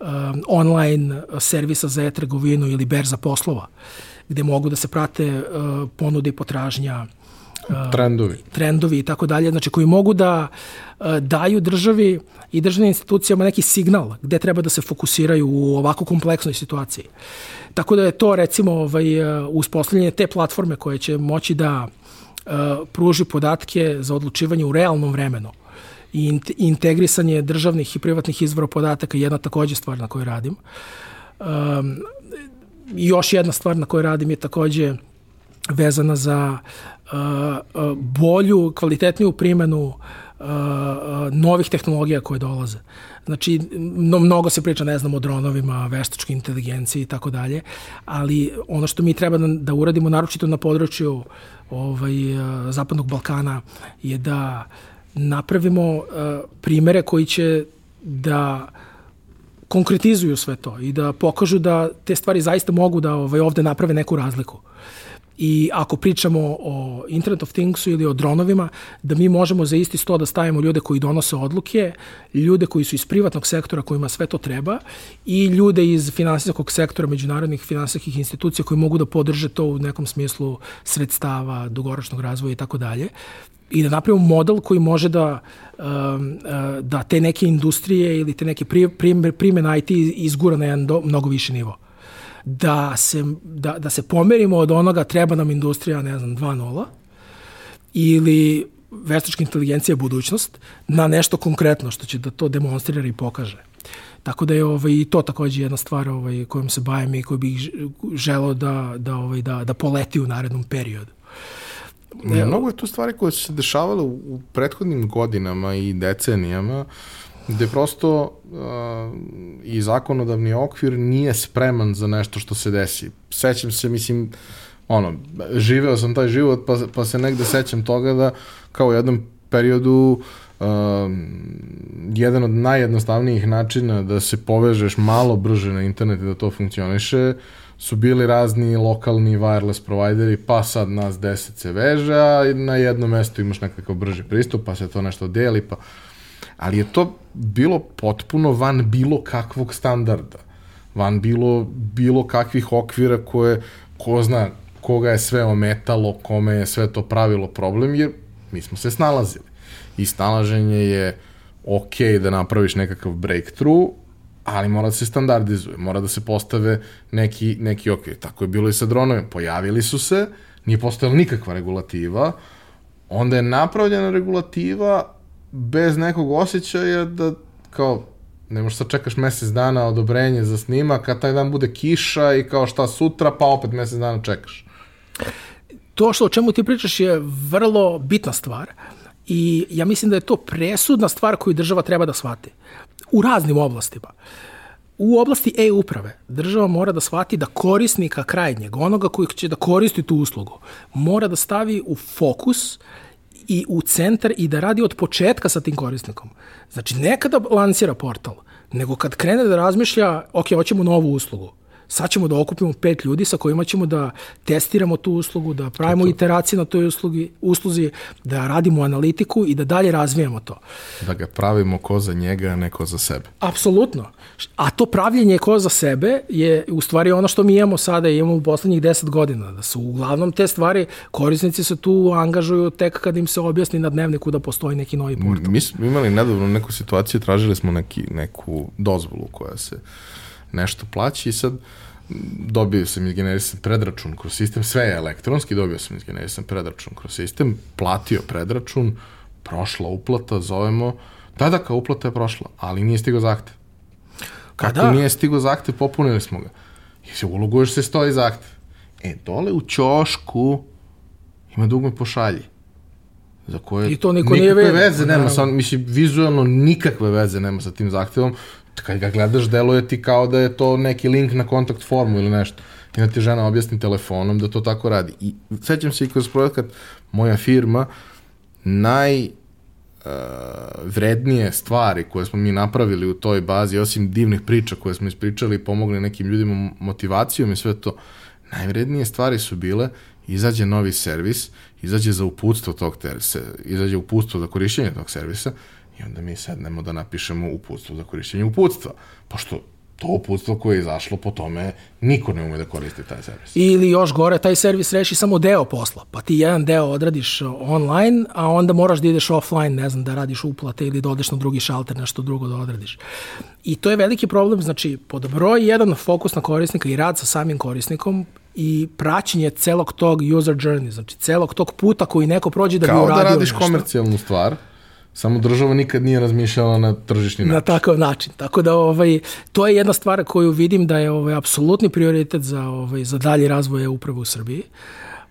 um, online servisa za e-trgovinu ili berza poslova. Gde mogu da se prate uh, ponude i potražnja trendovi trendovi i tako dalje, znači koji mogu da daju državi i državnim institucijama neki signal gde treba da se fokusiraju u ovako kompleksnoj situaciji. Tako da je to recimo ovaj, uspostavljanje te platforme koje će moći da pruži podatke za odlučivanje u realnom vremenu i integrisanje državnih i privatnih izvora podataka je jedna takođe stvar na kojoj radim. Um, još jedna stvar na kojoj radim je takođe vezana za bolju, kvalitetniju primenu uh, novih tehnologija koje dolaze. Znači, no, mnogo se priča, ne znam, o dronovima, veštačkoj inteligenciji i tako dalje, ali ono što mi treba da, da uradimo, naročito na području ovaj, Zapadnog Balkana, je da napravimo uh, primere koji će da konkretizuju sve to i da pokažu da te stvari zaista mogu da ovaj, ovde naprave neku razliku. I ako pričamo o Internet of Thingsu ili o dronovima, da mi možemo za isti sto da stavimo ljude koji donose odluke, ljude koji su iz privatnog sektora kojima sve to treba i ljude iz finansijskog sektora, međunarodnih finansijskih institucija koji mogu da podrže to u nekom smislu sredstava, dugoročnog razvoja i tako dalje i da napravimo model koji može da, um, uh, da te neke industrije ili te neke primene IT izgura na jedan do, mnogo više nivo. Da se, da, da se pomerimo od onoga treba nam industrija, ne znam, 2.0 ili veštačka inteligencija budućnost na nešto konkretno što će da to demonstrira i pokaže. Tako da je ovaj, i to takođe jedna stvar ovaj, kojom se bavim i koju bih želeo da, da, ovaj, da, da poleti u narednom periodu. Mnogo je tu stvari koje su se dešavale u, u prethodnim godinama i decenijama, gde prosto uh, i zakonodavni okvir nije spreman za nešto što se desi. Sećam se, mislim, ono, živeo sam taj život, pa, pa se negde sećam toga da kao u jednom periodu uh, jedan od najjednostavnijih načina da se povežeš malo brže na internet i da to funkcioniše su bili razni lokalni wireless provideri, pa sad nas 10 se veže, a na jednom mestu imaš nekakav brži pristup, pa se to nešto deli, pa... Ali je to bilo potpuno van bilo kakvog standarda, van bilo, bilo kakvih okvira koje, ko zna koga je sve ometalo, kome je sve to pravilo problem, jer mi smo se snalazili. I snalaženje je ok da napraviš nekakav breakthrough, ali mora da se standardizuje, mora da se postave neki, neki okvir. Tako je bilo i sa dronovima. Pojavili su se, nije postojala nikakva regulativa, onda je napravljena regulativa bez nekog osjećaja da kao ne možeš sad čekaš mesec dana odobrenje za snimak, a taj dan bude kiša i kao šta sutra, pa opet mesec dana čekaš. To što o čemu ti pričaš je vrlo bitna stvar i ja mislim da je to presudna stvar koju država treba da shvati u raznim oblastima. U oblasti e-uprave država mora da shvati da korisnika krajnjeg, onoga koji će da koristi tu uslugu, mora da stavi u fokus i u centar i da radi od početka sa tim korisnikom. Znači, ne kada lansira portal, nego kad krene da razmišlja, ok, hoćemo novu uslugu sad ćemo da okupimo pet ljudi sa kojima ćemo da testiramo tu uslugu, da pravimo iteracije na toj uslugi, usluzi, da radimo analitiku i da dalje razvijamo to. Da ga pravimo ko za njega, a ne ko za sebe. Apsolutno. A to pravljenje ko za sebe je u stvari ono što mi imamo sada i imamo u poslednjih deset godina. Da su uglavnom te stvari, korisnici se tu angažuju tek kad im se objasni na dnevniku da postoji neki novi portal. Mi smo imali nedavno neku situaciju, tražili smo neki, neku dozvolu koja se nešto plaća i sad dobio sam izgenerisan predračun kroz sistem, sve je elektronski, dobio sam izgenerisan predračun kroz sistem, platio predračun, prošla uplata, zovemo, da, da, kao uplata je prošla, ali nije stigo zahtev. Kako da. nije stigo zahtev, popunili smo ga. I se uloguješ se stoji zahtev. E, dole u ćošku ima dugme pošalji za koje I to niko nikakve nije veze nema, sa, mislim, vizualno nikakve veze nema sa tim zahtevom, kad ga gledaš, deluje ti kao da je to neki link na kontakt formu ili nešto. I da ti žena objasni telefonom da to tako radi. I sećam se i kroz projekat moja firma, naj uh, vrednije stvari koje smo mi napravili u toj bazi, osim divnih priča koje smo ispričali i pomogli nekim ljudima motivacijom i sve to, najvrednije stvari su bile izađe novi servis, izađe za uputstvo tog servisa, izađe uputstvo za korišćenje tog servisa I onda mi sednemo da napišemo uputstvo za korišćenje uputstva, pošto to uputstvo koje je izašlo po tome niko ne ume da koristi taj servis. Ili još gore, taj servis reši samo deo posla, pa ti jedan deo odradiš online, a onda moraš da ideš offline, ne znam, da radiš uplate ili da odeš na drugi šalter, nešto drugo da odradiš. I to je veliki problem, znači, pod broj jedan fokus na korisnika i rad sa samim korisnikom i praćenje celog tog user journey, znači celog tog puta koji neko prođe da Kao bi uradio da radiš nešto. komercijalnu stvar, samo država nikad nije razmišljala na tržišni na način. takav način. Tako da ovaj to je jedna stvar koju vidim da je ovaj apsolutni prioritet za ovaj za dalji razvoj upravo u Srbiji.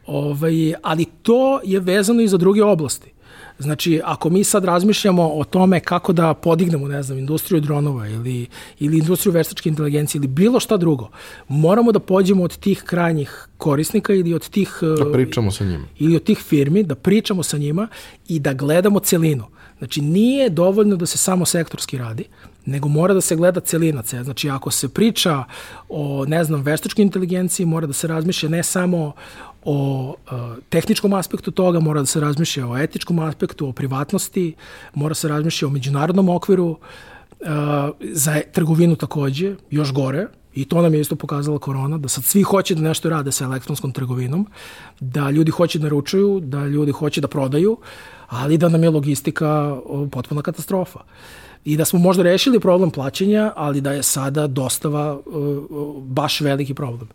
Ovaj ali to je vezano i za druge oblasti. Znači, ako mi sad razmišljamo o tome kako da podignemo, ne znam, industriju dronova ili, ili industriju veštačke inteligencije ili bilo šta drugo, moramo da pođemo od tih krajnjih korisnika ili od tih Da pričamo sa njima. ili od tih firmi, da pričamo sa njima i da gledamo celinu. Znači, nije dovoljno da se samo sektorski radi, nego mora da se gleda celina. ce- Znači, ako se priča o, ne znam, veštačkoj inteligenciji, mora da se razmišlja ne samo o uh, tehničkom aspektu toga, mora da se razmišlja o etičkom aspektu, o privatnosti, mora se razmišlja o međunarodnom okviru, uh, za trgovinu takođe, još gore, i to nam je isto pokazala korona, da sad svi hoće da nešto rade sa elektronskom trgovinom, da ljudi hoće da naručuju, da ljudi hoće da prodaju, ali da nam je logistika potpuna katastrofa. I da smo možda rešili problem plaćanja, ali da je sada dostava baš veliki problem.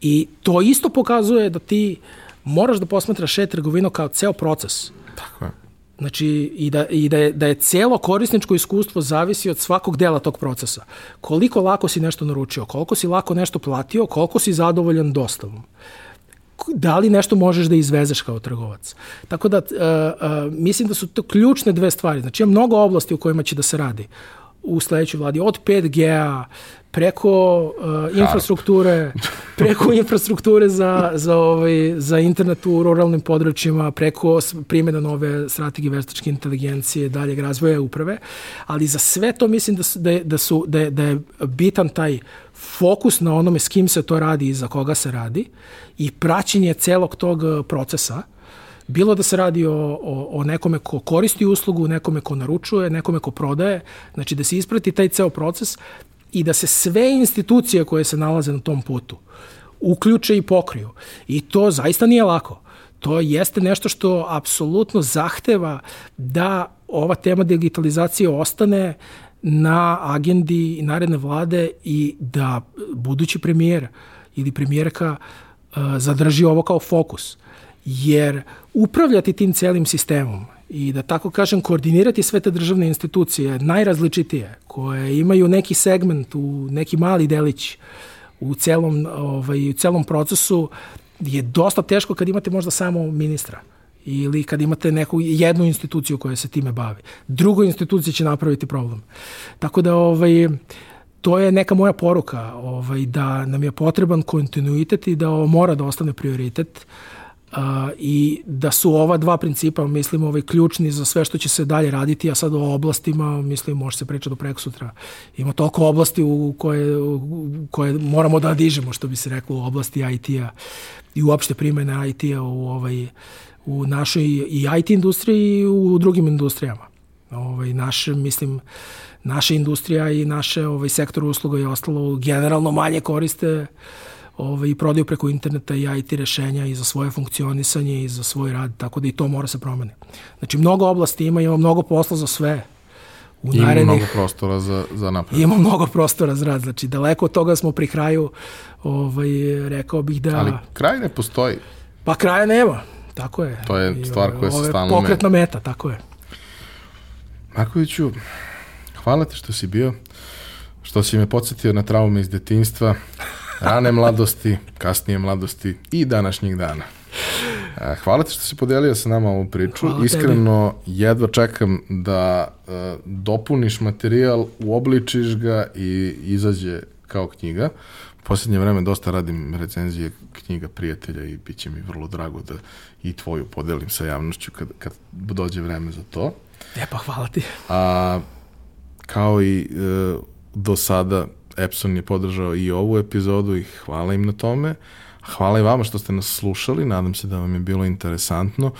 I to isto pokazuje da ti moraš da posmatraš e-trgovinu kao ceo proces. Tako je. Znači, i da, i da, je, da je celo korisničko iskustvo zavisi od svakog dela tog procesa. Koliko lako si nešto naručio, koliko si lako nešto platio, koliko si zadovoljan dostavom. Da li nešto možeš da izvezeš kao trgovac. Tako da, uh, uh, mislim da su to ključne dve stvari. Znači, ima mnogo oblasti u kojima će da se radi u sledećoj vladi, od 5G-a, preko uh, infrastrukture, preko infrastrukture za, za, ovaj, za internet u ruralnim područjima, preko primjena nove strategije veštačke inteligencije, daljeg razvoja uprave, ali za sve to mislim da, su, da, je, da, su, da, je, da je bitan taj fokus na onome s kim se to radi i za koga se radi i praćenje celog tog uh, procesa, bilo da se radi o, o, o nekome ko koristi uslugu, nekome ko naručuje, nekome ko prodaje, znači da se isprati taj ceo proces i da se sve institucije koje se nalaze na tom putu uključe i pokriju. I to zaista nije lako. To jeste nešto što apsolutno zahteva da ova tema digitalizacije ostane na agendi naredne vlade i da budući premijer ili premijerka uh, zadrži ovo kao fokus. Jer upravljati tim celim sistemom i da tako kažem koordinirati sve te državne institucije najrazličitije koje imaju neki segment u neki mali delić u celom ovaj u celom procesu je dosta teško kad imate možda samo ministra ili kad imate neku jednu instituciju koja se time bavi. Drugo institucija će napraviti problem. Tako da ovaj to je neka moja poruka, ovaj da nam je potreban kontinuitet i da ovo mora da ostane prioritet. Uh, i da su ova dva principa, mislim, ovaj, ključni za sve što će se dalje raditi, a sad o oblastima, mislim, može se pričati do preko sutra. Ima toliko oblasti u koje, u koje moramo da dižemo, što bi se reklo, u oblasti IT-a i uopšte primene IT-a u, ovaj, u našoj i IT industriji i u drugim industrijama. Ovaj, naše, mislim, naša industrija i naše ovaj, sektor usluga je ostalo generalno manje koriste ovaj, i prodaju preko interneta i IT rešenja i za svoje funkcionisanje i za svoj rad, tako da i to mora se promene. Znači, mnogo oblasti ima, ima mnogo posla za sve. U Ima narednih, mnogo prostora za, za napred. ima mnogo prostora za rad, znači daleko od toga smo pri kraju, ovaj, rekao bih da... Ali kraj ne postoji. Pa kraja nema, tako je. To je stvar koja se stalno Pokretna meta, tako je. Markoviću, hvala ti što si bio, što si me podsjetio na traume iz detinjstva, rane mladosti, kasnije mladosti i današnjeg dana. E, Hvala ti što si podelio sa nama ovu priču. Hvala tebi. Iskreno, jedva čekam da e, dopuniš materijal, uobličiš ga i izađe kao knjiga. U posljednje vreme dosta radim recenzije knjiga prijatelja i bit će mi vrlo drago da i tvoju podelim sa javnošću kad, kad dođe vreme za to. E pa hvala ti. A kao i e, do sada Epson je podržao i ovu epizodu i hvala im na tome. Hvala i vama što ste nas slušali, nadam se da vam je bilo interesantno.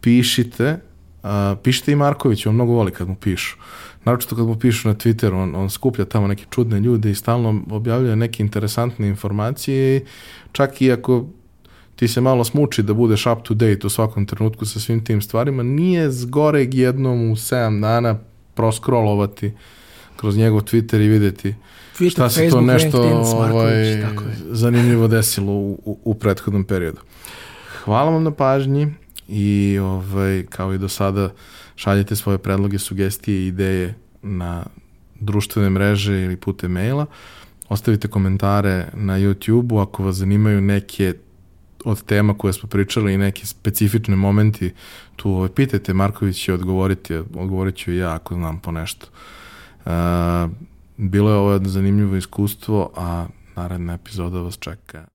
Pišite, a, pišite i Marković, on mnogo voli kad mu pišu. Naročito kad mu pišu na Twitteru, on, on skuplja tamo neke čudne ljude i stalno objavljuje neke interesantne informacije i čak i ako ti se malo smuči da budeš up to date u svakom trenutku sa svim tim stvarima, nije zgoreg jednom u 7 dana proskrolovati kroz njegov Twitter i videti Twitter, šta se Facebook, to nešto LinkedIn, ovaj, tako je. zanimljivo desilo u, u, u prethodnom periodu. Hvala vam na pažnji i ovaj, kao i do sada šaljite svoje predloge, sugestije i ideje na društvene mreže ili putem maila. Ostavite komentare na YouTube-u ako vas zanimaju neke od tema koje smo pričali i neki specifični momenti, tu ovaj, pitajte, Marković će odgovoriti, odgovorit ću i ja ako znam po nešto. Uh, bilo je ovo jedno zanimljivo iskustvo, a naredna epizoda vas čeka.